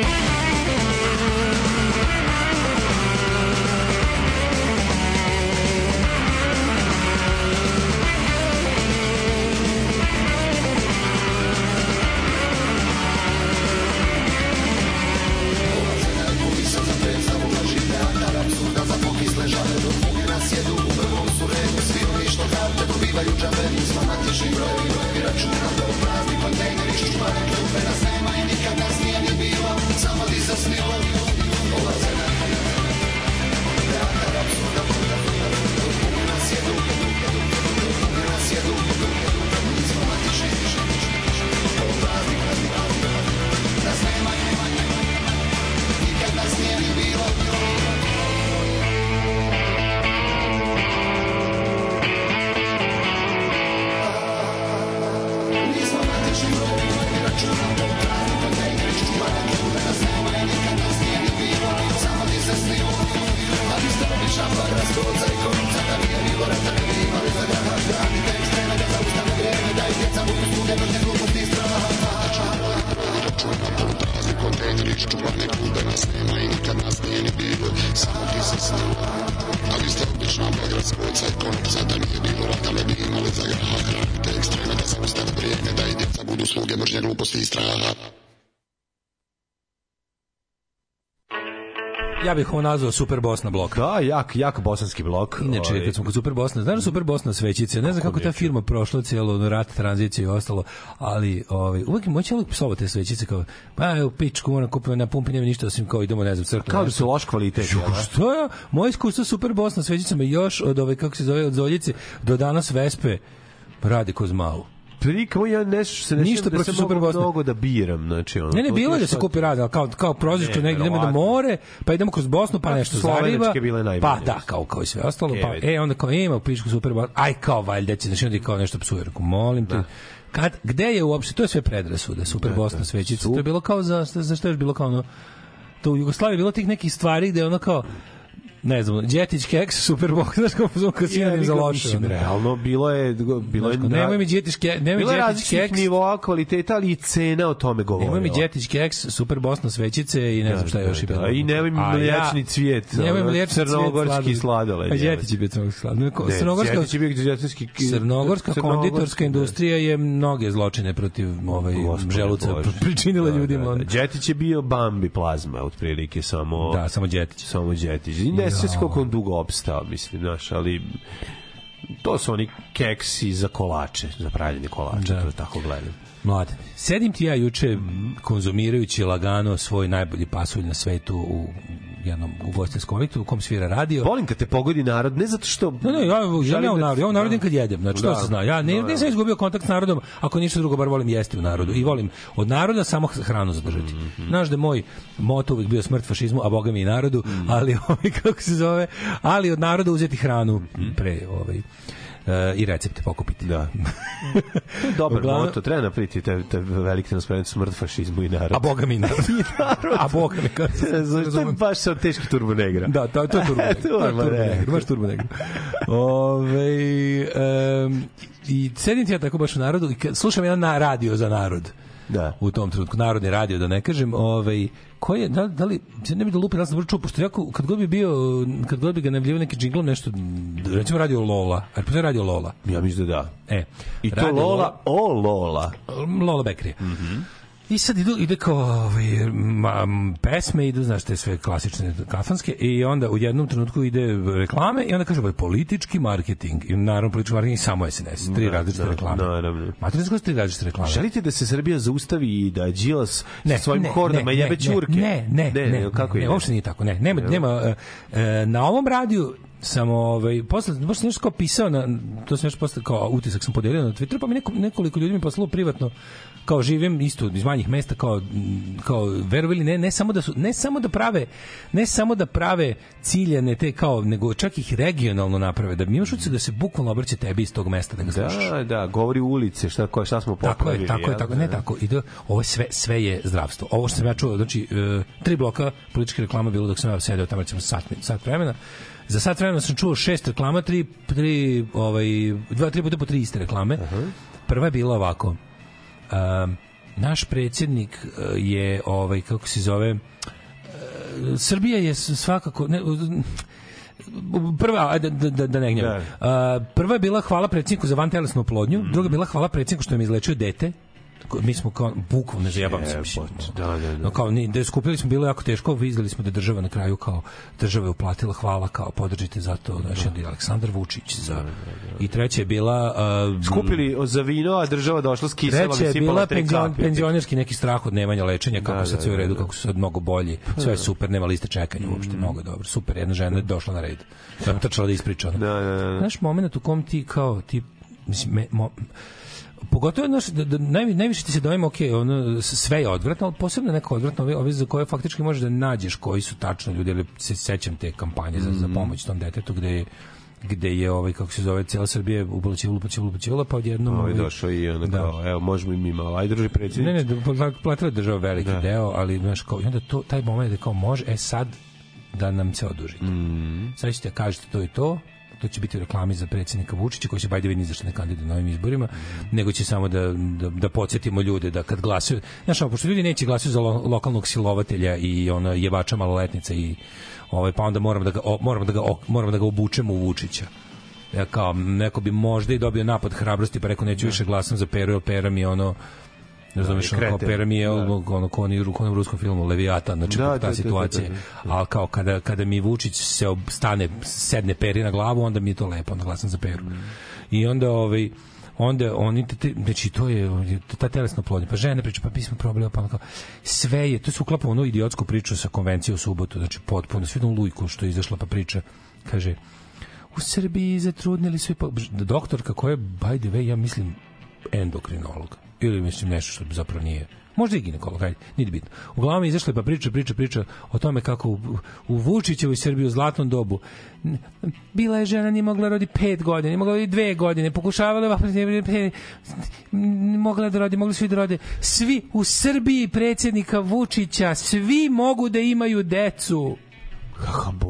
Ja bih ovo nazvao Super Bosna blok. Da, jak, jak bosanski blok. Inače, Ovaj, kad smo kod Super Bosna, znaš da Super Bosna svećice, ne znam kako ta firma prošla cijelo rat, tranziciju i ostalo, ali ovaj, uvijek moći uvijek psovati te svećice kao, pa evo pičku, moram kupiti na pumpi, nema ništa osim kao idemo, ne znam, crkvu. Kao da su loš kvalitet. Što je? Moje iskustvo Super Bosna svećicama još od ove, kako se zove, od Zoljice do danas Vespe radi ko zmalu. Prikamo ja nešto se ne Ništa da protiv Superbosne. mnogo da biram, znači ono. Ne, ne, bilo je da se kupi rad, ali kao, kao prozičko Ne, negdje idemo na more, pa idemo kroz Bosnu, pa nešto zariba. Pa da, kao, kao i sve ostalo. Pa, e, onda kao ima u pičku super Bosnu, aj kao valjda će, znači onda kao nešto psuje, molim te. Kad, gde je uopšte, to je sve predrasuda, super Bosna svećica, to je bilo kao za, za što je bilo kao ono, to u Jugoslaviji bilo tih nekih stvari gde ono kao, ne znam, Đetić keks, super bok, *laughs* znaš kao kao sinonim za loše. Mislim, realno, bilo je... Bilo je Znaš, Nemoj mi Đetić keks, nemoj bilo je Đetić različitih keks. nivoa kvaliteta, ali i cena o tome govorila. Nemoj mi Đetić keks, super Bosna svećice i ne znam šta je još i bilo. da. I nemoj mi A ja- mliječni cvijet, Nemoj mliječni cvijet crnogorski sladoled, A. Đetić je bio crnogorski sladoled. Ne, Crnogorska, Đetić je bio đetinski- Crnogorska crnogorski, konditorska da. industrija je mnoge zločine protiv ovaj želuca pričinila Da, ljudima. da, da. Đetić je bio Bambi plazma, otprilike samo... Da, samo Đetić. Samo Đetić. I ne Ja. Se koliko on dugo opstao, mislim, znaš, ali to su oni keksi za kolače, za pravljanje kolača, Da. to tako gledam. Mladen, sedim ti ja juče konzumirajući lagano svoj najbolji pasulj na svetu u jednom ugostiteljskom objektu u kom svira radio. Volim kad te pogodi narod, ne zato što... Ne, ne, ja, ja Želim ne u da- narodu, ja u narodu da. kad jedem, znači Da. to se zna. Ja ne, Da, nisam da. izgubio kontakt s narodom, ako ništa drugo, bar volim jesti u narodu. I volim od naroda samo hranu zadržati. Mhm. Znaš da moj moto uvijek bio smrt fašizmu, a boga mi i narodu, Mhm. ali *laughs* ovaj, kako se zove, ali od naroda uzeti hranu Mhm. pre ovaj, i recepte pokupiti. Da. *laughs* Dobar Uglavnom- moto, treba napriti te, te velike transparent smrt fašizmu i narod. A boga mi *laughs* i narod. a boga mi se *laughs* Znaš, to je baš sa teški turbo negra. Da, to, to je turbo je Turbo negro, baš turbo negro. Ove, um, I sedim ti ja tako baš u narodu i slušam jedan na radio za narod. Da. U tom trenutku, narodni radio, da ne kažem, ovaj, koji je, da, da li, sad ne bi da lupim, da sam čuo, pošto ja kad god bi bio, kad god bi ga najavljivao neki džinglom, nešto, recimo radio Lola, a postoji radio Lola. Ja mislim da da. E, I to radio Lola, o Lola. Lola Bekrija. Mhm. I sad idu, ide kao ovaj, ma, pesme, idu, znaš, te sve klasične kafanske i onda u jednom trenutku ide reklame i onda kaže ovaj, politički marketing i naravno politički marketing samo SNS, tri Da, različite da, reklame. naravno. Matrice koje su tri različite reklame. Želite da se Srbija zaustavi i da Đilas ne, sa svojim ne, hordama ne, jebe ne, ćurke? Ne, ne, ne, ne, kako ne, ide? uopšte nije tako, ne. Nema, nema, e, e, na ovom radiju sam ovaj posle baš sam nešto pisao na to sam još posle kao utisak sam podelio na Twitteru pa mi neko, nekoliko ljudi mi poslalo privatno kao živim isto iz manjih mesta kao kao verovali ne ne samo da su ne samo da prave ne samo da prave ciljane te kao nego čak ih regionalno naprave da mi imaš utisak da se bukvalno obraća tebi iz tog mesta da ga slušaš. Da, da, govori ulice, šta, ko, šta smo Tako popravili. je, tako je, jel? tako, ne tako. Ide, ovo je sve, sve je zdravstvo. Ovo što sam ja čuo, znači, e, tri bloka političke reklame bilo dok sam ja sedeo tamo recimo sat, sat vremena. Za sat vremena sam čuo šest reklama, tri, tri, ovaj, dva, tri puta po tri iste reklame. Prva je bila ovako. Um, naš predsjednik e, je, ovaj, kako se zove, e, Srbija je svakako... Ne, prva ajde, da da da ne gnjavim. A, prva je bila hvala predsjedniku za vantelesnu oplodnju, druga je bila hvala predsjedniku što je mi izlečio dete. Mi smo kao bukvalno ne zajebam se. mislim. Da, da, da. No kao ni da skupili smo bilo jako teško, izdali smo da država na kraju kao država je uplatila hvala kao podržite za to, znači onda je Aleksandar Vučić za i treća je bila uh, Skupili za vino, a država došla s kiselom Treća je sipala bila penzion, penzionerski neki strah od nemanja lečenja, kako Da, sad da, sve u da, redu, da. kako su sad mnogo bolji. Sve je super, nema liste čekanja uopšte, mnogo je dobro. Super, jedna žena je došla na red. Samo trčala da ispriča. Da, da, da. Znaš, moment u kom ti kao, ti, mislim, me, mo, pogotovo znaš, da, da najvi- najviše ti se dojma, ok, ono, sve je odvratno, ali posebno neko odvratno, ove, ove za koje faktički možeš da nađeš koji su tačno ljudi, ali se sećam te kampanje za, Mhm. za pomoć tom detetu, gde je gde je ovaj kako se zove cela Srbija uplaćivala uplaćivala uplaćivala pa odjednom Ovaj ovaj, došao i ono Da. kao, evo, možemo i mi malo. Ajde, druži predsjednik. Ne, ne, da, pla- platila je država veliki Da. deo, ali znaš kao, i onda to, taj moment da kao može, e sad da nam se odužite. Mm. Sad ćete kažete to i to, to će biti reklami za predsjednika Vučića koji se bajde vidi zašto ne kandiduje na ovim izborima, nego će samo da, da, da podsjetimo ljude da kad glasaju, znaš, ono, pošto ljudi neće glasaju za lo, lokalnog silovatelja i ona jebača maloletnica i ovaj pa onda moram da ga o, moram da ga o, moram da ga obučemo u Vučića. Ja kao neko bi možda i dobio napad hrabrosti pa rekao neću više glasam za Peru, jer Pera mi je ono Razumeš, ono kao kreten. pera mi je ono, ko oni u onom ruskom filmu Leviatan, znači Da, ta da, da, da, situacija. da, Ali kao kada, kada mi Vučić se stane, sedne peri na glavu, onda mi je to lepo, onda glasam za peru. I onda, ovaj, onda oni te, te, znači to je ta telesna oplodnja pa žene pričaju pa mi smo probali pa kao sve je to se uklapa u onu idiotsku priču sa konvencije u subotu znači potpuno sve jednu lujku što je izašla pa priča kaže u Srbiji zatrudnili pa, doktorka koja je by the way ja mislim endokrinolog ili mislim nešto što zapravo nije Možda i ginekolog, ajde, nije bitno. Uglavnom je izašla je pa priča, priča, priča o tome kako u, u Vučićevoj Srbiji u zlatnom dobu bila je žena, nije mogla rodi pet godina, nije mogla rodi dve godine, pokušavala va- mogla da rodi, mogli svi da rode. Svi u Srbiji predsjednika Vučića, svi mogu da imaju decu.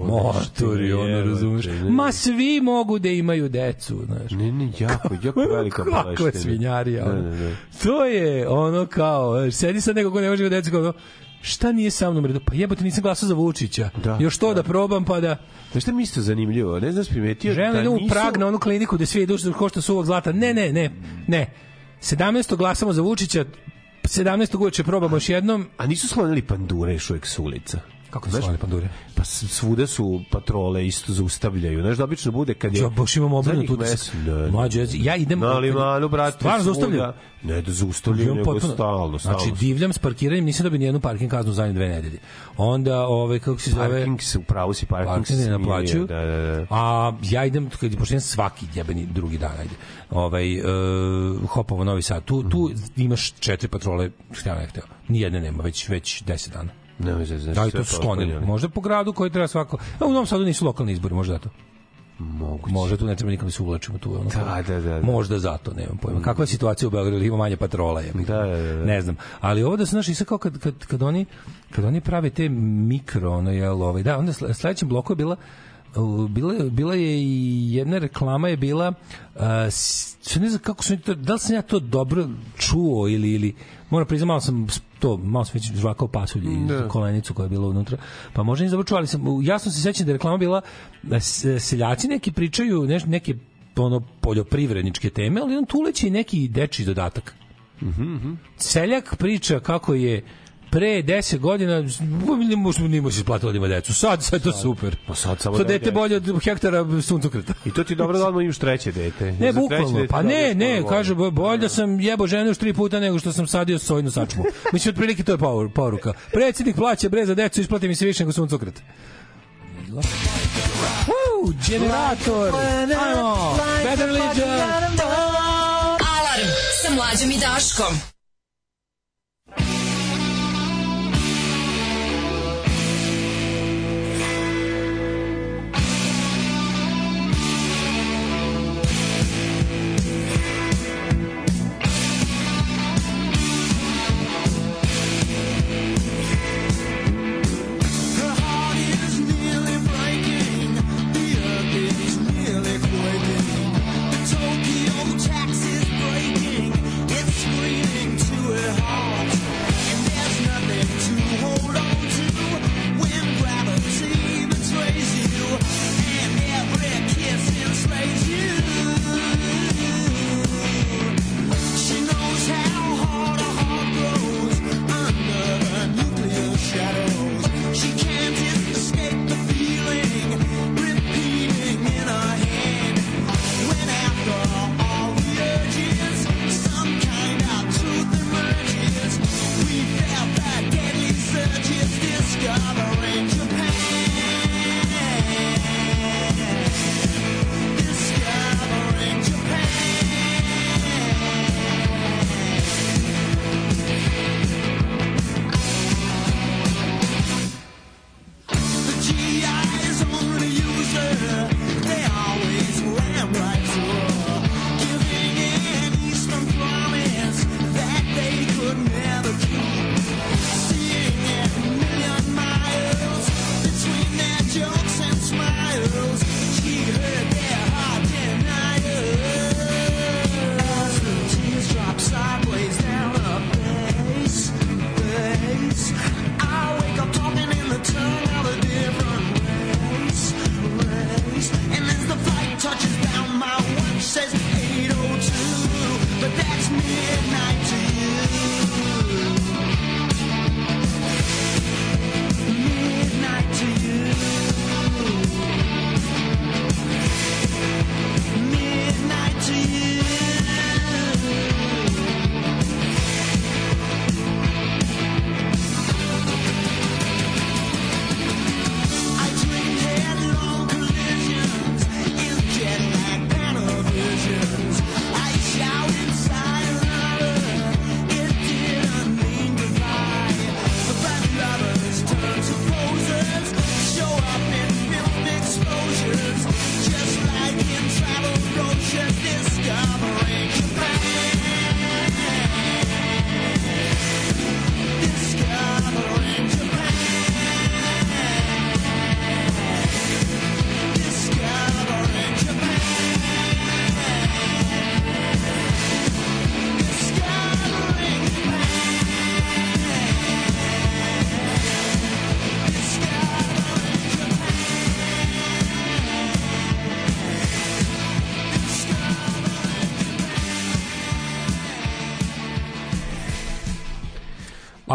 Motori, ono, razumeš? Ma svi mogu da imaju decu, znaš. Ne, ne, jako, jako velika *laughs* Kako je boleština. svinjarija, Da, ono. da, da. To je ono kao, znaš, sedi sad neko ko ne može imati decu, kao šta nije sa mnom redu? Pa jebote, nisam glasao za Vučića. Da, Još to da. probam, pa da... Znaš šta mi isto zanimljivo? Ne znam, si primetio da ide u nisu... Prag na onu kliniku gde svi idu što košta suvog zlata. Ne, ne, ne, ne. 17. glasamo za Vučića, 17. uveče probamo još jednom. A nisu sklonili pandure još uvijek s ulica? Kako Znaš, su pandure? Pa svuda su patrole isto zaustavljaju. Znaš da obično bude kad je... Ja baš imam utisak. mes- Ne, ne. Mlađe, ja- idem- Na limanu, brate, Stvarno zaustavljaju? Ne da zaustavljaju, nego potpuno- stalno, stalno. Znači, divljam s parkiranjem, nisam dobio nijednu parking kaznu u zadnje dve nedelje. Onda, ovaj, kako se zove... Parking se, upravo si parking, Parking se ne naplaćuju. Da, da, da. A ja idem, kad pošto svaki jebeni drugi dan, ajde, ovaj, uh, Hopovo Novi Sad, tu, tu imaš četiri patrole, htio ne htio, nijedne nema, već, već deset dana. Ne, ne, znači, Da, i sve to su sklonili. posklonili. Možda po gradu koji treba svako... A u Novom Sadu nisu lokalni izbori, možda zato. Moguće. Možda tu ne treba nikom da se uvlačimo tu. Ono, Da, da, da, da. Možda zato, nemam pojma. Kakva je situacija u Beogradu? Ima manje patrola, je. Da, da, da, da. Ne znam. Ali ovo da se znaš, i sad kao kad, kad, kad, oni, kad oni prave te mikro, ono, jel, ovaj, da, onda sle- sledećem bloku je bila bila, bila je i jedna reklama je bila uh, ne znam kako to, da li sam ja to dobro čuo ili, ili moram priznati, malo sam to, malo sam već žvakao pasulj i Da. kolenicu koja je bila unutra, pa možda nisam čuo, ali sam, jasno se sećam da je reklama bila s- seljaci neki pričaju neš, neke ono poljoprivredničke teme, ali on tu uleće i neki dečiji dodatak. Seljak priča kako je pre 10 godina ne može ni može isplatiti da ima decu. Sad sad to super. Pa sad samo to da dete bolje od hektara suncokreta. I to ti dobro da imaš treće dete. Ne, bukvalno. dete Pa dobiješ ne, ne, kaže, bo- bolje da sam jebo ženu još tri puta nego što sam sadio sojnu sačmu. Mislim, otprilike to je power- poruka. Predsjednik plaća bre za decu, isplati mi se više nego suncokret. Woo, generator! Ajmo! Better Legion! Alarm sa mlađom i Daškom.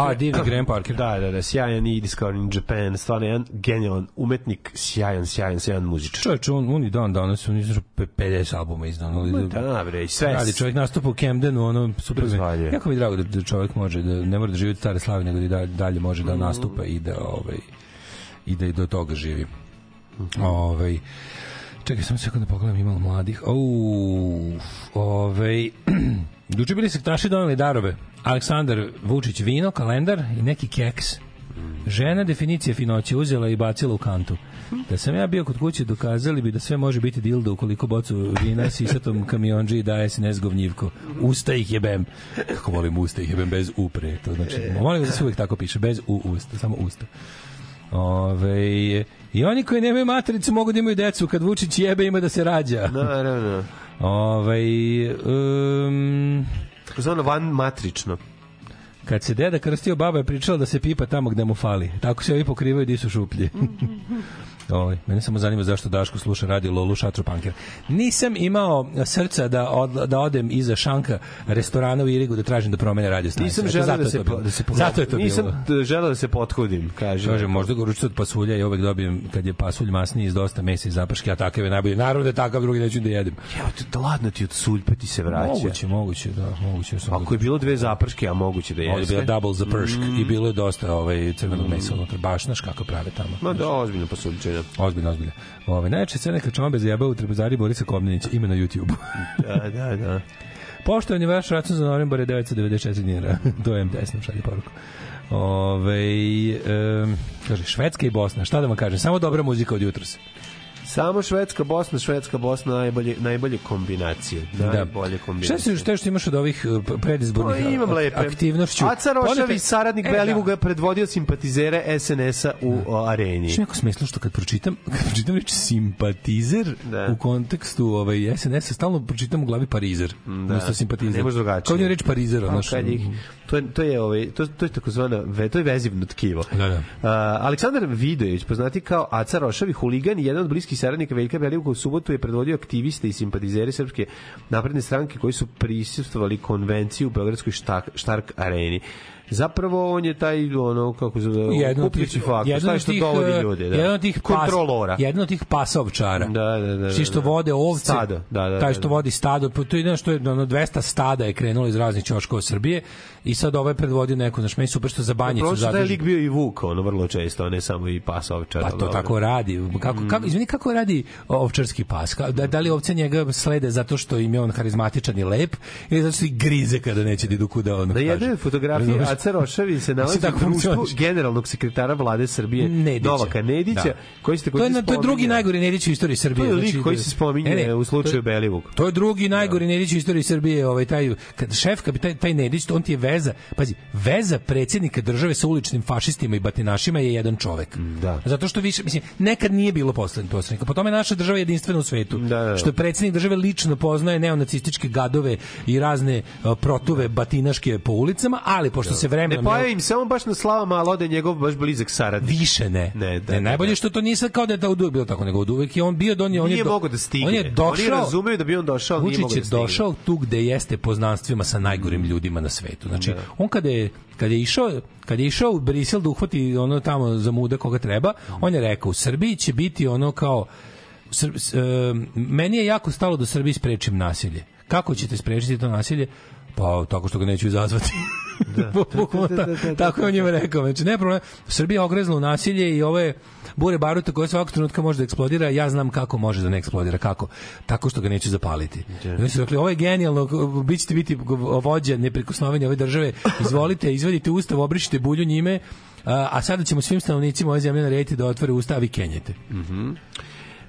A, divni Graham Parker. Da, da, da, sjajan i Discovery in Japan, stvarno jedan genijalan umetnik, sjajan, sjajan, sjajan muzičar. Čovječ, on, on i dan danas, on izdržao 50 albuma izdano. Da, bre, sve- Radi, čovjek nastupa u Camdenu, ono, super. Razvaljuje. Jako mi je drago da, da čovjek može, da ne mora da živi od stare slave, nego da da, dalje može Mm. da nastupa i da, ovaj, i da i do toga živi. Mhm. Ovaj, čekaj, samo sekund da pogledam, imalo mladih. Au, ovaj, *clears throat* Juče bili sektaši doneli darove. Aleksandar Vučić vino, kalendar i neki keks. Žena definicije finoće uzela i bacila u kantu. Da sam ja bio kod kuće, dokazali bi da sve može biti dildo ukoliko bocu vina s isatom kamionđi daje SNS govnjivko. Usta ih jebem. Kako volim usta ih jebem bez upre. To znači, molim da se uvijek tako piše, bez u usta, samo usta. Ove, I oni koji nemaju matericu mogu da imaju decu. Kad Vučić jebe ima da se rađa. Naravno. Ove, um, Zvano van matrično. kad se deda krstio, baba je pričala da se pipa tamo gde mu fali. Tako se ovi pokrivaju di su šuplje. *laughs* Ovaj, mene samo zanima zašto Daško sluša radio Lolu Šatro Panker. Nisam imao srca da, od, da odem iza šanka restorana u Irigu da tražim da promene radio stanicu. Nisam želeo da se, po- da se po- Zato je to Nisam bilo. želeo da se pothudim, kaže. Kaže, možda ga uručite od pasulja i uvek dobijem kad je pasulj masniji iz dosta mesa i zaprške, a takav je najbolji. Naravno da je takav, drugi neću da jedem. Evo, te, da ladno ti od suljpa ti se vraća. Moguće, moguće, da, moguće. Ako je bilo dve zaprške, a moguće da Ovdje je jeste. bila double za pršk Mm. i bilo je dosta ovaj, crvenog mesa unutra. Baš, znaš kako prave tamo. Ma da, ozbiljno pasuljčina. Ozbiljno, ozbiljno. Ove, najveće crne kačombe za jeba u Trebozari Borisa Komnenića, ime na YouTube. *laughs* Da, da, da. Poštovani vaš račun za novembar je 994 dinara. *laughs* to je MTS nam šalje poruku. Ove, um, kaže, Švedska i Bosna, šta da vam kažem, samo dobra muzika od jutros. Samo Švedska, Bosna, Švedska, Bosna, najbolje, najbolje kombinacije. Najbolje kombinacije. Šta se šta što imaš od ovih uh, predizbornih Pa imam lepe. aktivnošću? Aca Rošavi, Ponekad- saradnik E, Belivuga, predvodio simpatizere SNS-a u o, areni. Što jako smislo što kad pročitam, *laughs* kad pročitam reč simpatizer Da. u kontekstu ovaj SNS stalno pročitam u glavi parizer. Da. Umesto simpatizer. Ne može drugačije. Kao je reč parizer, Pa, kad ih, to je to je ovaj to to je takozvana ve, to je vezivno tkivo. Da, da. A, Aleksandar Vidojević, poznati kao Aca Rošavi, huligan i jedan od bliskih saradnika Veljka Belivuka u subotu je predvodio aktiviste i simpatizere srpske napredne stranke koji su prisustvovali konvenciji u Beogradskoj štak, Štark areni. Zapravo on je taj ono kako se zove jedan kupljići faktor, jedan taj od što tih, dovodi eh, ljude, da. jedan od tih pas- kontrolora. jedan od tih pasovčara. Da, da, da, da, Svi što da. vode ovce. Stado, da, da, Taj da, što da. vodi stado, pa to je nešto je ono 200 stada je krenulo iz raznih ćoškova Srbije i sad ovaj predvodio neko, znači meni super što za banjicu Prošlo da je zadrži. lik bio i Vuk, ono vrlo često, a ne samo i pas ovčar. Pa to tako radi. Kako, kako, izvini, kako radi ovčarski pas? Da, da li ovce njega slede zato što im je on harizmatičan i lep ili zato što ih grize kada neće da idu kuda ono jednoj fotografiji Razumeš? Aca Rošavi se nalazi u društvu generalnog sekretara vlade Srbije Nedića. Novaka Nedića, Da. koji ste To je, na- to je drugi najgori Nedić u istoriji Srbije. To je lik Znači, koji se spominje Ne, ne, u slučaju je- Belivuk. To je drugi najgori Nedić u istoriji Srbije, ovaj taj kad šef kad taj taj Nedić, on ti je veza, pazi, veza predsjednika države sa uličnim fašistima i batinašima je jedan čovek. Da. Zato što više, mislim, nekad nije bilo poslednjeg poslanika. Po tome je naša država jedinstvena u svetu. Da, da. Što je predsjednik države lično poznaje neonacističke gadove i razne uh, protuve batinaške po ulicama, ali pošto se Ne vremenom pojavi im se on baš na slava malo da je njegov baš blizak saradnik. Više ne. Ne, da, ne da, najbolje da. što to nije kao da je da uvek bilo tako, nego uvek je on bio donio, on je do- mogao da stigne. On je Oni došao. razumeju da bi on došao, ali nije Vučić mogao je da stigne. došao tu gde jeste poznanstvima sa najgorim ljudima na svetu. Znači, Da. on kada je kad je išao kad je išao u Brisel da uhvati ono tamo za muda koga treba, on je rekao u Srbiji će biti ono kao u Sr- s- e, meni je jako stalo da Srbiji sprečim nasilje. Kako ćete sprečiti to nasilje? Pa tako što ga neću izazvati. *laughs* *laughs* Da, da, da, da, tako je on njima rekao. Znači, ne problem. Srbija ogrezla u nasilje i ove bure baruta koje svakog trenutka može da eksplodira, ja znam kako može da ne eksplodira. Kako? Tako što ga neću zapaliti. I su rekli, ovo je genijalno, bit ćete biti vođa neprikosnovanja ove države, izvolite, izvedite ustav, obrišite bulju njime, a, a sada ćemo svim stanovnicima ove zemlje narediti da otvore usta, a vi kenjete.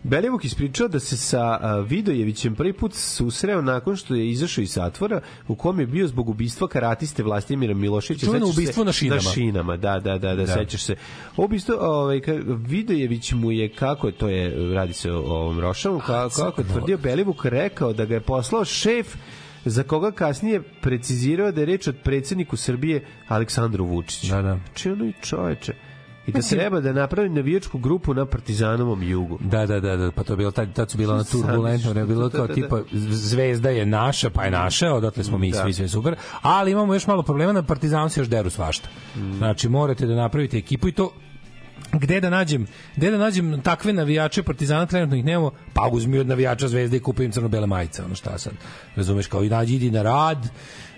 Belivuk ispričao da se sa Vidojevićem prvi put susreo nakon što je izašao iz zatvora u kom je bio zbog ubistva karatiste Vlastimira Miloševića. Čuveno ubistvo na šinama. Na šinama, da, da, da, da, Da. sećaš se. Ubistvo, ovaj, Vidojević mu je, kako to je, radi se o, ovom Rošavu, kako, kako je tvrdio Belivuk, rekao da ga je poslao šef za koga kasnije precizirao da je reč od predsjedniku Srbije Aleksandru Vučiću. Da, da. Znači ono i čoveče. I da treba da napravi navijačku grupu na Partizanovom jugu. Da, da, da, da, pa to je bilo tad, tad su bila ona turbulentno, ne bilo Da, kao da, da. tipa zvezda je naša, pa je naša, odatle smo mi Da. svi sve super, ali imamo još malo problema na Partizanu se još deru svašta. Mm. Znači morate da napravite ekipu i to gde da nađem gde da nađem takve navijače Partizana trenutno ih nemamo pa uzmi od navijača Zvezde i kupi im crno-bele majice ono šta sad razumeš kao i nađi idi na rad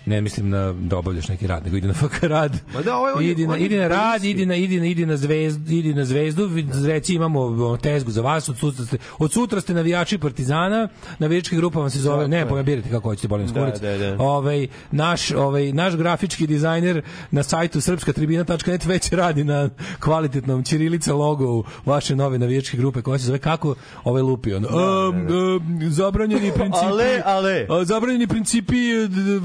ne mislim na da obavljaš neki rad, nego idi na *laughs* FK rad. Ma da, je- idi na idi na rad, idi na idi na idi na zvezdu, idi na zvezdu, reci imamo tezgu za vas, od sutra ste od sutra ste navijači Partizana, navijačka grupa vam se zove, ne, birate kako hoćete, bolim Da, skuric. da, da. Ovaj naš ovaj naš grafički dizajner na sajtu srpskatribina.net već radi na kvalitetnom ćirilica logo vaše nove navijačke grupe koja se zove kako ovaj lupi on. Um, um, zabranjeni *laughs* principi. Ale, ale. Zabranjeni principi d-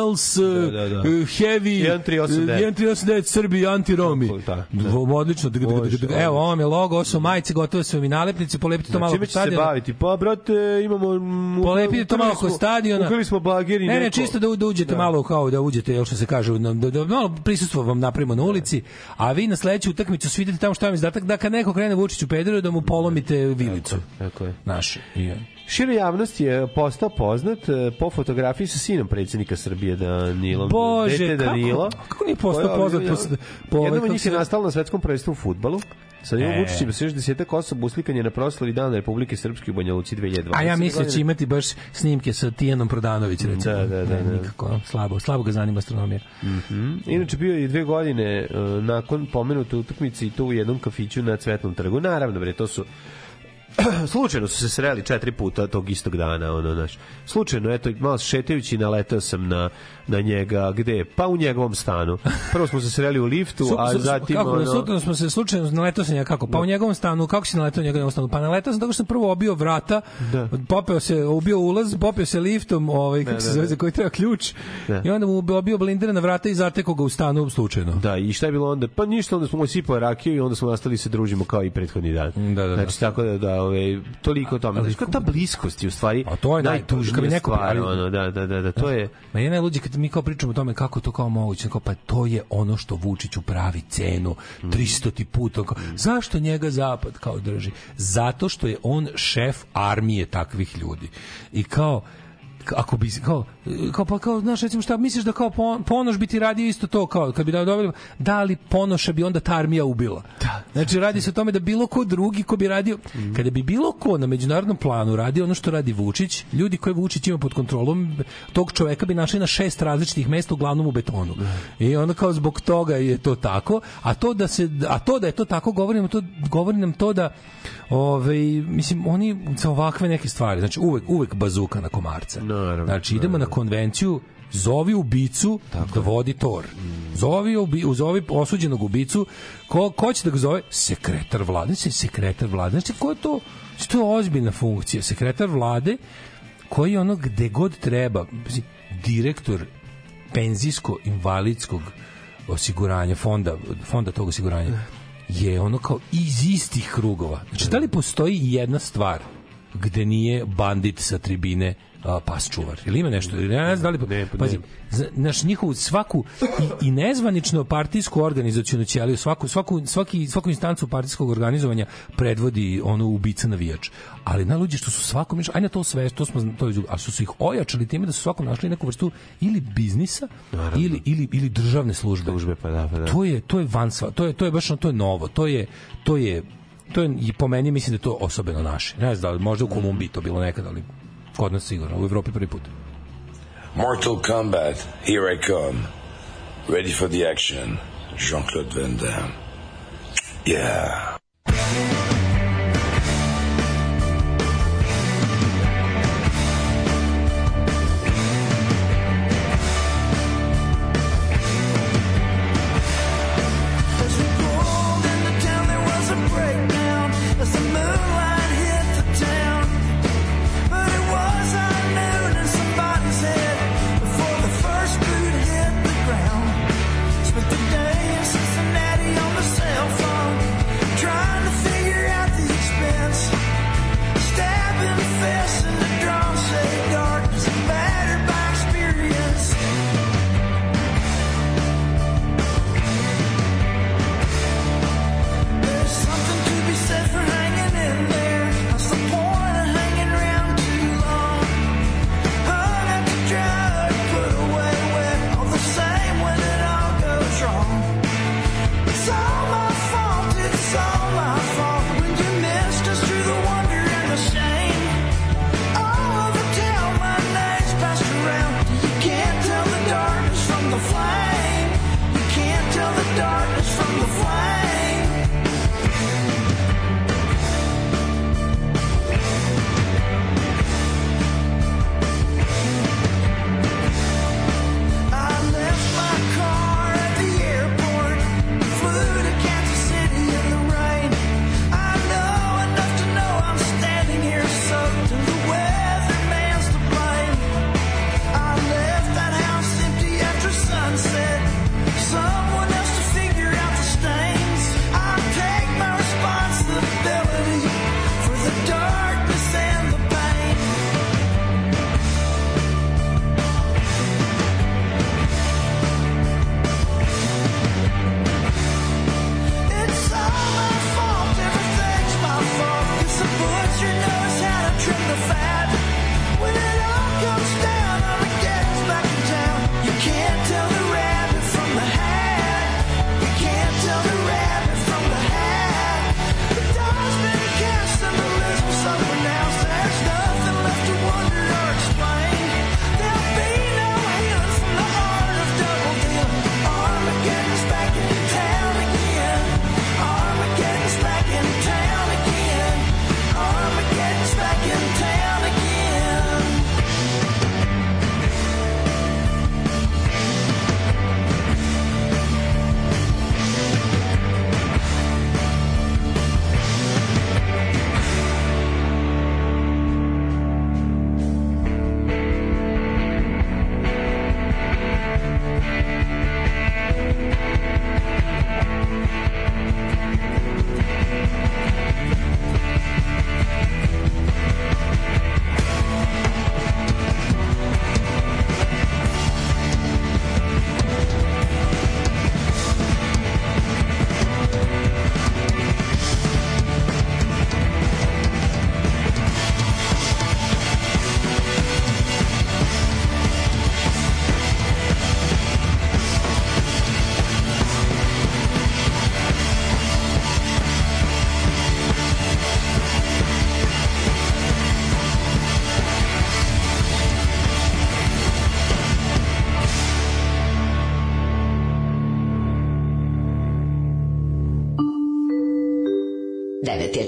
Vandals eh, Da, da, da. eh, Heavy 1389. 1389 Srbi anti-Romi. Da, Odlično. Dg, dg, dg, dg. Evo, ovo vam je logo, ovo su majice, gotove su vam i nalepnice, polepite to malo Čime kod će se stadiona. baviti? Pa, brate, imamo... mm, Polepite to malo kod stadiona. Ukrali smo bagir i Ne, ne, čisto da, da uđete Da. malo kao da uđete, jel što se kaže, da, da, da malo prisustvo vam napravimo na ulici, a vi na sledeću utakmicu svidite tamo šta vam je zadatak, da kad neko krene Vučiću pederu, da mu polomite vilicu. Tako je. Naši. I, Šira javnost je postao poznat eh, po fotografiji sa sinom predsjednika Srbije Danilom. Bože, Dete kako- Danilo. kako nije postao poznat po- po Jednom od kako njih je nastalo na svetskom prvenstvu u futbalu. Sa njim E. Vučićem se još desetak osoba uslikan je na proslavi Dana Republike Srpske u Banja Luci 2020. A ja mislim da će imati baš snimke sa Tijanom Prodanović, recimo. Da, da, da, Ne, da. Nikako, slabo, slabo ga zanima astronomija. Mhm. Inače bio je i dve godine eh, nakon pomenute utakmice i to u jednom kafiću na Cvetnom trgu. Naravno, bre, to su *clears throat* slučajno su se sreli četiri puta tog istog dana, ono, znaš. Slučajno, eto, malo šetajući naletao sam na, na njega, gde? Pa u njegovom stanu. Prvo smo se sreli u liftu, a zatim, kako, ono... sutra smo se slučajno naletao sam ja kako pa u njegovom stanu kako si naletao u njegovom stanu pa naletao sam tako što sam prvo obio vrata Da. popeo se ubio ulaz popeo se liftom ovaj kako Da, se da, zove da. za koji treba ključ Da. i onda mu obio blindirana vrata i zatekao ga u stanu slučajno Da, i šta je bilo onda? Pa ništa, onda smo mu sipao rakiju i onda smo nastali se družimo kao i prethodni dan. Da, da, da. Znači, tako da, da ove, toliko o tome. Znači, ta bliskost je u stvari A to je najtužnija neko- stvar. ali- Ono, da, da, da, da, to je... Ma je najluđe kad mi kao pričamo o tome kako je to kao moguće, kao pa to je ono što Vučiću pravi cenu, 300 ti put. kao, Zašto njega zapad kao drži? Zato što je on šef armije takvih ljudi. I kao ako bi kao kao pa kao znaš recimo šta misliš da kao Pon- Ponoš bi ti radio isto to kao kad bi da dobili da li Ponoša bi onda ta armija ubila? Da. znači radi se o tome da bilo ko drugi ko bi radio kada bi bilo ko na međunarodnom planu radio ono što radi Vučić ljudi koje Vučić ima pod kontrolom tog čoveka bi našli na šest različitih mesta uglavnom u betonu. I onda kao zbog toga je to tako a to da se a to da je to tako govorimo to govori nam to da ovaj mislim oni za ovakve neke stvari znači uvek uvek bazuka na komarca Naravno, znači idemo na konvenciju zovi ubicu da vodi tor. Zovi, ubi, zovi osuđenog ubicu. Ko, ko će da ga zove? Sekretar vlade. Znači, sekretar vlade. Znači, ko je to? Znači, to je ozbiljna funkcija. Sekretar vlade koji je ono gde god treba. Mislim, Direktor penzijsko-invalidskog osiguranja, fonda, fonda tog osiguranja, je ono kao iz istih krugova. Znači, da li postoji jedna stvar gde nije bandit sa tribine a, pas čuvar. Ili ima nešto? Ili ja ne znam da li... Ne, pa pazi, ne. za- naš njihovu svaku i, i nezvanično partijsku organizacionu ćeliju, svaku, svaku, svaki, svaku instancu partijskog organizovanja predvodi ono ubica navijač. Ali najluđe što su svakom, ajde na to sve, to smo, to je, a su se ih ojačali time da su svakom našli neku vrstu ili biznisa ili, ili, ili državne službe. Službe, pa da, pa da. To je, to je van sva, to je, to je baš, to je novo, to je, to je, to je, i po meni mislim da je to osobeno naše. Ne znam, da li možda u Kolumbiji to bilo nekad, ali kod nas sigurno, u Evropi prvi put. Mortal Kombat, here I come. Ready for the action. Jean-Claude Van Damme. Yeah.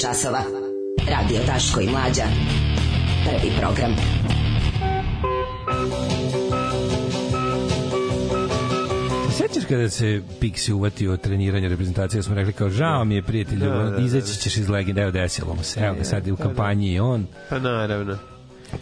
Časova. Radio Daško i Mlađa. Prvi program. Sećaš kada se Pixi uvatio treniranje reprezentacije, da smo rekli kao žao mi je prijatelj, Da, da, da. izaći ćeš iz legende, evo desilo mu se, evo ga sad je u Da, da. kampanji i on. Pa naravno.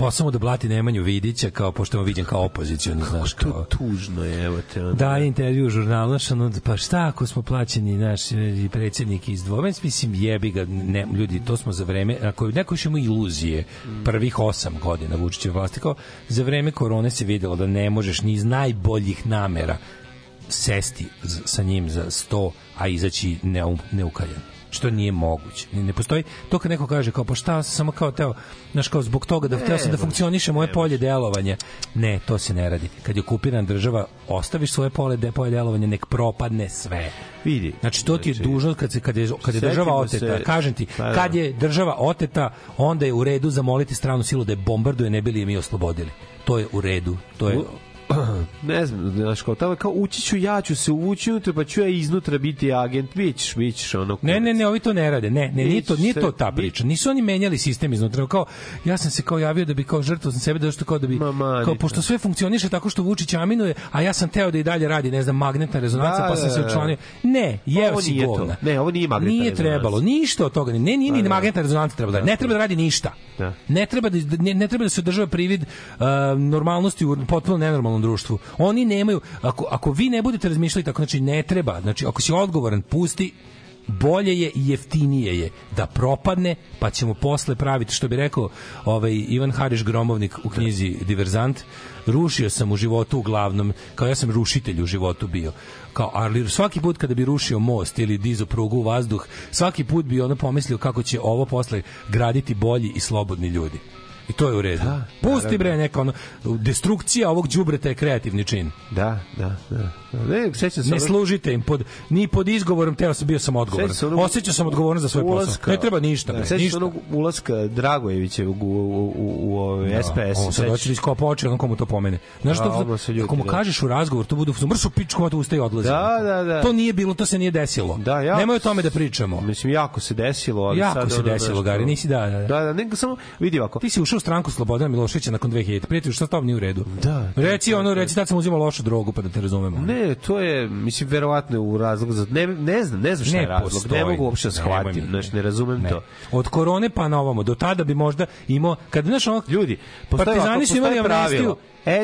Posao mu da blati Nemanju Vidića, kao pošto on viđen kao opozicioni, znaš, kao... Tužno je, evo te. ono. Da, intervju u žurnalu, znaš, ono, pa šta ako smo plaćeni naš i predsjednik iz dvomens, mislim, jebi ga, ne, ljudi, to smo za vreme, ako neko još ima iluzije prvih osam godina Vučićeve vlasti, kao za vreme korone se videlo da ne možeš ni iz najboljih namera sesti sa njim za sto, a izaći neu, neukaljan što nije moguće. Ne, ne postoji to kad neko kaže kao pa šta sam samo kao teo, znaš kao zbog toga da hteo sam da funkcioniše moje polje delovanja. Ne, to se ne radi. Kad je okupirana država, ostaviš svoje polje, de, polje delovanja, nek propadne sve. Vidi. Znači to ti je dužnost kad se kad je kad je država oteta. se- Kažem ti, Pa da. kad je država oteta, onda je u redu zamoliti stranu silu da je bombarduje ne bi li je mi oslobodili. To je u redu. To je *clears throat* ne znam, znaš, kao tamo, kao ući ću, ja ću se uvući unutra, pa ću ja iznutra biti agent, bićeš, bićeš ono... Ne, ne, ne, ovi to ne rade. Ne, ne, nije to, nije to ta se- priča. Nisu oni menjali sistem iznutra. Kao, ja sam se kao javio da bi kao žrtvo sam sebe da što kao da bi kao pošto sve funkcioniše tako što Vučić aminuje, a ja sam teo da i dalje radi, ne znam, magnetna rezonanca, Da, pa sam da, se da. učlanio. Ne, jeo si govna. Ne, ovo nije magnetna Nije trebalo, ništa od toga. Ne, nije ni Da, da. magnetna rezonanca treba da radi. Ne treba da radi ništa. Da. Ne treba da ne, ne treba da se održava privid uh, normalnosti u potpuno nenormalnom društvu. Oni nemaju ako ako vi ne budete razmišljali tako znači ne treba, znači ako si odgovoran pusti bolje je i jeftinije je da propadne, pa ćemo posle praviti, što bi rekao ovaj Ivan Hariš Gromovnik u knjizi Diverzant, rušio sam u životu uglavnom, kao ja sam rušitelj u životu bio. Kao, ali svaki put kada bi rušio most ili dizo prugu u vazduh, svaki put bi ono pomislio kako će ovo posle graditi bolji i slobodni ljudi. I to je u redu. Pusti bre neka ono, destrukcija ovog đubreta je kreativni čin. Da, da, da. Ne, sećam se Ne ono- služite im pod ni pod izgovorom teo sam bio sam odgovoran. Sećam se onog Osjećao sam odgovornost za svoj ulaska- posao. Ne treba ništa, Da, bre, sećam se onog ulaska Dragojevića u, u, u, u, u ovaj SPS. On hoće da iskopa oči, on komu to pomene. Znaš Da, što, se da. kažeš u razgovor, to bude mršu pičku, to ustaje i odlazi. Da, da, da. To nije bilo, to se nije desilo. Da, jako Nemoj o tome da pričamo. Mislim, jako se desilo, ali Jako sad... se ono, desilo, Gari, ono- nisi da, da, da. Da, da, nego samo, vidi ovako. Ti si ušao u stranku Slobodana Miloševića nakon 2000. Prijatelju, šta s nije u redu? Da. Reci ono, reci tad sam uzimao lošu drogu, pa da te razumemo. Ne, to je, mislim, verovatno u razlog za... Ne, ne znam, ne znam šta je razlog. postoji. Ne mogu uopšte da shvatim, znaš, ne razumem Ne. to. Od korone pa na ovamo, do tada bi možda imao, kad znaš ono, Ljudi, partizani su imali amnestiju,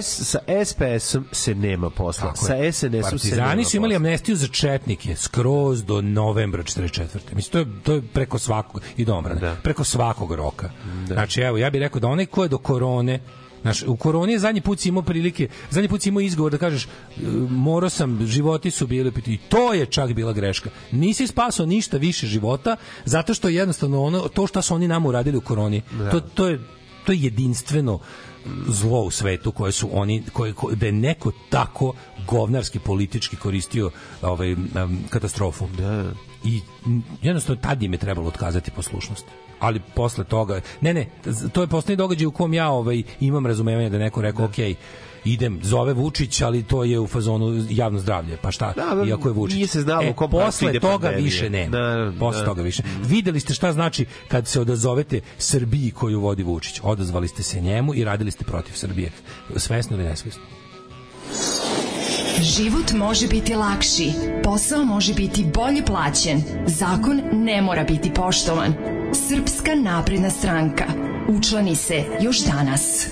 S, sa SPS-om se nema posla. Tako sa SNS-om se nema Partizani su imali amnestiju za četnike skroz do novembra 44. Mislim, to je, to je preko svakog, i domrane, preko svakog roka. Znači, evo, ja bih rekao da onaj ko je do korone, Znaš, u koroni je zadnji put si imao prilike, zadnji put si imao izgovor da kažeš e, morao sam, životi su bili piti. I to je čak bila greška. Nisi spasao ništa više života, zato što jednostavno ono, to što su oni nama uradili u koroni, Da. to, to je to je jedinstveno zlo u svetu koje su oni koje, ko- da je neko tako govnarski politički koristio ovaj um, katastrofu. Da. I jednostavno tad im je trebalo otkazati poslušnost. Ali posle toga, ne, ne, to je poslednji događaj u kom ja ovaj, imam razumevanje da neko rekao, ok, idem, zove Vučić, ali to je u fazonu javno zdravlje, pa šta, Da, da, iako je Vučić. nije se znalo e, kom posle ide toga pandemija. više nema. Da, posle da. toga više. Videli ste šta znači kad se odazovete Srbiji koju vodi Vučić. Odazvali ste se njemu i radili ste protiv Srbije. Svesno ili nesvesno. Život može biti lakši, posao može biti bolje plaćen, zakon ne mora biti poštovan. Srpska napredna stranka. Učlani se još danas.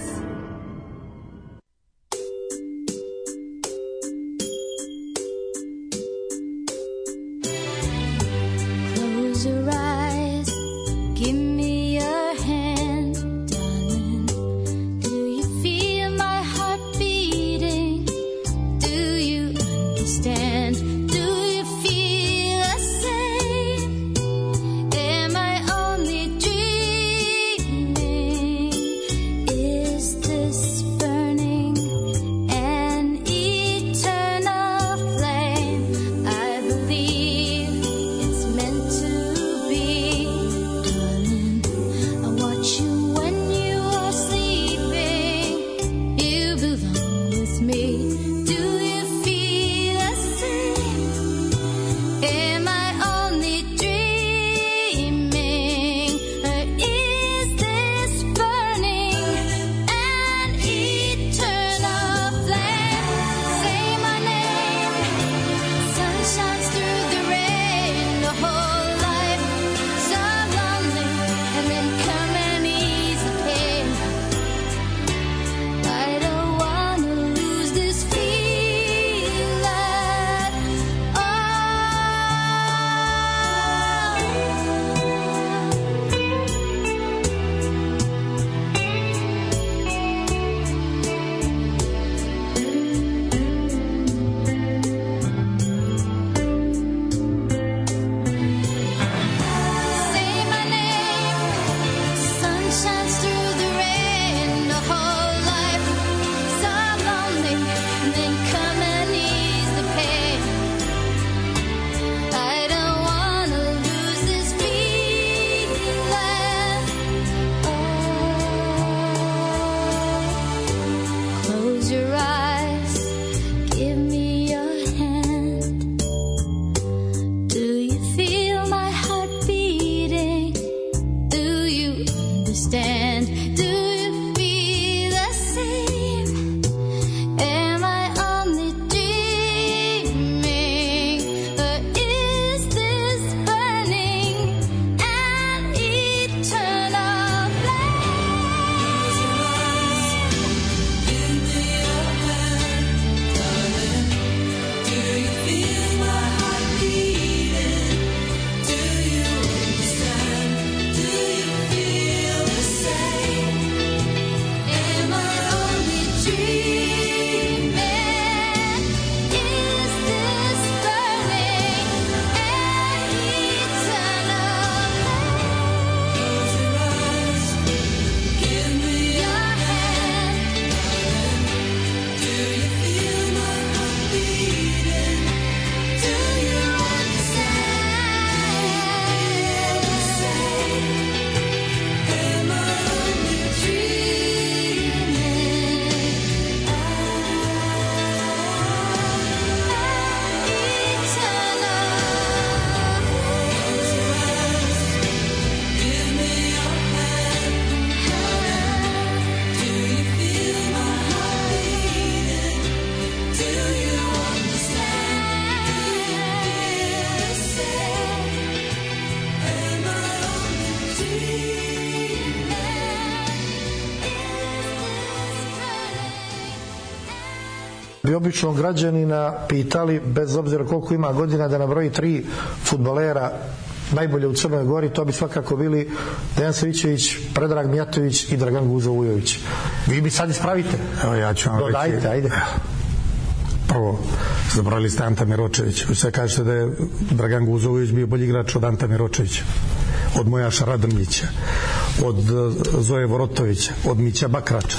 Bi običnog građanina pitali, bez obzira koliko ima godina, da nabroji tri futbolera najbolje u Crnoj Gori, to bi svakako bili Dejan Savićević, Predrag Mijatović i Dragan Guzo Vujović. Vi bi sad ispravite. Evo ja ću vam Dodajte, reći. ajde. Prvo, zabrali ste Anta Miročević. Vi sve kažete da je Dragan Guzović bio bolji igrač od Anta Miročevića, od Mojaša Radrnjića, od eh, Zoje Vorotovića, od Mića Bakrača.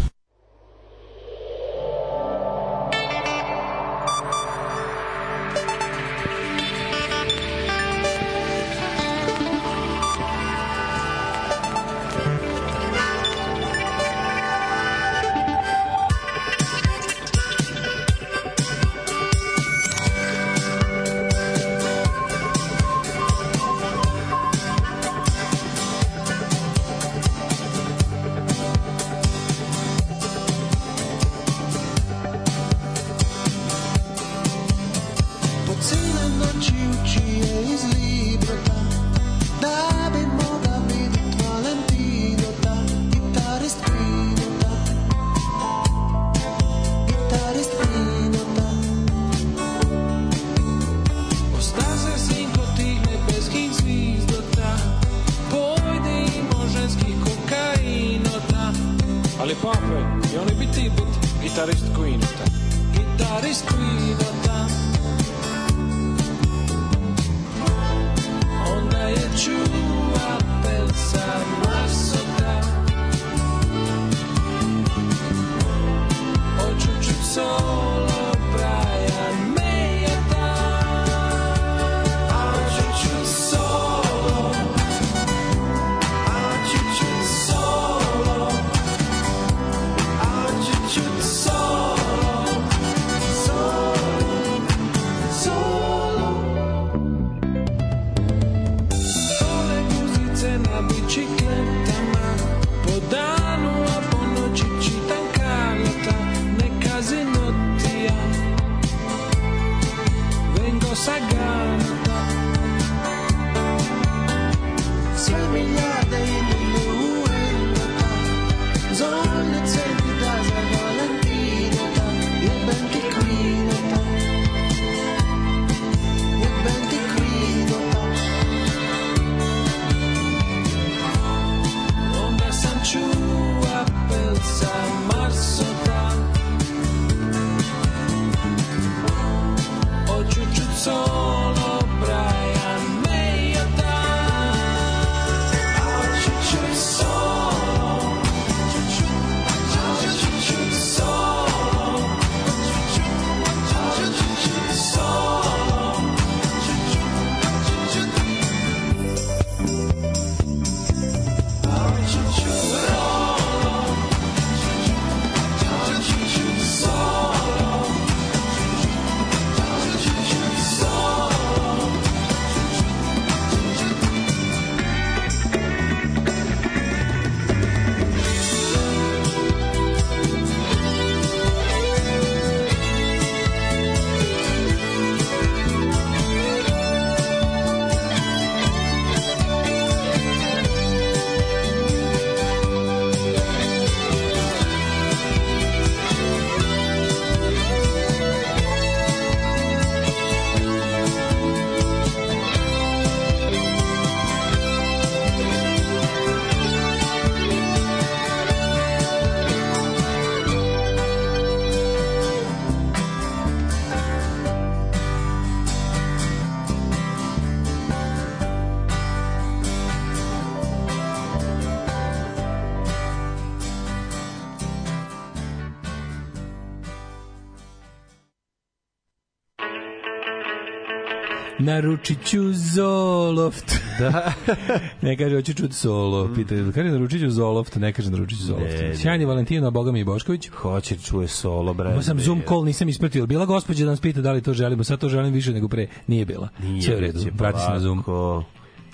Naručit ću Zoloft. Da. *laughs* ne kaže, hoću čut solo. Pita, kaže, naručit ću Zoloft, ne kaže, naručit ću Zoloft. Ne. Sjajni Valentino, Boga mi i Bošković. Hoće čuje solo, bre. Imao sam Zoom call, nisam ispratio. Bila gospođa da nas pita da li to želimo. Sad to želim više nego pre. Nije bila. Nije, Sve u redu, vrati se na Zoom.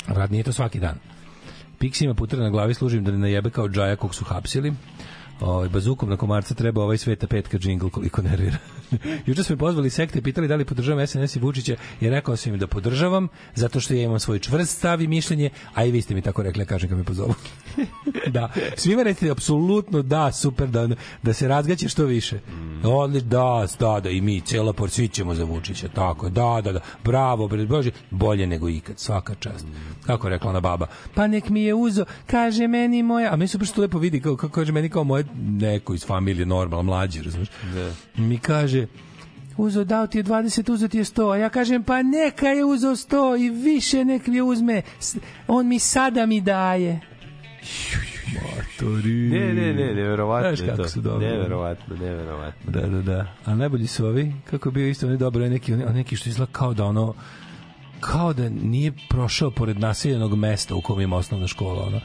Rad nije to svaki dan. Pixi ima putra na glavi, služim da ne najebe kao džaja kog su hapsili. Ovaj bazukom na komarca treba ovaj sveta petka džingl koliko nervira. *laughs* Juče smo me pozvali sekte pitali da li podržavam SNS i Vučića i rekao sam im da podržavam zato što ja imam svoj čvrst stav i mišljenje, a i vi ste mi tako rekli, kažem kad me pozovu. *laughs* da, svima recite apsolutno da, super da da se razgaće što više. Odli da, da, da i mi cela por svi ćemo za Vučića, tako, da, da, da. Bravo, bre, bože, bolje nego ikad, svaka čast. Kako je rekla ona baba? Pa nek mi je uzo, kaže meni moja, a meni se baš lepo vidi, kao, kako kaže meni kao moje neko iz familije normalno mlađi, razumeš? Da. Mi kaže Uzo dao ti je 20, uzo ti je 100, a ja kažem pa neka je uzo 100 i više nek mi uzme. On mi sada mi daje. Matori. Ne, ne, ne, neverovatno Znaš je kako to. su dobri. Neverovatno, neverovatno. Da, da, da. A najbolji su ovi, kako je bio isto oni dobro, neki, oni, neki što izgleda kao da ono, kao da nije prošao pored naseljenog mesta u kom ima osnovna škola, ono.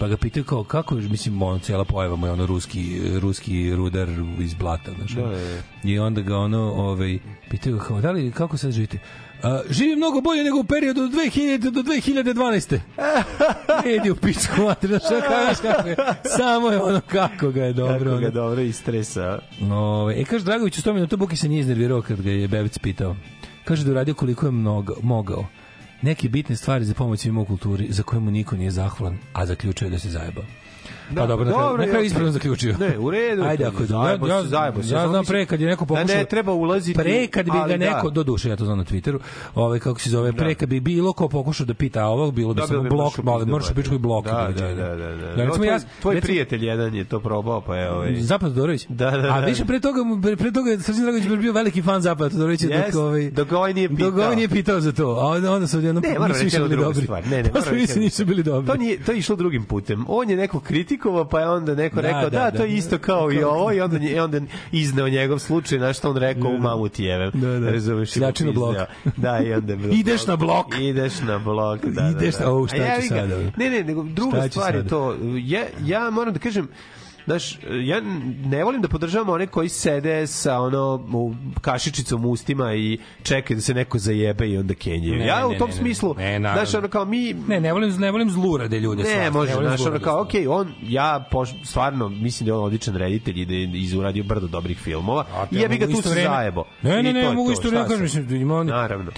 Pa ga pitaju kao, kako, je, mislim, ono, cijela pojava mu je ono ruski, ruski rudar iz blata, znaš. Da, da, da. I onda ga ono, ovaj, pitaju kao, da li, kako sad živite? A, živi mnogo bolje nego u periodu od 2000 do 2012. *laughs* Idi u pičku materiju, što kažeš kako je. Samo je ono kako ga je dobro. Kako ga ono. dobro istresa. Ove, e, kaže Dragović u 100 minuta Buki se nije iznervirao kad ga je Bebic pitao. Kaže da je uradio koliko je mnogo, mogao. Neke bitne stvari za pomoć ima u kulturi za koje mu niko nije zahvalan, a zaključio je da se zajebao. Pa dobro, na kraju, na kraju ispravno zaključio. Ne, u redu. Ajde, ako dobro. zajebo Ja, zajebo se. ja znam pre kad je neko Da pokušao... ne treba ulaziti. Pre kad bi ali ga neko, da. do duše, ja to znam na Twitteru, ovaj, kako se zove, pre kad bi bilo ko pokušao da pita ovo, bilo bi Da, samo blok, malo, pizdu mršu pičku i blok. Da, da, da, da, da. Recimo, ja, tvoj prijatelj jedan je to probao, pa je ovaj... Zapad Todorović? Da, da, da. A više pre toga, pre, toga Srđan Dragović bio veliki fan Zapad Todorovića dok ovaj dok ovaj nije pitao. Dok ovaj nije pitao za to. A onda, onda su odjednom Ne, nisu bili dobri. Ne, ne, *laughs* Pa nisu, bili dobri. To, nije, to išlo drugim putem. On je neko kritikovao, pa je onda neko Da, rekao, da, da, to da. je isto kao i ovo, i onda, i onda izneo njegov slučaj, na što on rekao, u mamu ti jevem. Da, da. Razumeš? i Sljači na blok. Da, i onda je bilo *laughs* Ideš na blok. Ideš na blok, da, da, Ideš da. na- o, šta A ja ću sada? Ne, ne, nego druga Šta stvar je to. Ja, ja moram da kažem, Znaš, ja ne volim da podržavam one koji sede sa ono u kašičicom u ustima i čekaju da se neko zajebe i onda kenjaju. Ne, ja u ne, tom ne, ne. smislu, Ne, naravno. znaš, ono kao mi Ne, ne volim, ne volim zlurade ljude. ne, stvarno, može, volim znaš, ono kao, okej, on, ja poš, stvarno mislim da je on odličan reditelj i da je izuradio brdo dobrih filmova. I ja bi ga tu se zajebo. Ne, ne, ne, mogu to, isto vreme kažem, mislim, ima on- Naravno.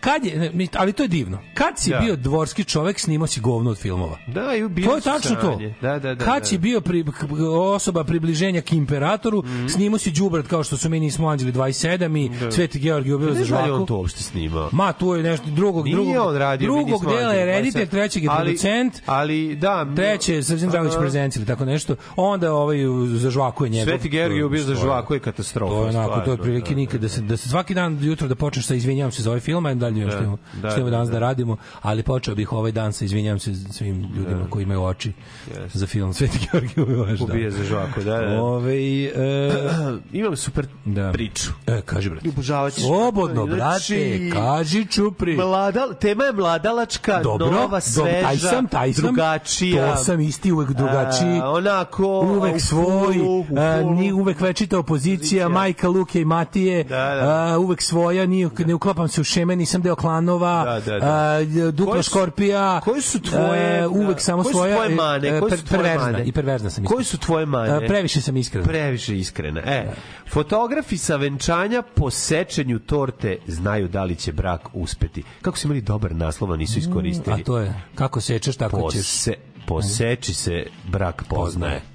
Kad je, ne, ali to je divno. Kad si Da. bio dvorski čovek, snimao si govno od filmova. Da, i bio To je tačno to. Da, da, da. Kad da. si bio pri, osoba približenja k imperatoru, Mhm. snimao si đubrat kao što su mi nismo anđeli 27 i Sveti Georgij ubio za da je on žvaku. to uopšte snimao. Ma, tu je nešto drugog, Nije drugog, on radio, drugog dela je reditelj, trećeg je ali- producent, Ali, da. treće je Srđan Dragović prezent ili tako nešto, onda ovaj za žvaku je njegov. Sveti Georgij ubio za žvaku je katastrofa. To je onako, to je stvarno, otprilike da, nikad da se da se svaki dan jutro da počneš sa izvinjavam se za ovaj film, a dalje Da, što imamo, da, što imamo da, danas da, da. radimo, ali počeo bih ovaj dan sa izvinjavam se svim ljudima koji imaju oči za film Sveti Georgij ubio vaš dan. Ubije za žvaku, da, da. Ove, e, *clears throat* Imam super da. priču. E, kaži brate. Obožavat ćeš. Slobodno, Znači, brate, kaži čupri. Mlada, tema je mladalačka, Dobro, nova, dobro, sveža, taj sam, taj sam. drugačija. To sam isti uvek drugačiji. A, onako, uvek u svoj, fulu, u a, ni uvek večita opozicija, majka Luke i Matije, Da, da. a, uvek svoja, ni, ne uklapam se u šeme, nisam deo klanova, Da, da, da. a, dupla Koje su- škorpija, koje su tvoje, a, uvek da, samo koje su svoja, tvoje mane, e, koje su tvoje mane? i perverzna sam. Koje su tvoje mane? A, previše sam iskren. Previše iskrena. E, fotografi sa venčanja po sečenju torte znaju da li će brak uspeti. Kako su imali dobar naslov, a nisu iskoristili. A to je, kako sečeš, tako ćeš. Pose, poseči se brak poznaje.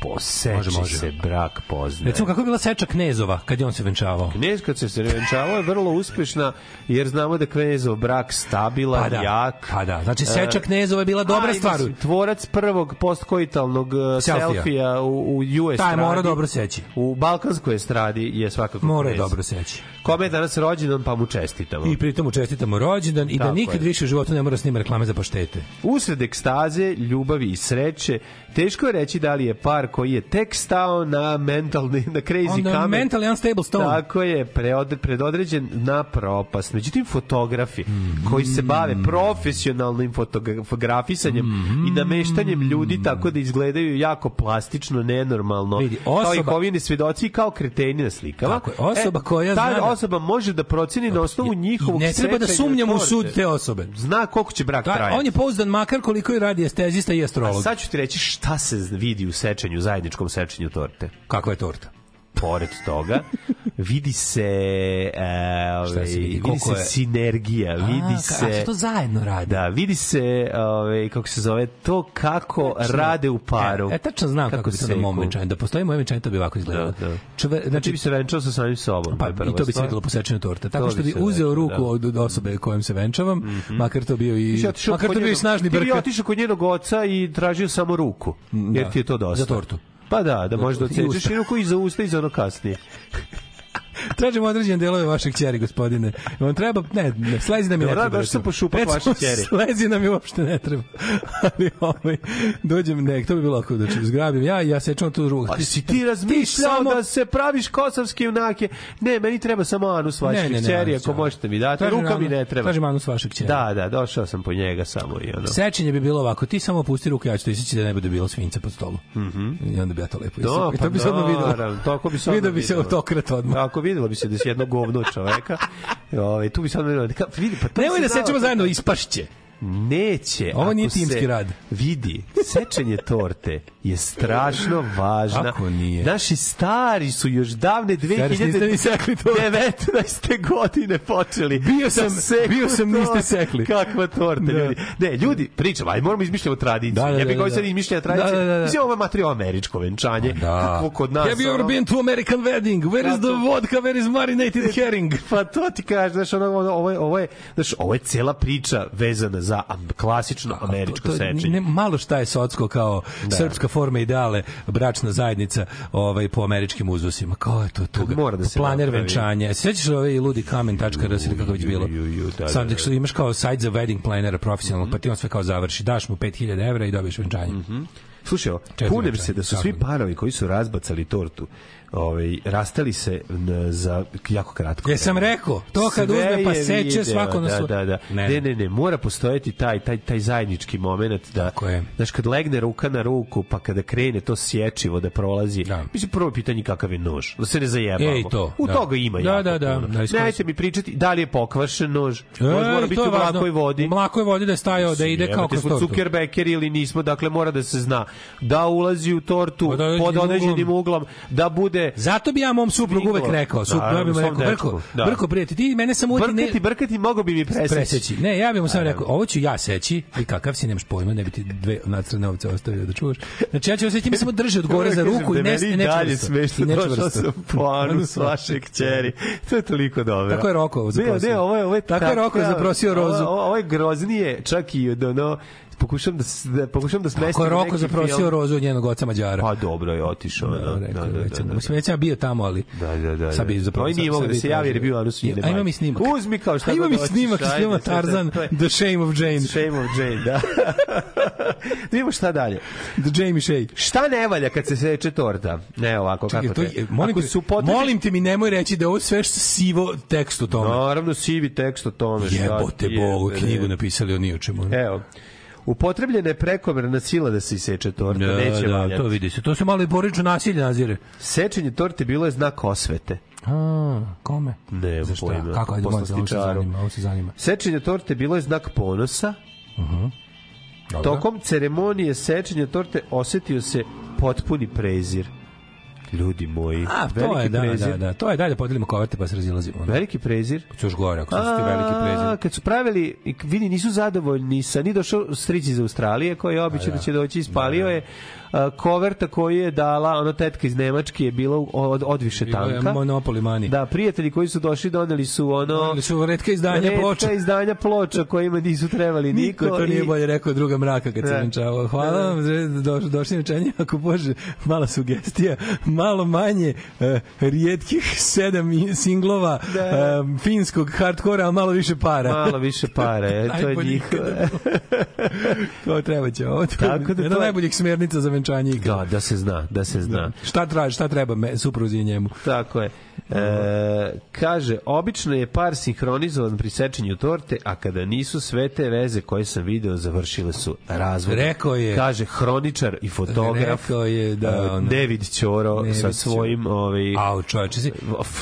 Poseči Može, može. se brak poznaje. Recimo, kako je bila seča Knezova kad je on se venčavao? Knez kad se se venčavao je vrlo uspešna jer znamo da Knezov brak stabilan, Pa da, jak. pa da. Znači, seča E, Knezova je bila dobra a, stvar. mislim, Tvorac prvog postkoitalnog uh, Selfija. selfija u, u US Taj mora estradi, dobro seći. U balkanskoj estradi je svakako Mora je dobro seći. Kome je danas rođendan pa mu čestitamo. I pritom mu čestitamo rođendan i da Tako nikad je. više u životu ne mora snima reklame za paštete. Usred ekstaze, ljubavi i sreće, teško je reći da li je par koji je tek stao na mentalni, na crazy On kamen. mentally unstable stone. Tako je, preod, predodređen na propast. Međutim, fotografi koji se bave profesionalnim fotografisanjem i nameštanjem ljudi tako da izgledaju jako plastično, nenormalno, Vidi, kao i osoba- hovini svedoci i kao kreteni na slikama. Tako je, osoba koja ta zna da- osoba može da proceni na osnovu njihovog Ne treba da sumnjamo u sud te osobe. Zna koliko će brak trajati. on je pouzdan makar koliko i radi estezista i A astrolog. sad ću ti reći šta se vidi u sečenju sečenju, zajedničkom sečenju torte. Kakva je torta? Pored toga, vidi se, e, ovaj, se vidi? vidi Koliko se je- sinergija, A, vidi ka- se... a se to zajedno radi? Da, vidi se, ovaj, kako se zove, to kako Tačno. rade u paru. E, e, tačno znam kako, bi to na mom venčanju. Da postoji moje venčanje, to bi ovako izgledalo. Da, da. Čove, Znači znači, bi se venčao sa samim sobom. Pa, i to bi se videlo po sečenju torte. Tako To što bi se uzeo ruku da. od, od osobe kojom se venčavam, makar to bio i makar to bio i snažni Ti bi brkat. otišao kod njenog oca i tražio samo ruku. Jer Da. ti je to dosta. Za tortu. Pa da, da možeš da odsečeš ruku i za usta i za ono kasnije. *laughs* Tražim određene delove vašeg ćeri, gospodine. Vam treba, ne, ne, slezi nam i ne treba. došao sam Recimo, vaše ćeri. Slezi nam i uopšte ne treba. Ali ovaj, dođem, ne, to bi bilo ako da ću zgrabim ja ja sečem tu ruku. Ali si ti razmišljao samo- da se praviš kosovske junake? Ne, meni treba samo anus ne, ćeri, ako ja. možete mi dati. Tražim Ruka mi ne treba. tražim anus vašeg ćeri. Da, da, došao sam po njega samo i ono. Sečenje bi bilo ovako, ti samo pusti ruku, ja ću to iseći da ne bude bilo svinca pod stolom. I onda bi ja to lepo Da, isipao. I pa to bi se odmah videlo. Tako bi se Video odmah bi se videlo. autokrat odmah. Ako videlo bi se da si jedno govno čoveka. Ovaj tu bi sad Vidi, pa to Nemoj da znao- sečemo zajedno, ispašće. Neće. Ovo nije ako timski rad. Vidi, sečenje torte je strašno važna. Kako nije? Naši stari su još davne Stari, niste ni sekli tortu. 2019. godine počeli. Bio sam- da bio sam, niste sekli. Kakva torta, Da. ljudi. Ne, ljudi, pričamo, aj moramo izmišljamo tradiciju. Da, da, ja bih da, koji da. sad tradicije. Da, da, da, da. Mislim, ovo je materijalno američko venčanje. Da. Kako kod nas. Have you ever been to American wedding? Where is the vodka? Where is marinated herring? Pa to ti kažeš, znaš, ono, ono, ovo, je, ovo, je, znaš, ovo je cela priča vezana za klasično američko To- to- sečenje. Ne, malo šta je socko kao Da. srpska forma ideale, bračna zajednica ovaj, po američkim uzusima. Kao je to tuga. mora da se Planer napravi. venčanja. Sećaš ovaj ludi kamen.rs ili kako već bilo? ju, ju, da, Sad da, da. imaš kao sajt za wedding planera profesionalnog, pa ti on sve kao završi. Daš mu 5000 evra i dobiješ venčanje. Slušaj, ovo, Četiri kunem venčanja, se da su svi parovi koji su razbacali tortu ovaj, rastali se za jako kratko. Jesam vreme. rekao, to kad Sve uzme pa seče video, svako na da, svoj- Da, da, Ne. ne. ne, ne, mora postojati taj, taj, taj zajednički moment da, Tako je. znaš, kad legne ruka na ruku, pa kada krene to sječivo da prolazi, Da. mislim, prvo pitanje kakav je nož, da se ne zajebamo. E, i to, U da. toga ima Da, jako da, da, puno. da, iskoristi- Nemojte mi pričati da li je pokvašen nož, E, nož mora biti u mlakoj vodi. U mlakoj vodi da je stajao, da ide kao kroz tortu. Zuckerbecker ili nismo, dakle mora da se zna da ulazi u tortu Pod određenim pod određenim uglom, da bude Zato bi ja mom suprugu uvek rekao, sup, Naravno, ja bih mu rekao, Brko, da. Brko, prijatelj, ti mene samo uti ne... brkati, brkati, mogo bi mi preseći. preseći. Ne, ja bih mu samo rekao, ovo ću ja seći, i kakav si, nemaš pojma, ne bi ti dve nacrne ovce ostavio da čuvaš. Znači, ja ću oseći, mi samo drži od gore za ruku i da ne, meni ne dalje čvrsto. smešno, ne došao sam po anus vaše kćeri. To je toliko dobro. Tako je Roko zaprosio. Ne, ne, ovo je, ovo je Tako je Roko takav- zaprosio Rozu. Ovo, ovo je groznije, čak i od ono, pokušam da, da pokušam da smestim je Roko neki zaprosio film. Rozu od njenog oca Mađara. Pa dobro je otišao. Da, da, rekao, da, da, sam- da. Mislim, već sam bio tamo, ali... Da, da, da. Sad bi zapravo... Mogao sad da se javi jer bio anus njene A imam i majke. snimak. Uzmi kao šta A imam god i hoćeš, snimak iz filma sve, Tarzan, The Shame of Jane. Shame of Jane, da. da *laughs* vidimo šta dalje. The Jamie Shea. Šta ne valja kad se seče torta? Ne ovako, kako to molim, te, su potrebi- molim te mi nemoj reći da ovo sve što sivo tekst u tome. Naravno, sivi tekst o tome. Jebote Bogu, knjigu napisali o ni o čemu. Evo, upotrebljena je prekomerna sila da se iseče torta, Da, neće da, valjati. to vidi se. To se malo i porično nasilje nazire. Sečenje torte bilo je znak osvete. A, kome? Ne, Za šta? pojma. Kako, ajde, molim ovo se zanima, ovo se zanima. Sečenje torte bilo je znak ponosa. Dobro. Tokom ceremonije sečenja torte osetio se potpuni prezir. Ljudi moji, A, to je, da, prezir. da, da. To je, dalje podelimo koverte pa se razilazimo. ono. Veliki prezir. Ću još gore, ako su ti veliki prezir. Kad su pravili, vidi, nisu zadovoljni sa, ni došao stric iz Australije, koji je obično da će doći, ispalio je koverta koju je dala, ono tetka iz Nemačke je bila od, odviše tanka. Monopoly money. Da, prijatelji koji su došli doneli su ono... Doneli su retka izdanja retka ploča. izdanja ploča kojima nisu trebali niko. Niko to nije i- bolje rekao druga mraka kad se Da. venčavao. Hvala vam, za- do, došli venčanje, ako može, mala sugestija, malo manje uh, rijetkih sedam singlova Da. eh, finskog hardkora, ali malo više para. Malo više pare, e, to je njihovo. *laughs* to treba će. Ovo Tako da to je- najboljih smjernica za venčanje ikada. Da, da se zna, da se zna. Šta traži, šta treba me, supruzi njemu? Tako je. E, kaže, obično je par sinhronizovan pri sečenju torte, a kada nisu sve te veze koje sam video, završile su razvod. Rekao je- Kaže, hroničar i fotograf Rekao je da, e, ono- David Ćoro Nević. sa svojim ovaj Au, čoveče, si...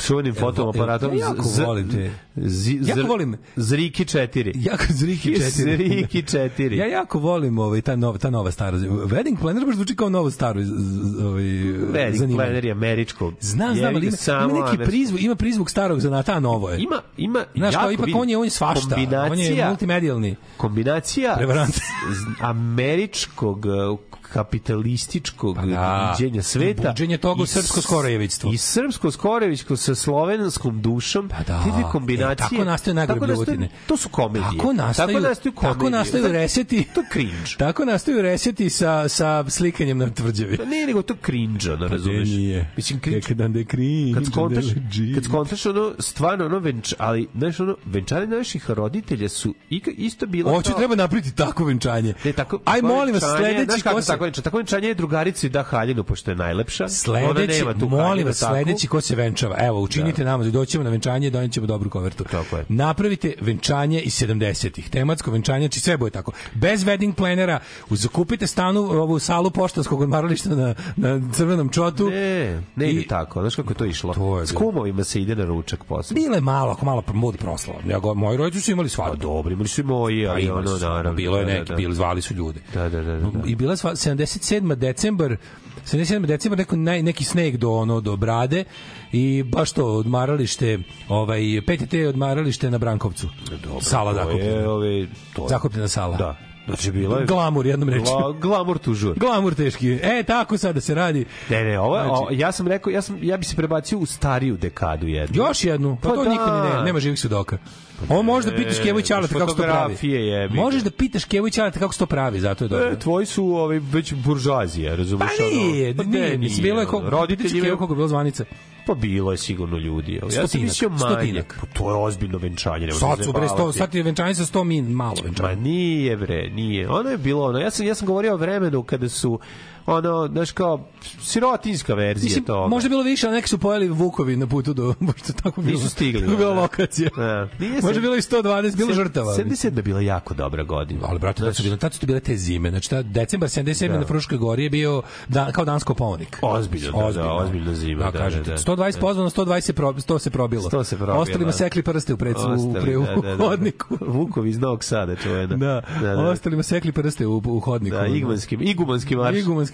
čuvenim fotoaparatom Ja jako Z- volim te. Z- Jako Zr- volim- Zriki 4. Jako Zriki 4. Zriki 4. *laughs* Ja jako volim ovaj ta nova ta nova stara. Wedding planner baš zvuči kao novo staro z- z- ovaj Wedding zanimanje. planner je američko. Znam, znam, ali ima, samo ima neki prizvuk, ima prizvuk starog zanata, a novo je. Ima, ima, Znaš, kao jako ipak vidi, on je, on je svašta. On je multimedijalni. Kombinacija Prevarant. američkog kapitalističkog da. viđenja sveta Buđenje toga u srpsko skorejevićstvo. i srpsko skorejevićko sa slovenskom dušom pa da. te dve kombinacije E, tako nastaju najgore bljuvotine. to su komedije Tako nastaju, tako nastaju komedije tako nastaju reseti. to je cringe *laughs* Tako nastaju reseti sa, sa slikanjem na tvrđavi. Pa nije nego to cringe, ono, razumeš? nije. Mislim, cringe. Da je cringe. Kad skontaš, da kad skontaš ono, stvarno ono, venč, ali, znaš, ono, venčanje naših roditelja su isto bilo kao- treba napraviti tako venčanje. Ne, tako, Aj molim vas sledeći kako ko se tako Tako venčanje je drugarici da haljinu, pošto je najlepša. Sledeći, molim vas, sledeći ko se venčava. Evo, učinite nama, doćemo na venčanje i donijećemo dobru kovertu. Tako je. Napravite venčanje iz 70-ih. Tematsko venčanje, znači sve bude tako. Bez wedding planera, uz- zakupite stanu, ovu salu poštanskog odmarališta na, na crvenom čotu. Ne, ne ide I- tako. Znaš kako je to išlo? To je S kumovima se ide na ručak posle. Bile malo, ako malo mod proslava. Ja go, moji roditelji su imali Pa svadbu. dobro, imali su i moji, Pa ali imali ono, naravno. bilo je da, neki, da, bili zvali su ljude. Da, da, da, da. da. I bila je sva- 77. decembar 77. decembar neko, naj, neki sneg do ono do brade i baš to odmaralište ovaj PTT odmaralište na Brankovcu sala To je, zakupljena ove, to je- zakupljena sala Da. Znači, bilo je... glamur jednom rečju Gla, glamur tužur. glamur teški e tako sada se radi Ne, ne, ovo, Znači- o, ja sam rekao, ja, sam, ja bi se prebacio u stariju dekadu jednu. još jednu pa, Pa to da. niko ni ne nema živih svedoka Ovo možeš da pitaš Kevu i Ćaleta kako se to pravi. Ga. Možeš da pitaš Kevu i Ćaleta kako se to pravi, zato je dobro. E, tvoji su ovaj, već buržuazije, razumeš? Pa nije, ono? Pa nije, ne, mislim, bilo je koliko, roditelji imaju- koliko je bilo zvanica. Pa bilo je sigurno ljudi. Ja sam mislio manje. Pa to je ozbiljno venčanje. nemoj Sad su bre, sto, sad je venčanje sa 100 min, malo Ma venčanje. nije bre, nije. Ono je bilo ono. Ja sam ja sam govorio o vremenu kada su ono, znaš kao sirotinska verzija Mislim, toga. možda bilo više, ali neki su pojeli vukovi na putu do, *laughs* možda tako bilo. Nisu stigli, Tako bila da. lokacija. Da. Nije Možda bilo i 120, bilo žrtava. 77 je bila jako dobra godina. Ali brate, tad su tad su to bile te zime. Znači, ta decembar 77 na Fruškoj gori je bio da, kao dansko ponik. Ozbiljno, da, da, ozbiljna zima, Da, da, kažete. da, da. 120 pozvano, 120 se, pro, 100 se probilo. 100 se probilo, Ostalima da. sekli prste u, pred, u, Ostali, pre, u da, da, da. hodniku. Vukovi iz Novog Sada, čuvena. Da, da, da. ostalima sekli prste u, u hodniku. Da, igumanski, igumanski marš. Igumanski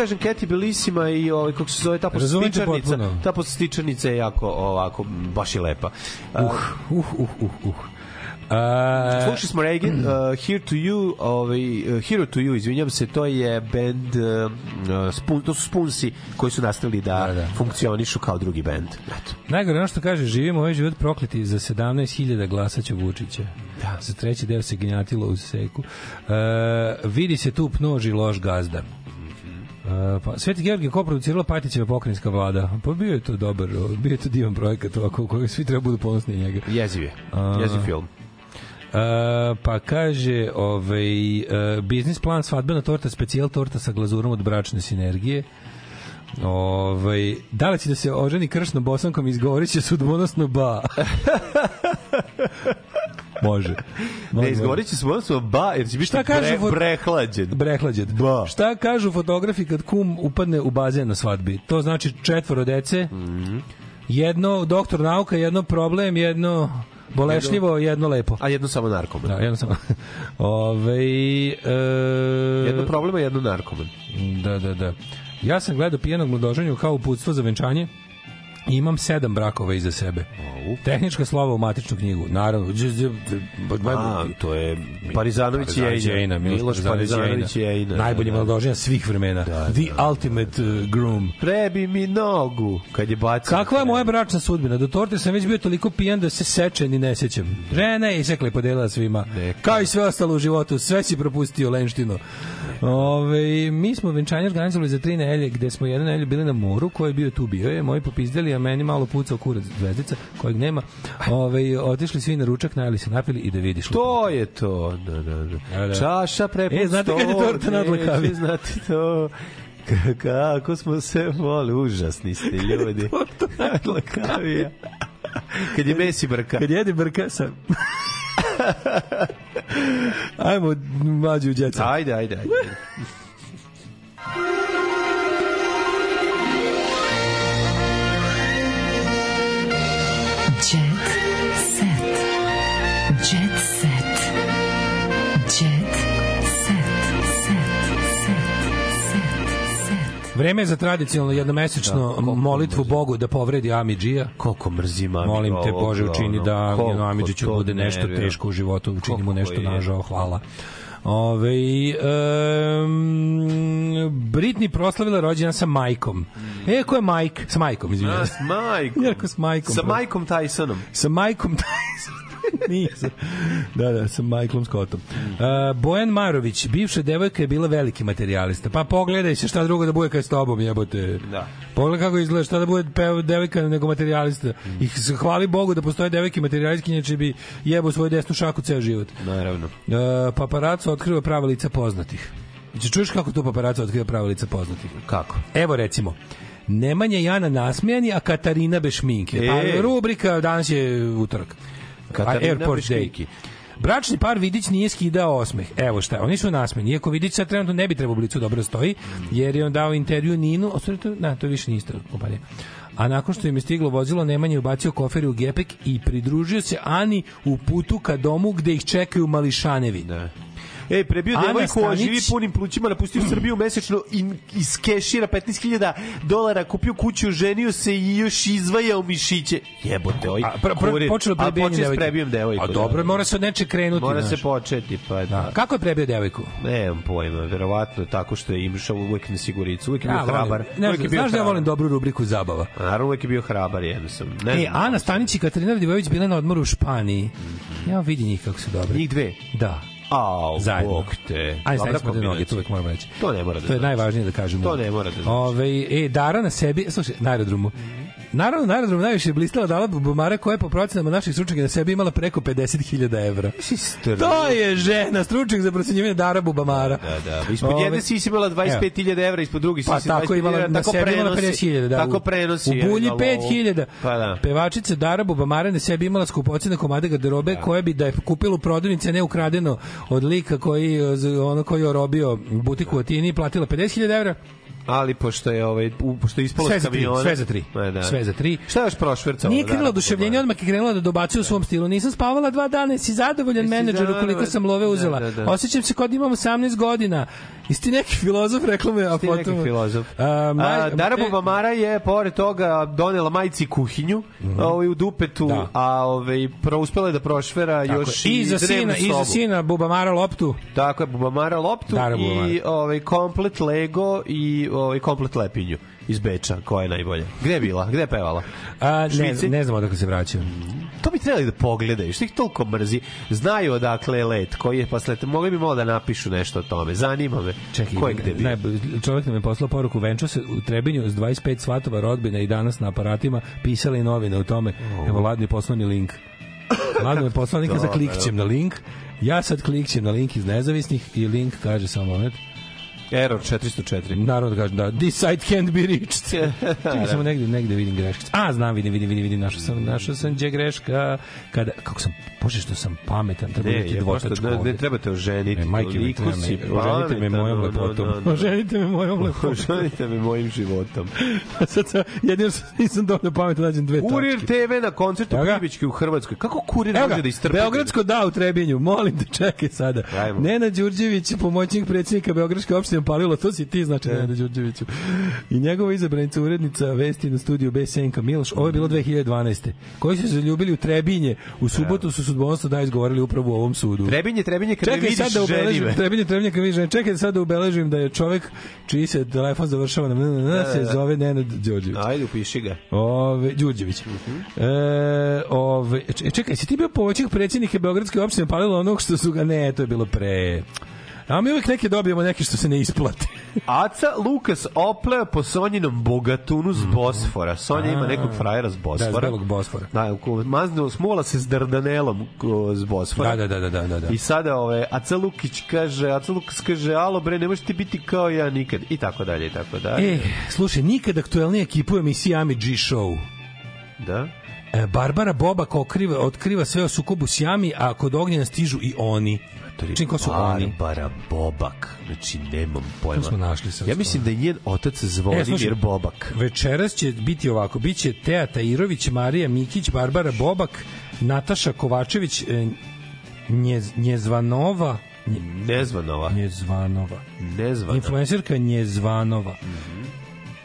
Kažem, Keti Belisima i ovaj, kako se zove, ta postičarnica, ta postičarnica je jako, ovako, baš je lepa. Uh, uh, uh, uh, uh. A, Slušali smo Reagan, uh, Here to You, ovaj, uh, Hero to You, izvinjam se, to je band, uh, uh, spun, to su Spunsi koji su nastavili da, da, da. funkcionišu kao drugi band. Eto. Najgore ono što kaže, živimo ovaj život prokleti za 17.000 glasaća Vučića. Da. Za treći deo se ginjatilo u seku. Uh, vidi se tu pnoži loš gazda. Uh, pa, Sveti Georgij ko producirala Pajtićeva pokrajinska vlada? Pa bio je to dobar, bio je to divan projekat ovako, koji svi treba budu ponosni njega. Jeziv je, A, jeziv film. Uh, pa kaže ovaj, uh, biznis plan svadbena torta, specijal torta sa glazurom od bračne sinergije. Ovaj, da li će da se oženi kršnom bosankom izgovorit će sudbonosno ba. *laughs* Može. Ne, izgovorit se odnosno ba, jer će biti Šta kažu bre, fot- brehlađen. Brehlađen. Ba. Šta kažu fotografi kad kum upadne u bazen na svadbi? To znači četvoro dece, Mhm. jedno doktor nauka, jedno problem, jedno bolešljivo, jedno lepo. A jedno samo narkoman. Da, jedno samo. *laughs* Ove, e, Jedno problema, jedno narkoman. Da, da, da. Ja sam gledao pijenog mladoženju kao uputstvo za venčanje imam sedam brakova iza sebe. Tehnička slova u matičnu knjigu. Naravno. dž- dž- dž- A, to je Parizanović i Ejna. Miloš Parizanović i Ejna. Najbolji Da, da. mladoženja svih vremena. The ultimate uh, groom. Prebi mi nogu kad je bacio. Kakva je moja bračna sudbina? Do torte sam već bio toliko pijan da se seče ni ne sećam. Žena je isekla i podelila svima. Kao i sve ostalo u životu, sve si propustio lenštino. Ove, mi smo venčanje organizovali za tri nedelje, gde smo jednu nedelju bili na moru, ko je bio tu bio je, moji popizdeli, a meni malo pucao kurac zvezdica, kojeg nema. Ove, otišli svi na ručak, najeli se, napili i da vidiš. To je to, da, da, da. Da, da. Čaša prepun E, znate kad je torta na dlakavi? neće *laughs* Znate to. Kako smo se voli, užasni ste ljudi. *laughs* Dlakavija. Kad je Messi brka. Kad jede brka sa... *laughs* Ajmo, mađu u djeca. Ajde, ajde, ajde. Jet set. Jet set. Vreme je za tradicionalno jednomesečno molitvu Bogu da povredi Amidžija. Koliko mrzim Amidžija Molim te Bože učini da jedno Amidžiću bude nešto nervira. teško u životu, učini mu nešto nažao, hvala. Ove, um, Britney proslavila rođena sa majkom. E, ko je Mike? Sa majkom, izvinjam. s majkom. *laughs* Ja rekao s majkom. Sa Majkom Tysonom. Sa Majkom *laughs* Tyson. *laughs* Nisam. Da, da, sa Michaelom Scottom. Uh, Bojan Marović, bivša devojka je bila veliki materijalista. Pa pogledaj se šta drugo da bude kad s tobom, jebote. Da. Pogledaj kako izgleda, šta da bude peo devojka nego materijalista. I s- hvali Bogu da postoje devojke materijalistke, inače bi jebo svoju desnu šaku ceo život. Naravno. Uh, paparaco otkriva prava lica poznatih. Znači, čuješ kako to paparaco otkriva prava lica poznatih? Kako? Evo recimo, Nemanja i Jana nasmejani, a Katarina bez šminke. E. Pa, rubrika, danas je utorak. Katarina A, Airport šminke. Bračni par Vidić nije skidao osmeh. Evo šta, oni su nasmeni. Iako Vidić sad trenutno ne bi trebao blicu dobro da stoji, jer je on dao intervju Ninu, a stvari to, na, to više nije isto kompanija. A nakon što im je stiglo vozilo, Nemanja je ubacio kofer u gepek i pridružio se Ani u putu ka domu gde ih čekaju mališanevi. Da. Ej, prebio Ana devojku, Stanić- živi punim plućima, napustio Srbiju mesečno i iz kešira 15.000 dolara, kupio kuću, ženio se i još izvajao mišiće. Jebote, ovaj A, pr, pr, kurir. počelo prebijanje devojke. prebijom devojku. A da. dobro, mora se od neče krenuti. Mora znaš. se početi, pa da. Kako je prebio devojku? Nemam pojma, verovatno tako što je imšao uvek na siguricu, uvek je bio Ja, hrabar. Ne, uvek je bio znaš da ja volim dobru rubriku zabava. A naravno uvek je bio hrabar, jednostavno. Ne E. Ana Stanić i Katarina Radivojević bile na odmoru u Španiji. Ja vidi njih kako su dobri. Njih dve? Da. Au, Zajedno. bog te. Dobra stavimo te noge, to uvek moramo reći. To ne mora da To je znači. najvažnije da kažemo. To ne mora da znači. Ove, e, Dara na sebi, slušaj, na aerodromu. Naravno, na aerodromu najviše je blistala dala bubamara koja je po procenama naših stručnjaka na sebi imala preko 50.000 evra. To je žena, stručnjak za procenjivanje Dara Bubamara. Da, da. Ispod Ove, jedne si imala 25.000 evra, ispod drugi si Pa tako imala, na tako sebi imala prenosi. 50.000, da. Tako prenosi. U bulji na lovu. 5.000. Pa da. Pevačica Dara Bubamara na sebi imala skupocene komade garderobe koje bi da je kupila u prodavnici, a ne ukradeno od lika koji, ono koji je orobio butiku u Atini, platila 50.000 evra. Ali pošto je ovaj pošto je ispalo Sve za tri, sve za tri. E, da. Sve za tri. Šta još prošvercalo? Nije da, oduševljenje, odmah je krenula da dobacuje u svom stilu. Nisam spavala dva dana, jesi zadovoljan menadžeru koliko sam love uzela. Da, da, da. Osjećam se kao da imam 18 godina. Jesi ti neki filozof, rekla me, a Ti neki potom... filozof. A, maj- A, Dara Bubamara je pored toga donela majici kuhinju ovaj, u dupetu. Da. a ovaj, pro, uspela je da prošvera tako još i, I za sina, i za sobu. sina Bubamara loptu. Tako je, Bubamara loptu Dara i ovaj, komplet Lego i ovaj, komplet lepinju iz Beča, koja je najbolja. Gde je bila? Gde je pevala? A, ne, ne znam odakle se vraćaju. To bi trebali da pogledaju, što ih toliko mrzi. Znaju odakle je let, koji je posle, mogli bi malo da napišu nešto o tome. Zanima me. Čekaj, ko je gde bio? ne, čovjek nam je poslao poruku venčao se u Trebinju s 25 svatova rodbina i danas na aparatima pisali novine o tome. Evo, Ladno je poslao mi link. Ladno je poslao link, za Dobro. *laughs* klikćem na link. Ja sad klikćem na link iz nezavisnih i link kaže samo moment. Error 404. Naravno da kaže da this site can't be reached. *laughs* Čekaj, samo negde, negde vidim greškice. A, znam, vidim, vidim, vidim, vidim, našao sam, našao sam gdje greška. Kada, kako sam, bože što sam pametan, treba Ne, biti dvotačko pošto, ne, ne trebate oženiti. E, majke mi, treba me- oženite me mojom no, no, lepotom. no, no. Oženite me mojom lepotom. Oženite me mojim životom. *laughs* Sad sam, jedino što nisam dovoljno pametan, nađem dve Kurir tačke. TV na koncertu. Pribićke u Hrvatskoj. Kako kurir može da istrpi? Beogradsko da u Trebinju, molim te, čekaj sada. Nena Đurđević, pomoćnik predsjednika Beogradske opštine Palilo, to si ti, znači Nena Đurđeviću. I njegova izabranica urednica vesti na studiju B. Senka Miloš, ovo je bilo 2012. Koji su se zaljubili u Trebinje, u subotu su sudbonosno da izgovorili upravo u ovom sudu. Trebinje, trebinje, kad me Čekaj vidiš, da me. trebinje, trebinje, kad vidiš žene. Čekaj sad da ubeležim da je čovek čiji se telefon završava na se Da, da. zove Nenad Đorđević. Ajde, upiši ga. Ove, Đurđević. Mhm. E, ove, č- čekaj, si ti bio pomoćnik predsjednika Beogradske opštine palilo onog što su ga... Ne, to je bilo pre... A mi uvijek neke dobijemo neke što se ne isplate. *laughs* Aca Lukas opleo po Sonjinom bogatunu s Bosfora. Sonja ima nekog frajera s Bosfora. Da, s belog Bosfora. Da, maznuo smula se s Dardanelom s Bosfora. Da, da, da, da, da, da. I sada ove, Aca Lukić kaže, Aca Lukas kaže, alo bre, ne možeš ti biti kao ja nikad. I tako dalje, i tako dalje. E, slušaj, nikad aktuelniji ekipu emisije Ami G Show. Da? E, Barbara Bobak otkriva, otkriva sve o sukobu s Jami, a kod ognjena stižu i oni. Čim ko su oni? Barbara Bobak. Znači, nemam pojma. To smo našli sad Ja mislim da je njen otac Zvonimir E, slušaj, Bobak. Večeras će biti ovako, biće Teja Tairović, Marija Mikić, Barbara Bobak, Nataša Kovačević, e, Njez, Njezvanova, Nje- Nezvanova. Njezvanova. Nezvanova. Influencerka Njezvanova.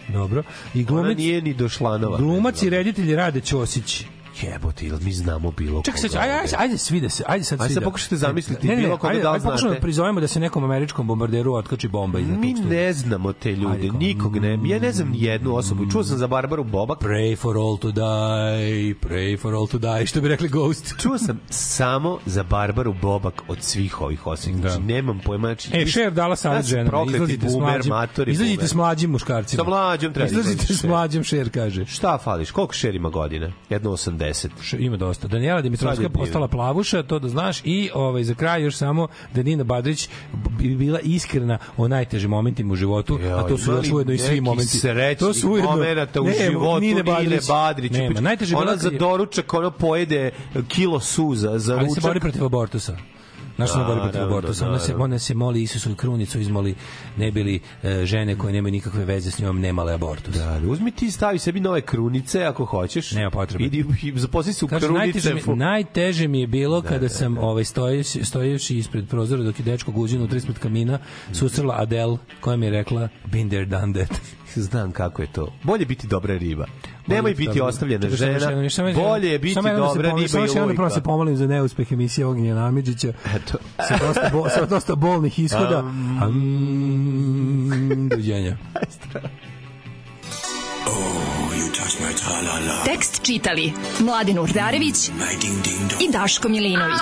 Dobro. I Ona glumac, nije ni došla nova. glumac i reditelj Rade Ćosić jebote, ili mi znamo bilo Ček, koga. Čekaj, ajde, ajde, ajde svi da se, ajde sad svi da... Ajde pokušajte zamisliti ne, ne, bilo koga ajde, da li ajde, znate. Ajde prizovemo da se nekom američkom bombarderu otkači bomba iz Mi ne znamo te ljude, ajde, nikog ne. Mm, ja ne znam jednu osobu. Čuo sam za Barbaru Bobak. Pray for all to die, pray for all to die, što bi rekli Ghost. *laughs* Čuo sam samo za Barbaru Bobak od svih ovih osvih. Da. Znači, nemam pojma. Znači, e, šer dala sad žena. Izlazite s mlađim, izlazite s mlađim muškarcima. Sa mlađim treba. Izlazite s mlađim šer, kaže. Šta fališ? Koliko šer ima godina? 1,80. 10. Š, ima dosta. Danijela Dimitrovska postala plavuša, to da znaš. I ovaj, za kraj još samo da Nina Badrić bi bila iskrena o najtežim momentima u životu, jo, a to su još ujedno i svi momenti. Sreć, to su ujedno momenata u ne, životu Nine Badrić. Nine Badrić. Nema, najteže ona za doručak ono pojede kilo suza za ručak. Ali se bori protiv abortusa. Da, bori protiv abortusa. Ona se, naravno. ona se moli Isusu krunicu izmoli ne bili e, žene koje nemaju nikakve veze s njom nemale abortus. Da, ali uzmi ti stavi sebi nove krunice ako hoćeš. Nema potrebe. Idi zaposli se u Kaže, krunice. najteže, mi, najteže mi je bilo Da, kada da, sam ovaj stojeći, stojeći ispred prozora dok je dečko guđen unutra ispred kamina susrela Adele koja mi je rekla been there done that. Znam kako je to. Bolje biti dobra riba. Nemoj biti dobra- ostavljena samo žena. samo. Bolje je biti Samo da dobra riba samo i još jednom da prvo se pomolim za neuspeh emisije Ognjena Namidžića. Eto. Sa dosta, bo, sa dosta bolnih ishoda. Um, dođenja. *laughs* Tekst čitali Mladin Urdarević i Daško Milinović.